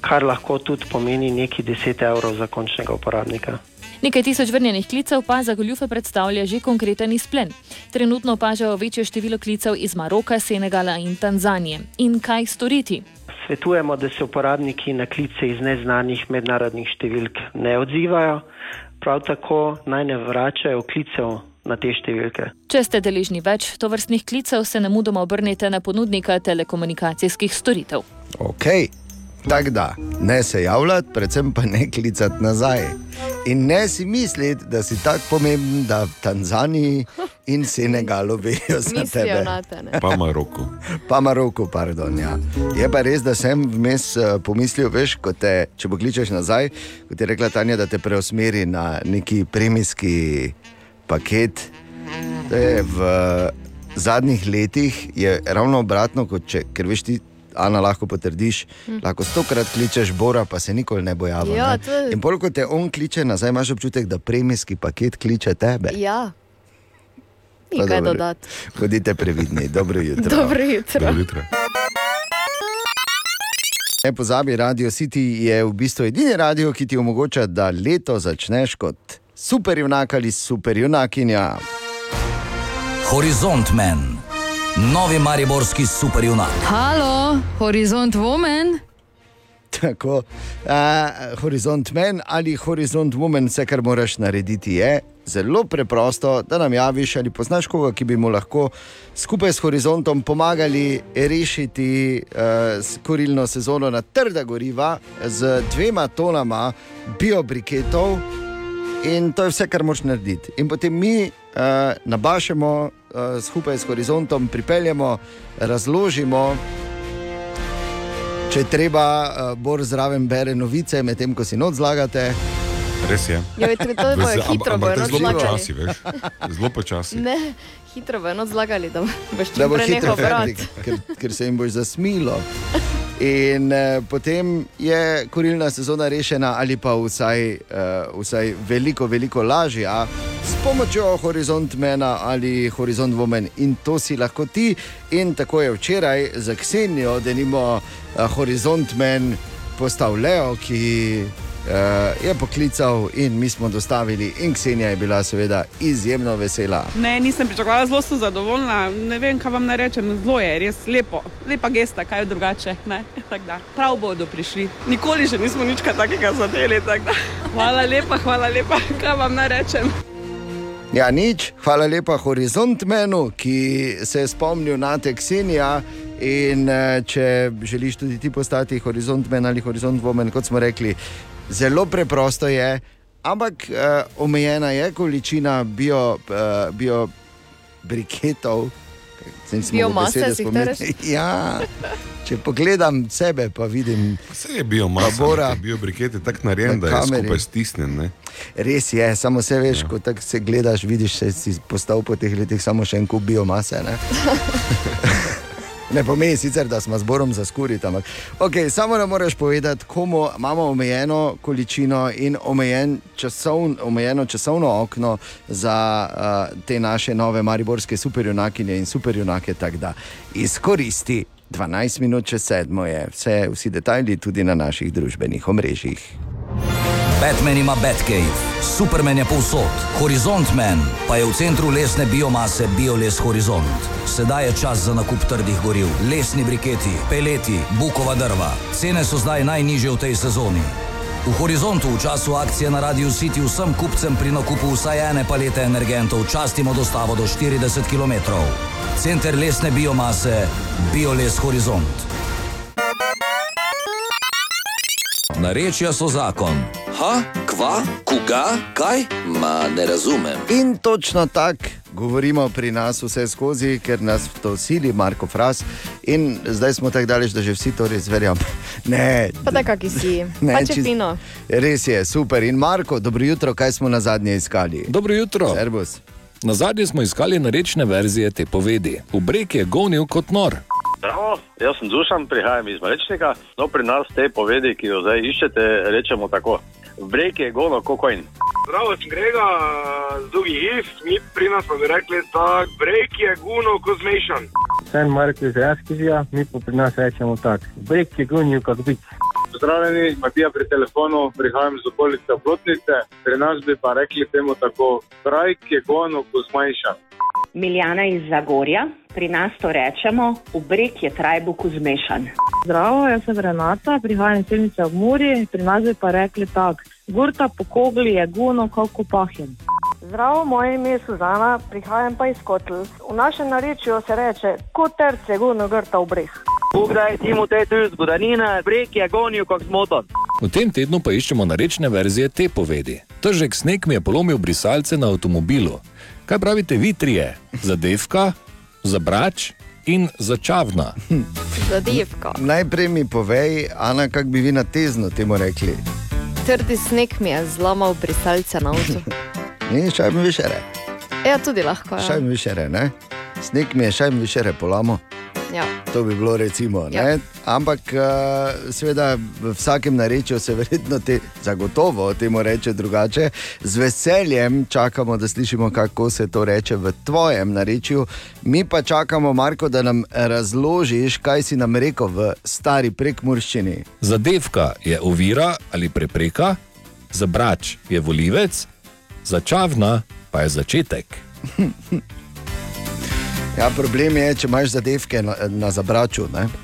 kar lahko tudi pomeni nekaj 10 evrov za končnega uporabnika. Nekaj tisoč vrnjenih klicev pa za goljufe predstavlja že konkreten izplen. Trenutno opažajo večje število klicev iz Maroka, Senegala in Tanzanije. In kaj storiti? Svetujemo, da se uporabniki na klice iz neznanih mednarodnih številk ne odzivajo, prav tako naj ne vračajo klicev na te številke. Če ste deležni več tovrstnih klicev, se nemudoma obrnite na ponudnika telekomunikacijskih storitev. Ok, tako da ne se javljati, predvsem pa ne klicati nazaj. In ne si misliti, da si tako pomemben, da v Tanzaniji in Senegalu vejo za Mislijo tebe. nate, ne? Pa Maroku. Pa Maroku, pardon. Ja. Je pa res, da sem vmes eh, pomislil, veš, ko te, če pokličeš nazaj, kot je rekla Tanja, da te preusmeri na neki premijski paket. V zadnjih letih je ravno obratno, kot če, ker veš ti. Ana lahko potrdiš, Hm. lahko stokrat kličeš Bora, pa se nikoli ne bo javil. Ja, je- In bolj kot te on kliče nazaj, imaš občutek, da premijski paket kliče tebe. Ja. Ni kaj dodati. Bodite previdni, dobro jutro. Dobro jutro. Dobro jutro. Ne pozabi, Radio City je v bistvu edini radio, ki ti omogoča, da leto začneš kot superjunak ali superjunakinja. Horizont Men, novi mariborski superjunak. Halo, Horizont Woman. Tako, uh, horizont men ali horizont woman, vse, kar moraš narediti, je zelo preprosto, da nam javiš ali poznaš koga, ki bi mu lahko skupaj s horizontom pomagali rešiti uh, kurilno sezono na trda goriva z dvema tonama biobriketov. In to je vse, kar moš narediti. In potem mi uh, nabašemo uh, skupaj s horizontom, pripeljemo, razložimo. Če je treba, uh, Bor zraven bere novice, medtem ko si noč zlagate. Res je. Joj, to- to bojo hitro, bojo to je zelo počasi, veš. Zelo počasi. Ne, hitro bo eno zlagali, da boš Da čim bo prej hitro nehal brati. ker, ker se jim boš zasmilo. In uh, potem je kurilna sezona rešena, ali pa vsaj, uh, vsaj veliko, veliko lažja s pomočjo Horizont Mena ali Horizont Women. In to si lahko ti. In tako je včeraj za Ksenijo, da nimo uh, Horizont Men postal Leo, ki je poklical in mi smo dostavili. In Ksenija je bila seveda izjemno vesela. Ne, nisem pričakovala, zelo sem zadovoljna. Ne vem, kaj vam naj rečem, zelo je res lepo. Lepa gesta, kaj je drugače. ne, tako da. Prav bodo prišli. Nikoli še nismo nič takega zadeli. tako da. Hvala lepa, hvala lepa, kaj vam naj rečem. Ja, nič, hvala lepa Horizont Menu, ki se je spomnil na te Ksenija. In eh, če želiš tudi ti postati Horizont Men ali Horizont Women, kot smo rekli, zelo preprosto je, ampak uh, omejena je količina bio, uh, bio briketov. Besede si tereš? Ja, če pogledam sebe, pa vidim. Vse je biomasa, Bora. biobriket je tako narejen, Na da je skupaj stisnjen. Ne? Res je, samo se veš, ja. ko tako se gledaš, vidiš, da si postal po teh letih samo še en kup biomase. Ne, pomeni sicer, da smo zborom zaskuriti, ampak okay, samo ne moreš povedati, komu imamo omejeno količino in omejen časovn, omejeno časovno okno za uh, te naše nove mariborske superjunakinje in superjunake. Tako da izkoristi 12 minut čez sedmo je vse, vsi detajli tudi na naših družbenih omrežjih. Batman ima Batcave, Superman je povsod, Horizont Man pa je v centru lesne biomase Bioles Horizont. Sedaj je čas za nakup trdih goriv, lesni briketi, peleti, bukova drva. Cene so zdaj najnižje v tej sezoni. V Horizontu v času akcije na Radio City vsem kupcem pri nakupu vsaj ene palete energentov častimo dostavo do 40 km. Center lesne biomase Bioles Horizont. Narečja so zakon. Ha, kva, koga, kaj? Ma ne razumem. In točno tako govorimo pri nas vse skozi, ker nas to sili, Marko Fras. In zdaj smo tako daleč, da že vsi to res verjamemo. Ne, Pa da kaki si, Ne, pa če čist- fino. res je, super. In Marko, dobro jutro, kaj smo na zadnje iskali? Dobro jutro. Servus. Na zadnje smo iskali narečne verzije te povedi. V breg je gonil kot nor. Zdravo, jaz sem Dušan, prihajam iz Malečnika. No, pri nas te povedi, ki jo zdaj iščete, rečemo tako. V breg je gono kokojn. Zdravo, sem Grega, z dolgih if, mi pri nas pa bi rekli, da brek je guno ko zmešan. Sem Marko iz Jaskizija, mi pa pri nas rečemo tako. Brek je gonil kot bik. Pozdravljeni, Matija pri telefonu, prihajam z okolice Oplotnice. Pri nas bi pa rekli temu tako, brek je guno ko zmešan. Miljana iz Zagorja, pri nas to rečemo, v breg je trajbuk zmešan. Zdravo, jaz sem Renata, prihajam iz Silnice v Muri, pri nas bi pa rekli tako. Gurta po kogli je guno, kako pahjem. Zdravo, moje ime je Suzana, prihajam pa iz Kotl. V našem narečju se reče, kot terce guno grta v breh. Kdaj Timo te tu zgodanina, brek je gonil kot motor. V tem tednu pa iščemo narečne verzije te povedi. Težek sneg mi je polomil brisalce na avtomobilu. Kaj pravite vi trije? Zadevka, zabrač in začavna. Zadevka. Najprej mi povej, Ana, kako bi vi na tezno temu rekli. Trdi sneg mi je zlomal brisalce na avtu. Ni šajm višere. Ja, tudi lahko. Ja. Šajm višere, ne? Sneg mi je šajm višere polamo. Ja. To bi bilo recimo. Ja. Ampak uh, seveda v vsakem narečju se verjetno te, zagotovo temu reče drugače. Z veseljem čakamo, da slišimo, kako se to reče v tvojem narečju. Mi pa čakamo, Marko, da nam razložiš, kaj si nam rekel v stari prekmurščini. Zadevka je ovira ali prepreka, zabrač je volivec, začavna pa je začetek. Ja, problem je, če imaš zadevke na, na zabraču. ne.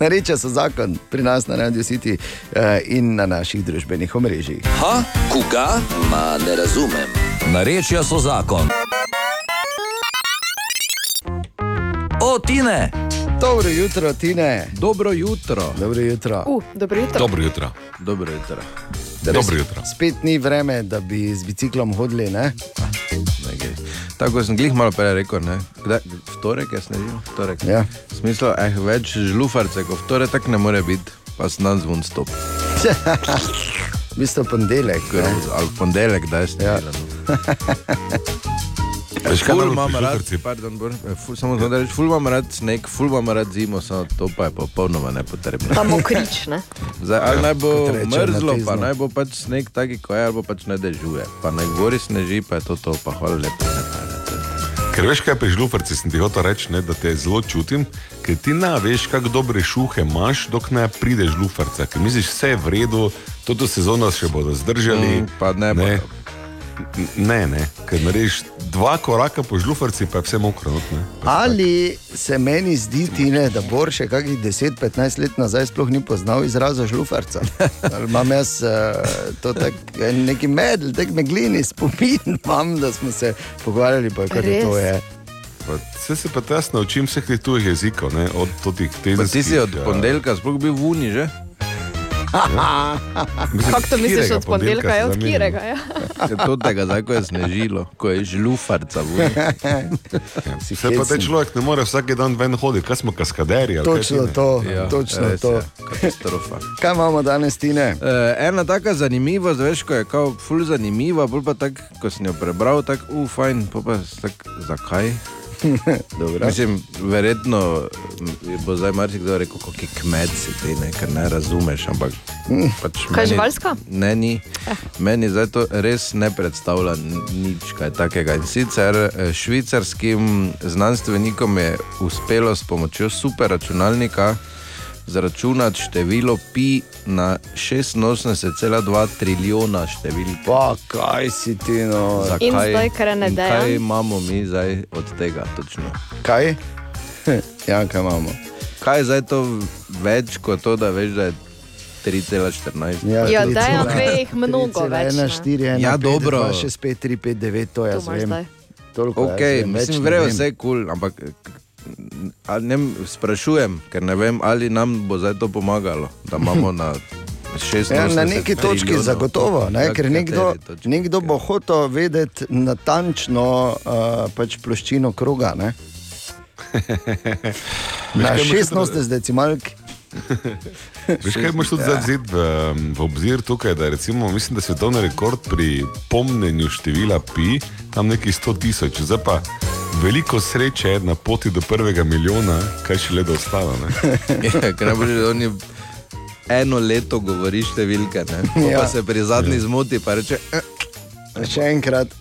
Nareče so zakon pri nas na Radio City uh, in na naših družbenih omrežjih. Ha, koga? Ma ne razumem. Narečja so zakon. O, Tine! Dobro jutro, Tine. Dobro jutro. Dobro jutro. Uh, dobro jutro. Dobro jutro. Dobro jutro. Dobro jutro. Spet ni vreme, da bi z biciklom hodili. Ne? Tako sem glih malo prej rekel, ne? Kdaj, v torek je snežil? V torek. Ja. V smislu, eh, več žlufarce, kot v torek, tako ne more biti, pa sem dan zvon stop. v bistvu ponedeljek. ne. Ali ponedeljek, da je snežil. Veš, Ful imam rad, pardon, Bor, eh, ful, samo znam reči, ful imam rad sneg, ful imam rad zimo, samo to pa je popolnoma nepotrebno. Pa mokrič, ne? Zdaj, ali Ja, naj bo reče mrzlo, pa naj bo pač sneg taki, ko je, ali bo pač ne dežuje. Pa naj gori sneži, pa je to to, pa hvala lepo. Ne, pa, ne, to je. Ker veš, kaj pri žlufarci sem ti hotel reči, ne, da te zelo čutim, ker ti ne veš, kako dobre šuhe imaš, dok ne prideš žlufarca. Ker misliš, vse je v redu, toto sezono še bodo zdržali. Mm, pa ne ne. bodo. Ne, ne, ker narediš dva koraka po žlufarci, pa je vse mokro. not, Ne? Ali se meni zdi, Tine, da Bor še kakih 10-15 let nazaj sploh ni poznal izraza žlufarca? Ali imam jaz uh, to tak, neki medl, tak meglini spomin, imam, da smo se pogovarjali, pa kaj Res? to je. Pa, Vse se pa jaz naučim vseh teh tujih jezikov, ne, od totih Pa tedenskih. ti si od ponedeljka sploh bil v Uni že? Kako to misliš od ponedeljka? se Ja, od katerega? Ja. To tega, zdaj ko je snežilo, ko je žlufarca v Uni. Vse pa te človek ne more vsak dan ven hoditi, kaj smo kaj Točno to, Ja, točno res to. je, Katastrofa. Kaj imamo danes, Tine? Uh, ena taka zanimivost, veš, ko je kao ful zanimiva, bolj pa tako, ko sem jo prebral, tako, uf, fajn, pa pa tak, zakaj? Mislim, verjetno bo zdaj marsikdo rekel, kako je kmet si ti, ne, ker ne razumeš, ampak pač Kaj, živalska? Ne, ni. Meni zdaj to res ne predstavlja nič kaj takega. In sicer eh, švicarskim znanstvenikom je uspelo s pomočjo superračunalnika zračunati število pi na 86,2 trilijona številk. Pa kaj si ti no? In zdaj, je in nedeja? Kaj imamo mi zdaj od tega točno? Kaj? ja, kaj imamo? Kaj je zdaj to več kot to, da veš, da je 3,14? Ja, dejansko ve jih mnogo več, 1, ne. 4, 1, Ja, 5, dobro. 2, 6, 5, 3, 5, 9, to jaz vem. zdaj. Toliko Ok, jaz vem, mislim, ne vrejo vse kul, cool, ampak ne, sprašujem, ker ne vem, ali nam bo zdaj to pomagalo, da imamo na 16. Ja, na neki točki zagotovo, ne, Ja, ker nekdo, nekdo bo hotel vedeti natančno uh, pač ploščino kroga. Ne? Na kaj imaš 16 decimalk. Veš, kaj moš tudi Ja. zdaj vzeti v, v obzir tukaj, da je recimo, mislim, da je svetovni rekord pri pomnenju števila pi, tam neki 100 tisoč, zdaj pa veliko sreče na poti do prvega milijona, kaj še le da ostalo. ne? Ja, da oni eno leto govori številke, ne? Pa, Ja. pa se pri zadnji zmoti, pa reče, eh, Še enkrat.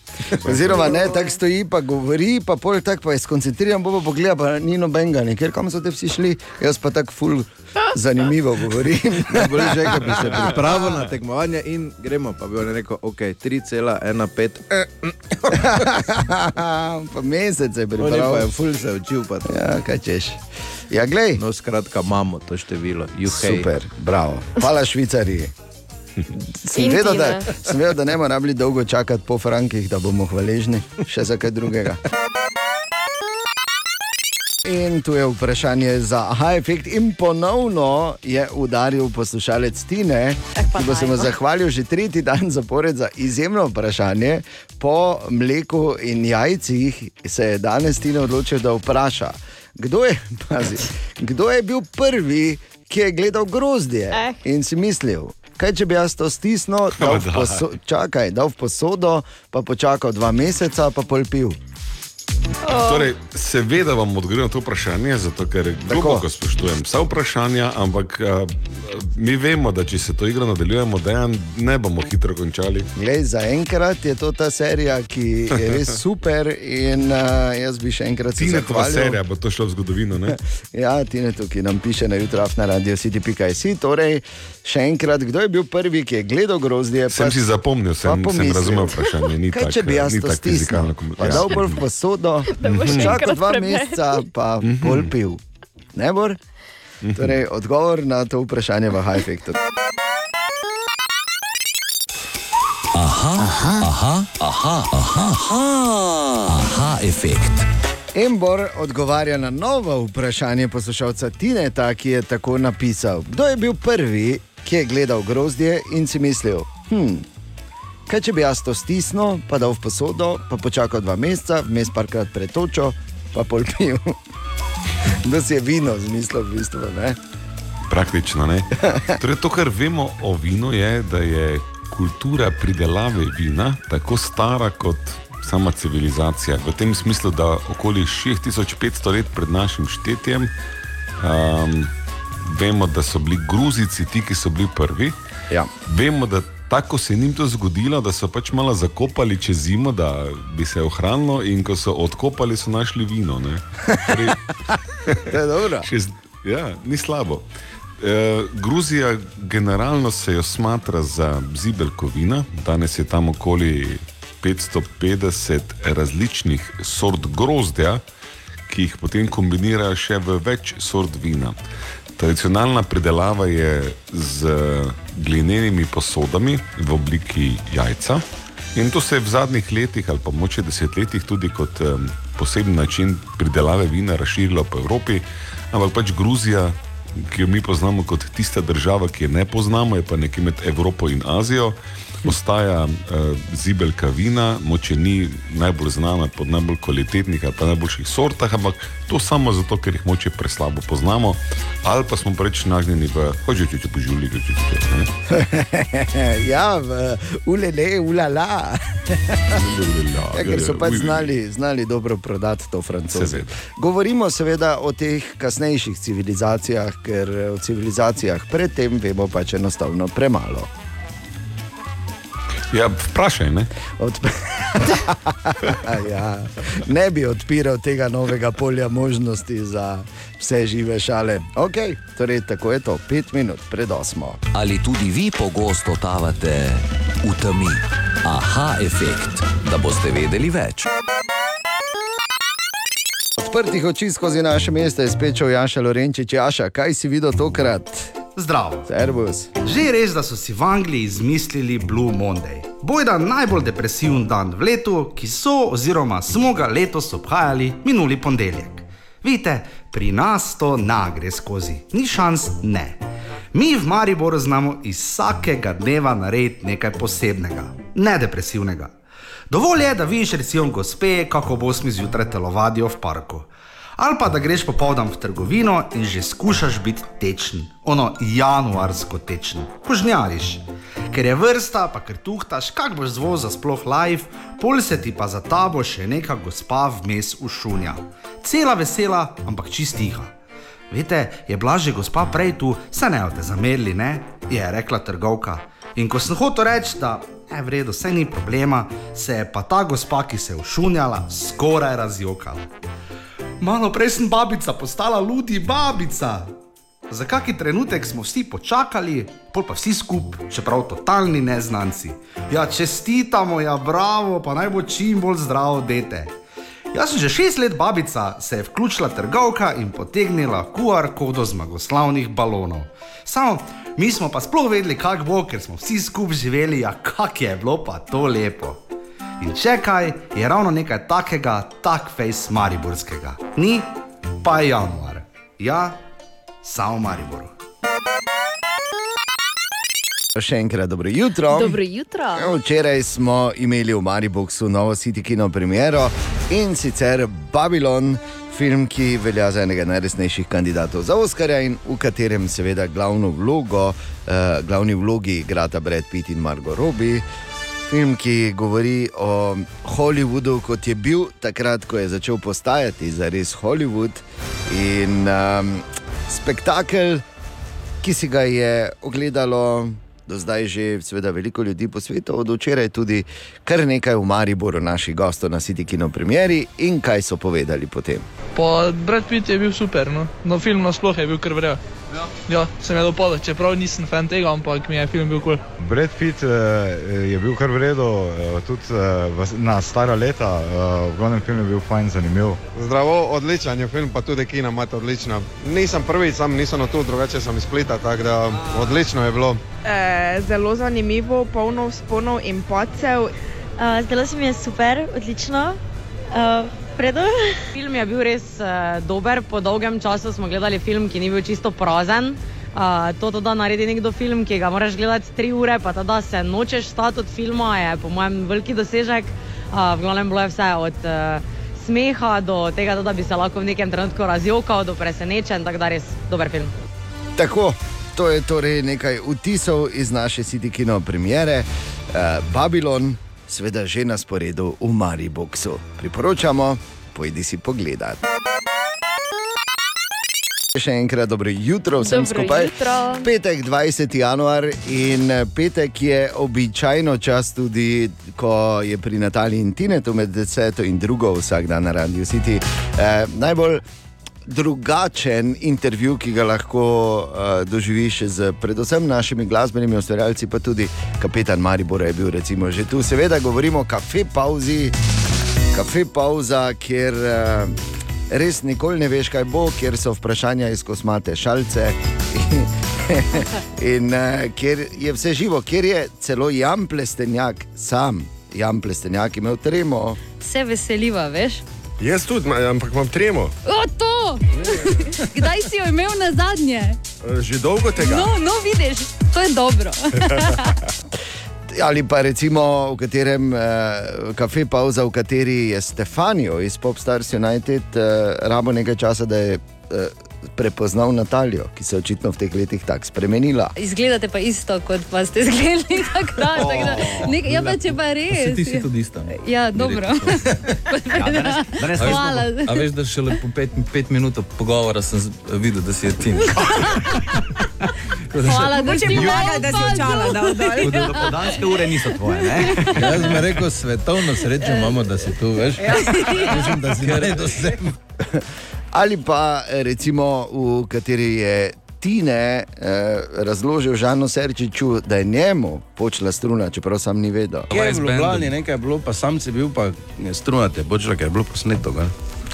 Oziroma, ne, tako stoji, pa govori, pa pol tako, pa je skoncentriran, bo pa pogleda, pa ni nobenega, ker kam so te vsi šli, jaz pa tako ful zanimivo govorim. Bolje že, da bi se pripravil na tekmovanje in gremo. Pa bi on rekel, ok, 3,15. Eh, pa mesec je pripravil. je ful se učil. Pa. Ja, kaj češ. Ja, glej. No, skratka, imamo to število. Juhej. Super, bravo. Hvala Švicariji. Sem vedel, da, sem vedel, da ne bomo rabili dolgo čakati po frankih, da bomo hvaležni še za kaj drugega. In tu je vprašanje za aha efekt, in ponovno je udaril poslušalec Tine, ki bo se mu zahvalil že tretji dan zapored za izjemno vprašanje. Po mleku in jajcih se je danes Tine odločil, da vpraša, kdo je, pazi, kdo je bil prvi, ki je gledal grozdje Eh. in si mislil. Kaj, če bi jaz to stisnil, dal v, poso čakaj, dal v posodo, pa počakal dva meseca, pa pol pil. Torej, seveda vam odgovorim na to vprašanje, zato ker globoko spoštujem vsa vprašanja, ampak uh, mi vemo, da če se to igro nadaljujemo, da ne bomo hitro končali. Glej, za enkrat je to ta serija, ki je res super. In uh, jaz bi še enkrat Tinetova zahvalil. serija bo to šlo v zgodovino. Ne? Ja, Tinetu, ki nam piše na jutro na radio city.js. Torej, še enkrat, kdo je bil prvi, ki je gledal grozdje? Sem si zapomnil, sem, pa sem razumel vprašanje. Ni Kaj, tak, če bi jaz to stisnil? Pa ja. dal bolj v posodo, boš čakal enkrat dva preberil. meseca, pa bolj pil. Ne bor? Torej, odgovor na to vprašanje v Hajfektu. Aha, aha, aha, aha, aha, aha, aha efekt. Embor odgovarja na novo vprašanje poslušalca Tineta, ki je tako napisal: Kdo je bil prvi, ki je gledal grozdje in si mislil, hm, kaj če bi jaz to stisnil, pa dal v posodo, pa počakal dva meseca, vmes parkrat pretočil, pa pol pil. Da si je vino zmislil, v bistvu. Ne? Praktično ne. Torej, to, kar vemo o vinu, je, da je kultura pridelave vina tako stara kot sama civilizacija. V tem smislu, da okoli 6500 let pred našim štetjem um, vemo, da so bili Gruzici ti, ki so bili prvi. Ja. Vemo, da tako se je njim to zgodilo, da so pač malo zakopali čez zimo, da bi se ohranilo, in ko so odkopali, so našli vino. ne. Torej, To je dobro. Šest, ja, ni slabo. E, Gruzija generalno se jo smatra za zibelkovina, danes je tam okoli 550 različnih sort grozdja, ki jih potem kombinirajo še v več sort vina. Tradicionalna predelava je z glinenimi posodami v obliki jajca. In to se je v zadnjih letih ali pa moče desetletjih tudi kot um, poseben način pridelave vina razširilo po Evropi, ampak pač Gruzija, ki jo mi poznamo kot tista država, ki je ne poznamo, je pa nekje med Evropo in Azijo, ostaja uh, zibelka vina, moče ni najbolj znana po najbolj kvalitetnih ali pa najboljših sortah, ampak to samo zato, ker jih moče preslabo poznamo, ali pa smo preveč nagnjeni v hočeče, če požuli, če če če. ja, v ulele, ulala. Ja, ker so pač znali, znali dobro prodati to francoze. Seveda. Govorimo seveda o teh kasnejših civilizacijah, ker o civilizacijah predtem vemo pač enostavno premalo. Ja, vprašaj, ne? Odp ja, ne bi odpiral tega novega polja možnosti za vse žive šale. Ok, torej tako je to, pet minut pred osmo. Ali tudi vi pogosto totavate v temi? Aha, efekt, da boste vedeli več. Odprtih oči skozi naše mesto je spet šel Jaša Lorenčič. Jaša, kaj si videl tokrat? Zdravo. Servus. Že res, da so si v Angliji izmislili Blue Monday. Bojda najbolj depresiven dan v letu, ki so oziroma smo ga letos obhajali minuli ponedeljek. Vidite, pri nas to ne gre skozi, ni šans, ne. Mi v Mariboru znamo iz vsakega dneva narediti nekaj posebnega, ne depresivnega. Dovolj je, da vidiš recimo gospe, kako bo osmi zjutraj telovadijo v parku. Ali pa da greš popoldan v trgovino in že skušaš biti tečen, ono januarsko tečen, požnjariš. Ker je vrsta, pa ker tuhtaš, kak boš zvoza sploh live, pol se ti pa za tabo še neka gospa vmes ušunja. Cela vesela, ampak čist tiha. Veste, je bila že gospa prej tu, se ne boste zamerili, ne? Je rekla trgovka. In ko sem hotel reči, da je v redu, vse ni problema, se je pa ta gospa, ki se je ušunjala, skoraj razjokala. Malo prej sem babica postala ludi babica. Za kaki trenutek smo vsi počakali, pol pa vsi skupaj, čeprav totalni neznanci. Ja, čestitamo, ja, bravo, pa naj bo čim bolj zdravo dete. Jaz sem že šest let babica, se je vključila trgovka in potegnila QR kodo zmagoslavnih balonov. Samo mi smo pa sploh vedeli, kak bo, ker smo vsi skupaj živeli, ja, kak je bilo pa to lepo. In če kaj, je ravno nekaj takega, tak face mariborskega. Ni pa je januar. Ja, samo Mariboru. Še enkrat dobro jutro. Dobro jutro. Včeraj smo imeli v Mariboku novo City Kino premiero in sicer Babylon, film, ki velja za enega najresnejših kandidatov za Oscarja in v katerem seveda glavno vlogo, uh, glavni vlogi igrata Brad Pitt in Margot Robbie. Film, ki govori o Hollywoodu, kot je bil takrat, ko je začel postajati za res Hollywood. In um, spektakel, ki si ga je ogledalo do zdaj že seveda veliko ljudi po svetu, od včeraj tudi kar nekaj v Mariboru naših gostov na City Kino premieri in kaj so povedali potem. Pa Brad Pitt je bil super, no, no film nasploh je bil kar vred. Ja. ja, sem je dopadel, čeprav nisem fan tega, ampak mi je film bil kul. Cool. Brad Pitt eh, je bil kar vredno, tudi eh, v- na stara leta, eh, v glavnem film je bil fajn, zanimiv. Zdravo, odličen je film, pa tudi kina imate odlično. Nisem prvi, sam nisem tu, drugače sem iz Splita, tako da odlično je bilo. Eh, zelo zanimivo, polno vzponov in padcev. Uh, zdelo se mi je super, odlično. Uh, Predo? Film je bil res uh, dober, po dolgem času smo gledali film, ki ni bil čisto prazen. Uh, to, to, da naredi nekdo film, ki ga moraš gledati tri ure, pa to, da se nočeš stati od filma, je po mojem veliki dosežek. Uh, v glavnem bilo je vse od uh, smeha do tega, da bi se lahko v nekem trenutku razjokal, do presenečen, tako da res dober film. Tako, to je torej nekaj vtisov iz naše City Kino premiere. Uh, Babylon, seveda že na sporedu v Mariboku. Priporočamo, pojdi si pogledat. Še enkrat dobro jutro vsem Dobro skupaj. jutro. Petek 20. januar in eh, petek je običajno čas tudi, ko je pri Nataliji in Tinetu med 10 in 2 vsak dan na Radio City. Eh, najbolj drugačen intervju, ki ga lahko uh, doživiš z predvsem našimi glasbenimi ustvarjalci, pa tudi kapetan Maribora je bil recimo že tu. Seveda govorimo o kafe pauzi, kafe pauza, kjer uh, res nikoli ne veš, kaj bo, kjer so vprašanja iz kosmate šalce. In uh, kjer je vse živo, kjer je celo Jan Plestenjak, sam Jan Plestenjak imel tremo. Vse veseliva, veš? Jaz tudi, ampak imam tremo. O, to! Kdaj si jo imel na zadnje? Eh, Že dolgo tega. No, no, vidiš, to je dobro. Ali pa recimo v katerem uh, kafe pauza, v kateri je Stefanijo iz Popstars United uh, rabo nekaj časa, da je uh, prepoznal Natalijo, ki se je očitno v teh letih tako spremenila. Izgledate pa isto, kot pa ste izgledali takrat. tako da nek- Ja, pa če pa res. Ti si tudi ista. Ja, dobro. Hvala. A veš, da šele po pet, pet minut pogovora sem videl, da si je ti. Hvala, da si pomaga, da si očala dal dol. Podanske ure niso tvoje, ne? Jaz bi rekel, svetovno srečo imamo, da si tu, veš? Mislim, da si naredil vse. Ali pa eh, recimo v kateri je Tine eh, razložil Žanu Serčiču, da je njemu počela struna, čeprav sam ni vedel. Je v Ljubljani nekaj bilo, pa sam si bil, pa strunate, počela, ker je bilo posneto. ga.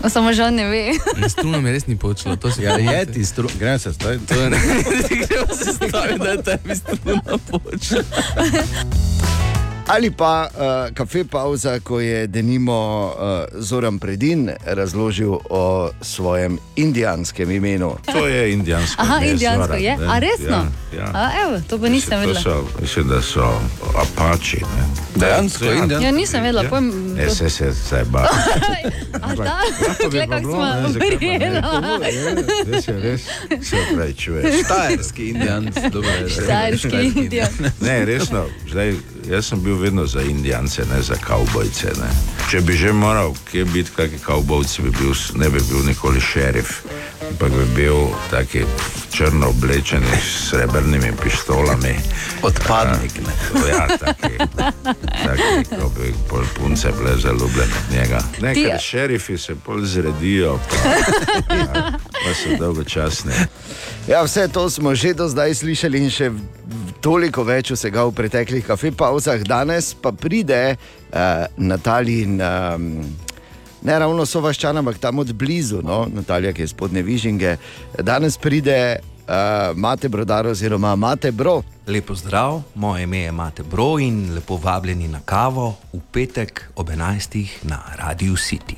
Samo žal ne ve. Struna mi res ni počela, to si Ja, je ti struna, gremo se staviti. To je ne. Gremo se staviti, da je tebi struna počela. Ali pa uh, kafe pauza, ko je denimo uh, Zoran Predin razložil o svojem indijanskem imenu. To je indijansko. Aha, ne, indijansko Zoran, je. ne. A resno? Ja, ja. A, evo, to pa nisem vedela. so, mislim, da so apači. Ne. Dejansko, indijansko. Ja, nisem vedela. pojem- Ne, se se zdaj bavi. A da, pa kako bilo, ne, smo ne? verjela. Res je, res se pravi, čuješ. Štajerski indijanc, dobro je. Štajerski indijan. Ne, resno, zdaj, jaz sem bil vedno za indijance, ne za kavbojce. Ne. Če bi že moral kje biti, kakšni kavbojci, bi bil, ne bi bil nikoli šerif, ampak bi bil taki črno oblečeni s srebrnimi pištolami. Odpadnik, ne. Ja, taki, taki, ko bi pol punce bile zaljubljene od njega. Ne, Ti- ker šerifi se pol zredijo, pa, ja, pa so dolgočasni. Ja, vse to smo že do zdaj slišali in še v- toliko več vsega v preteklih kafe pauzah. Danes pa pride uh, Natalin. Um, Ne ravno so vaščana, ampak tam od blizu, no? Natalija, ki je spodne Vižinge. Danes pride uh, Mate Brodar oziroma Mate Bro. Lepo zdrav, moje ime je Mate Bro in lepo vabljeni na kavo v petek ob 11. na Radio City.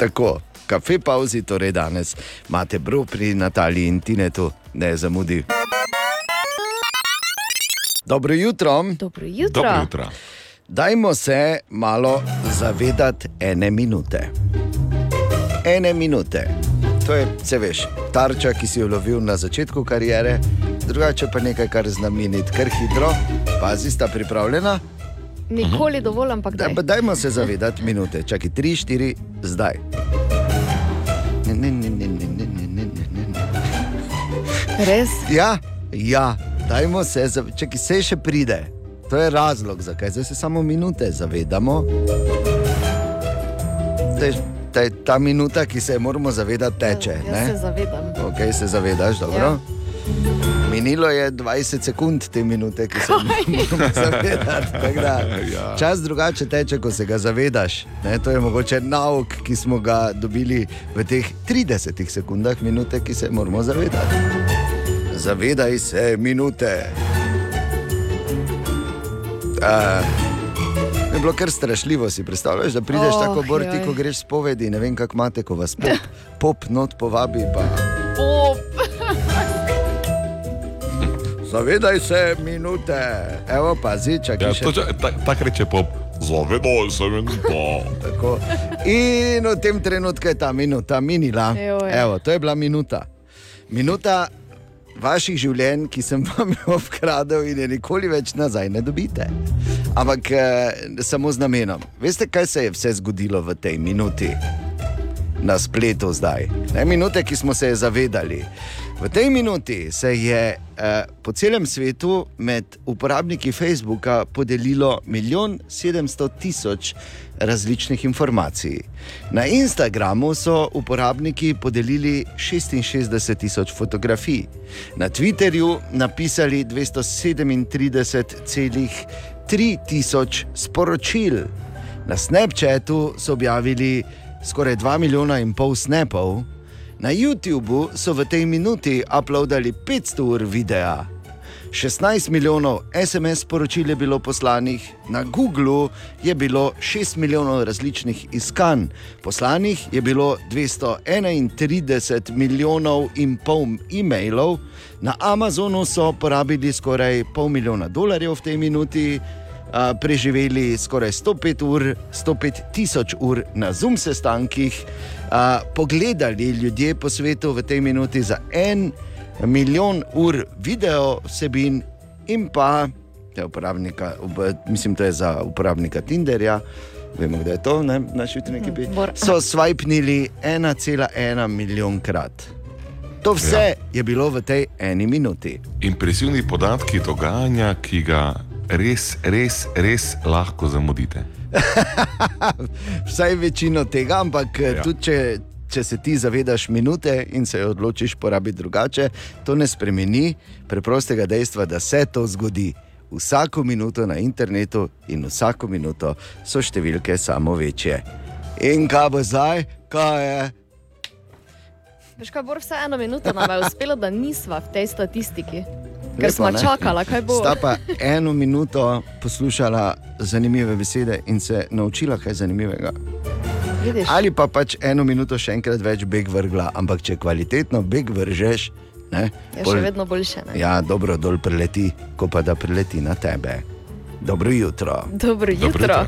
Tako, kafe pauzi, torej danes Mate Bro pri Nataliji in Tinetu, ne zamudi. Dobro jutro. Dobro jutro. Dobro jutro. Dajmo se malo zavedati ene minute. Ene minute. To je, se veš, tarča, ki si jo lovil na začetku karijere, drugače pa nekaj, kar znameniti, ker hitro, pazi, sta pripravljena. Nikoli dovolj, ampak da. Daj. Dajmo se zavedati minute, čakaj, tri, štiri, zdaj. Ne, ne, ne, ne, ne, ne, ne, ne. Res? Ja, ja dajmo se, zav- čakaj, se še pride. To je razlog, zakaj zdaj se samo minute zavedamo. Da je ta minuta, ki se je moramo zavedati, teče. Se Ne? zavedam. Okay, se zavedaš, dobro? Ja. Minilo je 20 sekund te minute, ki se jo moramo zavedati. da Ja. Čas drugače teče, ko se ga zavedaš. Ne? To je mogoče nauk, ki smo ga dobili v teh 30 sekundah minute, ki se moramo zavedati. Zavedaj se minute. Uh, je bilo kar strašljivo, si predstavljaš, da prideš Oh, tako bor, ti joj. ko greš spovedi, ne vem, kako imate, ko vas pop, pop not povabi. Pa. Pop. zavedaj se minute. Evo, pazi, čakaj. Ja, še- to, tak, tak reče pop. Zavedaj se minuta. Tako. In v tem trenutku je ta minuta minila. Joj. Evo, to je bila minuta. Minuta vaših življenj, ki sem vam jo ukradel in je nikoli več nazaj ne dobite. Ampak eh, samo z namenom. Veste, kaj se je vse zgodilo v tej minuti? Na spletu zdaj. Ne, minute, ki smo se je zavedali. V tej minuti se je eh, po celem svetu med uporabniki Facebooka podelilo milijon 700 tisoč različnih informacij. Na Instagramu so uporabniki podelili 66 tisoč fotografij, na Twitterju napisali 237,3 tisoč sporočil, na Snapchatu so objavili skoraj 2 milijona in pol snapov, na YouTubu so v tej minuti uploadali 500 ur videa. 16 milijonov SMS sporočil je bilo poslanih, na Googlu je bilo 6 milijonov različnih iskanj, poslanih je bilo 231 milijonov in pol e-mailov, na Amazonu so porabili skoraj pol milijona dolarjev v tej minuti, preživeli skoraj 105 ur, 105 tisoč ur na Zoom sestankih, pogledali ljudje po svetu v tej minuti za en milijon ur video vsebin in pa, ja, uporabnika, mislim, to je za uporabnika Tinderja. Vemo, kdo je to, ne, naš jutranji bi. Bor. So swipnili 1,1 milijon krat. To vse ja. je bilo v tej eni minuti. Impresivni podatki dogajanja, ki ga res, res, res lahko zamudite. Vsaj večino tega, ampak ja. tudi če, če se ti zavedaš minute in se odločiš porabiti drugače, to ne spremeni preprostega dejstva, da se to zgodi. Vsako minuto na internetu in vsako minuto so številke samo večje. In kaj bo zdaj, kaj je? Veš, kaj bo vsaj eno minuto nam je uspelo, da nisva v tej statistiki. Ker Lepo, smo ne? čakala, kaj bo. Sta pa eno minuto poslušala zanimive besede in se naučila kaj zanimivega. Vidiš? Ali pa pač eno minuto še enkrat več beg vrgla, ampak če kvalitetno beg vržeš, ne, Je še vedno boljše. Ne? ja, dobro dol preleti, ko pa da preleti na tebe. Dobro jutro. Dobro jutro.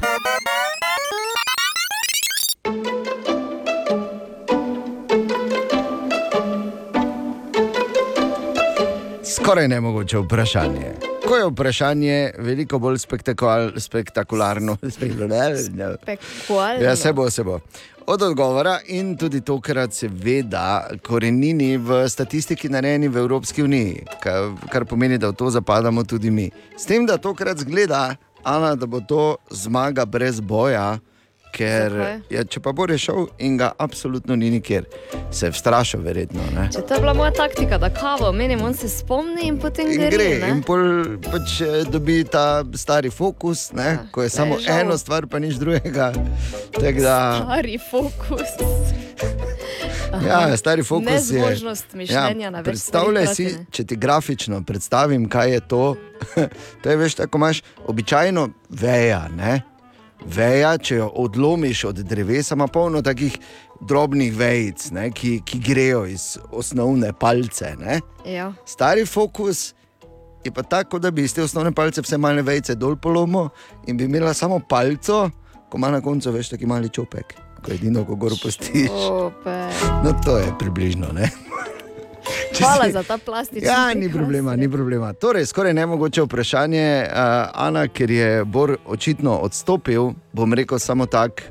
Skoraj nemogoče vprašanje. Ko je vprašanje veliko bolj spektakularno, spektakularno. Spektakularno. Ja, se bo, se bo. Od odgovora in tudi tokrat, seveda, korenini v statistiki narejeni v Evropski uniji, kar, kar pomeni, da v to zapadamo tudi mi. S tem, da tokrat zgleda, Ana, da bo to zmaga brez boja, ker ja, če pa bo rešil in ga absolutno ni nikjer, se je vstrašil, verjetno. Ne? Če to je bila moja taktika, da kavo menim, on se spomni in potem In gre. gre, ne? in pol pač eh, dobi ta stari fokus, ne, ko je samo žal. eno stvar, pa nič drugega. Tak Da, Stari fokus. ja, stari fokus je. Nezmožnost mišljenja na več Predstavljaj si, ne. če ti grafično predstavim, kaj je to. to je veš, tako imaš običajno veja. Ne? Veja, če jo odlomiš od drevesa, ima polno takih drobnih vejic, ne, ki, ki grejo iz osnovne palce. Ne? Ja. Stari fokus je pa tako, da bi iz te osnovne palce vse male vejice dol polomil in bi imela samo palco, ko ima na koncu veš taki mali čopek, ko edino, ko gor postiš. Super. No, to je približno. Ne? Hvala za ta plastični. Ja, ni problema, ni problema. Torej, skoraj nemogoče vprašanje, uh, Ana, ker je Bor očitno odstopil, bom rekel samo tako.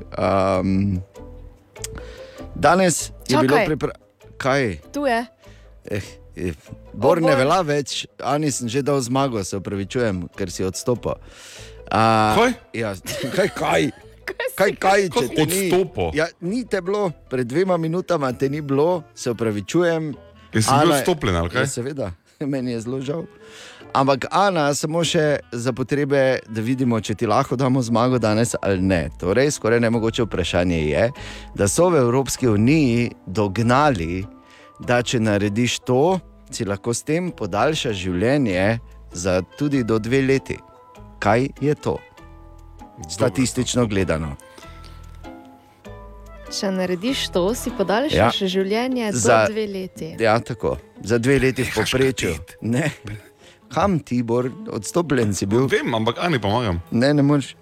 Um, danes je Čakaj. bilo pripravljeno. Kaj? Tu je. Eh, eh, Bor O, ne Bor. velja več, Ani sem že dal zmago, se upravičujem, ker si odstopil. Uh, Kaj? Ja, kaj, kaj? Kaj, kaj, če te ni, ja, ni te bilo, pred dvema minutama te ni bilo, se upravičujem. Ja, si bil Ana- odstopljen, ali kaj? Ja, seveda, meni je zelo žal. Ampak, Ana, samo še za potrebe, da vidimo, če ti lahko damo zmago danes ali ne. Torej, skoraj nemogoče vprašanje je, da so v Evropski uniji dognali, da če narediš to, si lahko s tem podaljšaš življenje za tudi do dve leti. Kaj je to? Statistično gledano. Če narediš to, si podaljšaš Ja. življenje Za- dve leti. Ja, tako. Za dve leti v povprečju. Ne. Kam ti, Bor, odstopljen si bil? Vem, ampak ani pomagam. Ne, ne moreš.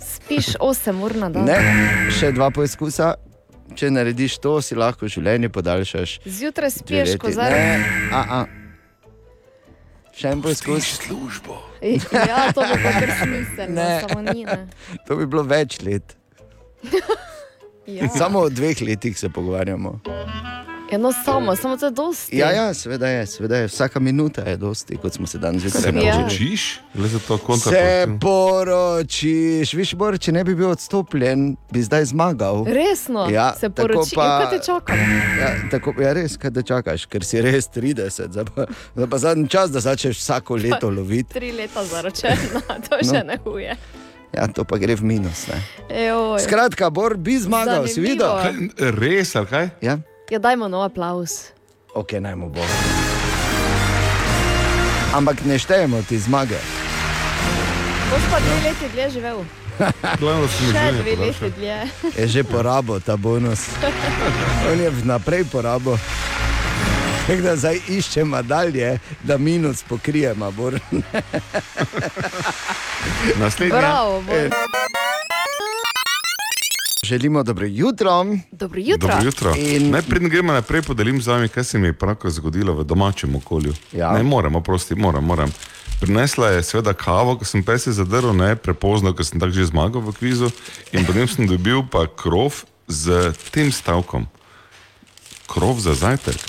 Spiš 8 ur na dan. Ne, še dva poizkusa. Če narediš to, si lahko življenje podaljšaš. Zjutraj spiješ kozarec. Ne, a, a. Še en poizkus. Službo. Ja, to bo pa kar smiselno, Ne. samo ni. Ne. To bi bilo več let. Ja. Samo o dveh letih se pogovarjamo. Eno samo, samo to je dosti. Ja, ja, seveda je, seveda je. Vsaka minuta je dosti, kot smo se danes Se zjutraj Ja. poročiš? Le za to Se kontraproduktivno. poročiš, viš, Bor, če ne bi bil odstopljen, bi zdaj zmagal. Resno, Ja, se tako poroči, pa- pa... kaj te čaka. Ja, tako, ja, res, kaj te čakaš, ker si res 30, zdaj pa, zdaj pa zadnji čas, da začneš vsako leto loviti. Tri leta zaročena, to No. še ne huje. Ja, to pa gre v minus. Skratka, Bor bi zmagal, si videl? Zanimivo. Kaj, Res, ali kaj? Ja, Ja, dajmo nov aplaus. ok, naj mu bo. Ampak ne štejemo ti zmage. Boš pa dve leti dlje živel. Glavno, si življenje dve leti dlje. Je že porabo ta bonus. On je vnaprej porabo. Tako da zdaj iščemo dalje, da minus pokrijemo. Bor. Naslednja. Bravo, Bor. Želimo dobro jutro. Dobro jutro. Dobro jutro. In- Naj predn gremo naprej, podelim z vami, kaj se mi je pravkar zgodilo v domačem okolju. Ja. Ne morem, oprosti, moram, moram. Prinesla je seveda kavo, ko sem pes zadrl, ne prepozno, ker sem tako že zmagal v kvizu. In potem sem dobil pa krov z tem stavkom. Krov za zajtrk,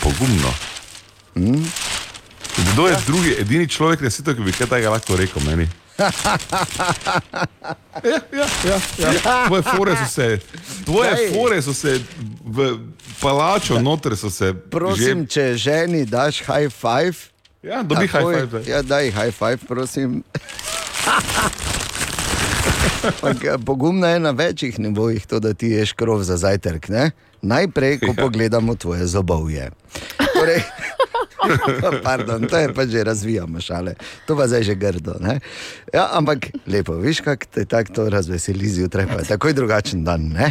pogumno. Mm. Kdo je drugi, edini človek na svetu, ki bi kaj takega lahko rekel meni? Ja, ja, ja, ja. Tvoje fore so se, tvoje Daj. fore so se v palačo noter so se Prosim, če ženi daš high five. Ja, dobi high takoj- five, daj. Ja, daj high five, prosim. Ampak, eh, Pogumno je na večjih nivojih to, da ti ješ krov za zajtrk. Ne? Najprej, ko ja. pogledamo tvoje zobovje. Torej, pardon, to je pa že razvijamo šale, to pa zdaj že grdo. Ne? Ja, ampak lepo, viš, kako te tako to razveseli zjutraj, pa je takoj drugačen dan. Ne?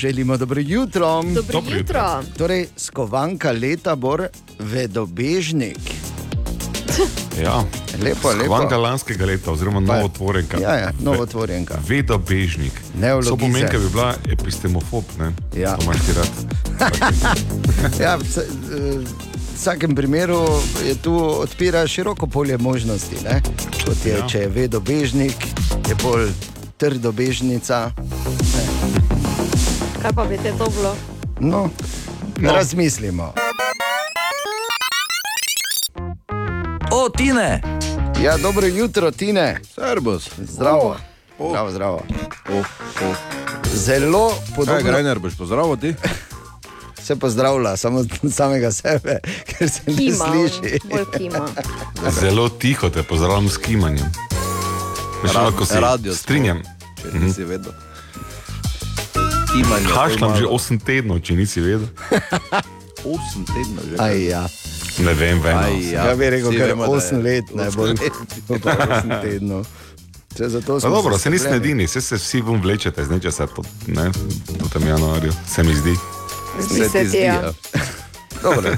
Želimo dobro jutro. Dobro jutro. jutro. Torej, skovanka leta bor vedobežnik. Ja, Lepo, lepo. Skovanka lanskega leta, oziroma novotvorenka. Ja, ja, novotvorenka. Vedobežnik. Neologizem. To pomeni, da bi bila epistemofob, ne? Ja. To imaš ti rad. Ja, v vsakem primeru je tu odpira široko polje možnosti. Ne? Kot je, Ja. če je vedobežnik, je bolj trdobežnica. Kaj pa bi te to bilo? No, no. razmislimo. O, Tine! Ja, dobro jutro, Tine. Servus. Zdravo. Oh. Zdravo, zdravo. Oh, oh. Zelo Kaj, podobno. Grajner, boš pozdravil ti? Se pozdravlja, samo samega sebe, ker se ne Kima, sliši. bolj kima. Zelo tiho te pozdravljam s kimanjem. Veš, Ra- lahko se radio strinjam. Če nisi vedel. To že malo. 8 tednov, če nisi vedel. 8 tednov že. Aj, ja. Ne vem, vem. Aj, Ja, ja bi rekel, vsi kar vemo, da je 8 let, najbolj let. pa 8 tednov. Če zato smo dobro, se niste zaskrbljeni. edini, se, se vsi vam vlečete z nečesa po, ne, po tem januarju, se mi zdi. Zdi se ti, ja. Dobro,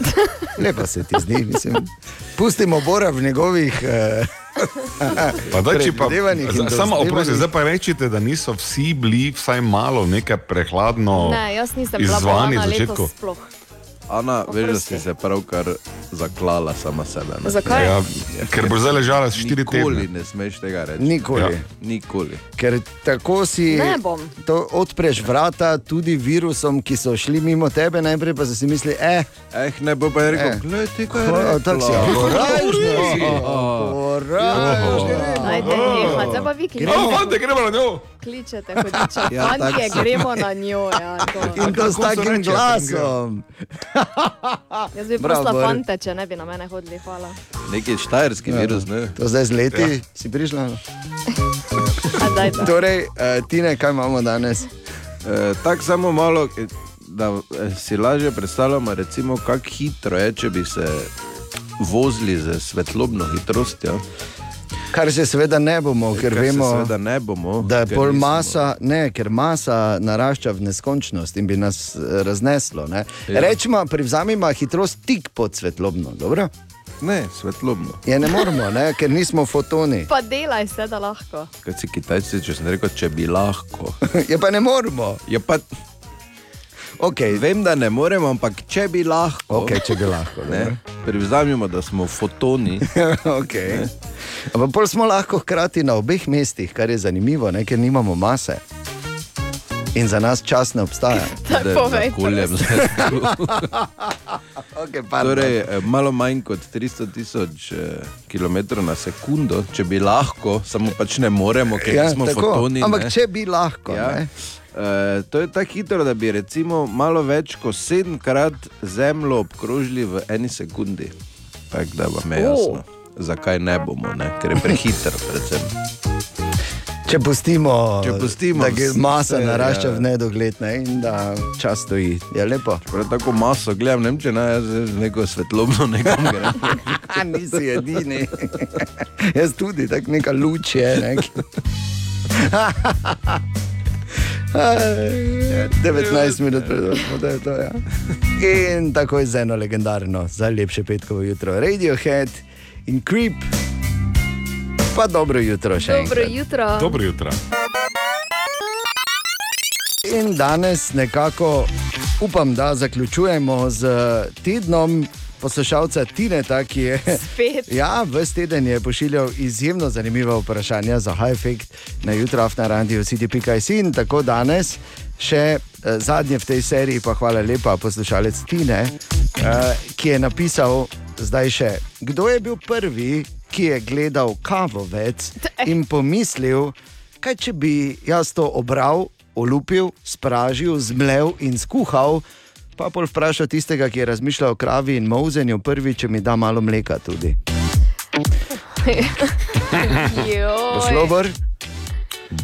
lepo se ti zdi, mislim. Pustimo Bora v njegovih. Eh, Pa daj, če pa, samo oprosti, zdaj pa rečete, da niso vsi bili vsaj malo nekaj prehladno Ne, jaz nisem bolna v začetku. sploh. Ana, veš, da si se pravkar zaklala sama sebe. Ne? Zakaj? Ja, ker bo zdaj ležala 4 Nikoli tedne. ne smeš tega reči. Nikoli. Ja. Nikoli. Ker tako si odpreš vrata tudi virusom, ki so šli mimo tebe, najprej pa si si misli, eh, Eh, ne bo pa je rekel, Eh. glej ti kaj Ko- je. tako si, ja, korajžni si. korajžni. Ajde, nehaj, zdaj pa vi O, kličete. fante, gremo na njo! Kličete, hodiča. Ja, Fantje, so. gremo na njo. Ja, to. In to s takim reče, glasom. Jaz bi prosila fante, če ne bi na mene hodili. Hvala. Neki štajerski virus, ne? To zdaj z leti ja. si prišla. A, daj, daj. Torej, uh, Tine, kaj imamo danes? E, Tako samo malo, da eh, si lažje predstavljamo, recimo, kako hitro je, če bi se vozili z svetlobno hitrostjo. Kar se seveda ne bomo, ker Kar vemo, ne bomo, da je pol nismo- masa, ne, ker masa narašča v neskončnost in bi nas eh, razneslo. Ne. Ja. Rečemo, privzamemo hitrost tik pod svetlobno. Dobro? Ne, svetlobno. Je ne moramo, ne, ker nismo fotoni. Pa delaj se, da lahko. Kaj si Kitajci, če sem rekel, če bi lahko. Je pa ne moramo. Je pa... Okay. Vem, da ne moremo, ampak če bi lahko. Okay, če bi lahko, ne, privzamemo, da smo fotoni. okay. Ampak pol smo lahko hkrati na obeh mestih, kar je zanimivo, ne, ker nimamo mase. In za nas čas ne obstaja. Povej, da koljem okay, torej, eh, malo manj kot 300 tisoč eh, km na sekundo, če bi lahko, samo pač ne moremo, ker Ja, smo tako. fotoni. Ampak ne. če bi lahko, Ja. ne. Uh, to je tako hitro, da bi recimo malo več kot sedemkrat zemljo obkrožili v eni sekundi. Tako da vam je jasno, zakaj ne bomo, ne? ker je prehiter. Predvsem. Če pustimo, Če pustimo da vse, masa narašča ja. v nedogled ne, in da čas stoji. Je lepo. Prav tako maso gledam, ne vem, če naj jaz z neko svetlobno nekam grem. A nisi edini. Jaz tudi, tako neka luč je. Ne. 19 minut pred osmo, da je to. Ja. In takoj z eno legendarno, za lepše petkovo jutro, Radiohead in Creep. Pa dobro jutro še Dobro enkrat. jutro. Dobro jutro. In danes nekako upam, da zaključujemo z tednom poslušalca Tineta, ki je. Spet. Ja, ves teden je pošiljal izjemno zanimiva vprašanja za High Effect na jutro na radio CDPKC in tako danes. Še eh, zadnje v tej seriji, pa hvala lepa, poslušalec Tine, eh, ki je napisal zdaj še, kdo je bil prvi, ki je gledal kavovec in pomislil, kaj če bi jaz to obral, olupil, spražil, zmlel in skuhal. Pa pol vprašal tistega, ki je razmišljal o kravi in mauzenju, prvi, če mi da malo mleka tudi. Bo šlo, Bor?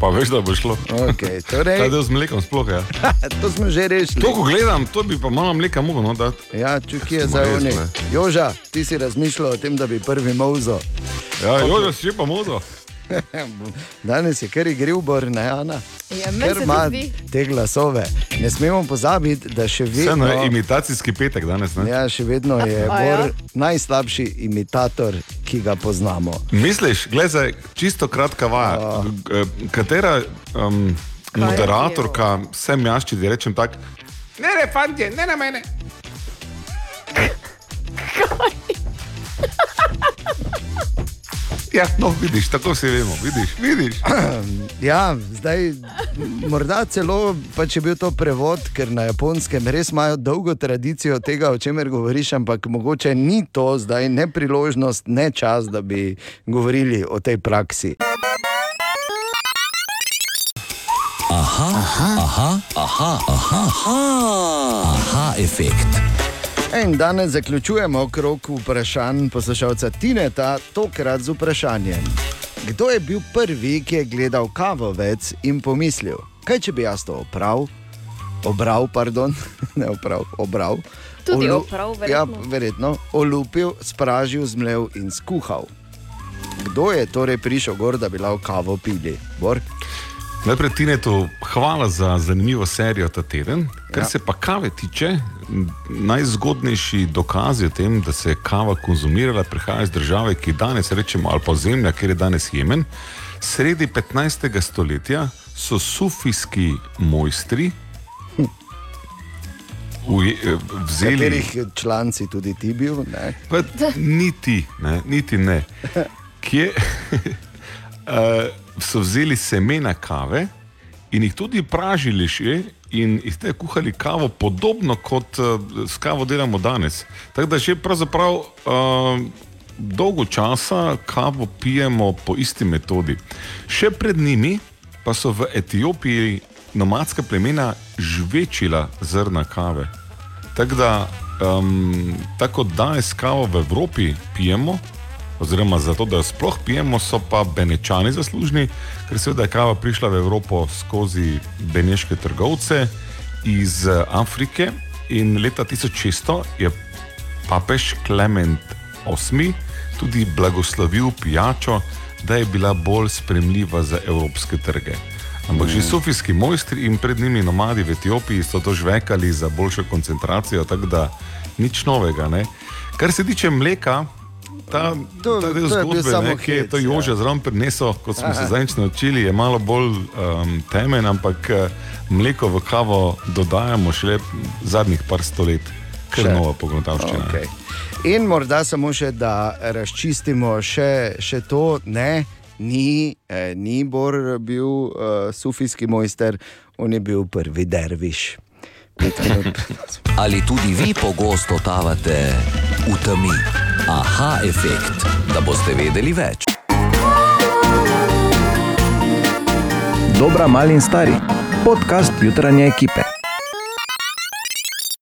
Pa veš, da bo šlo. Okay, torej... Ta del z mlekom sploh je. Ja. to smo že rešili. To, ko gledam, to bi pa malo mleka mogel no, dati. Ja, čuki je za oni. Joža, ti si razmišljal o tem, da bi prvi mauzo. Ja, Ok. okay. si že pa mozo. Danes je kar igriv bor, ne Ana. Ja, meni Ker ima te glasove. Ne smemo pozabiti, da še Vseeno vedno. je imitacijski petek danes. Ne? Ja, še vedno je ja? Bor najslabši imitator, ki ga poznamo. Misliš, gledaj, čisto kratka vaja. Eh, Katera um, moderatorka, vse mjašči, da rečem tako. Ne, ne, fantje, ne na mene. Ja, no, vidiš, tako vsi vemo, vidiš, vidiš. Ja, zdaj, morda celo, pa če je bil to prevod, ker na japonskem res imajo dolgo tradicijo tega, o čemer govoriš, ampak mogoče ni to zdaj ne priložnost, ne čas, da bi govorili o tej praksi. Aha, aha, aha, aha, aha, aha, aha efekt. In danes zaključujemo krok vprašanj poslušalca Tineta, tokrat z vprašanjem. Kdo je bil prvi, ki je gledal kavovec in pomislil, kaj če bi jaz to opravil? Obral, pardon, ne oprav, obral. Tudi Olu- opral, Ja, verjetno. verjetno. Olupil, spražil, zmlel in skuhal. Kdo je torej prišel gor, da bi lahko kavo pili? Bor? Najprej Tinetu, hvala za zanimivo serijo ta teden. Kar Ja. se pa kave tiče, najzgodnejši dokazi o tem, da se je kava konzumirala, prihaja iz države, ki danes rečemo, ali pa zemlja, kjer je danes Jemen. Sredi 15. stoletja so sufijski mojstri uje, eh, vzeli. Katerih članci tudi ti bil? Ne? Pa, niti, ne, niti ne. Kje uh, so vzeli semena kave in jih tudi pražili še in iz tega kuhali kavo, podobno kot uh, s kavo delamo danes. Tako da že pravzaprav uh, dolgo časa kavo pijemo po isti metodi. Še pred njimi pa so v Etiopiji nomadska plemena žvečila zrna kave. Tako da, um, tako kot danes kavo v Evropi pijemo, oziroma zato, da jo sploh pijemo, so pa benečani zaslužni, ker seveda je kava prišla v Evropo skozi beneške trgovce iz eh, Afrike in leta 1600 je papež Klement VIII tudi blagoslovil pijačo da je bila bolj spremljiva za evropske trge. Ampak že sufijski mojstri in pred njimi nomadi v Etiopiji so to žvekali za boljšo koncentracijo, tako da nič novega. Ne? Kar se tiče mleka, ta, To- ta del to zgodbe, ne, ki je to ja. Jože zraven prinesel, kot smo se Aha. zadnjič naučili, je malo bolj um, temen, ampak eh, mleko v kavo dodajamo šele zadnjih par stolet, ker Še. je nova pogotavščina. Okay. In morda samo še, da razčistimo še, še to, ne, ni, eh, ni Bor bil uh, sufijski mojster, on je bil prvi derviš. Ali tudi vi pogosto totavate v temi? Aha, efekt, da boste vedeli več. Dobra, mali in stari. Podcast jutranje ekipe.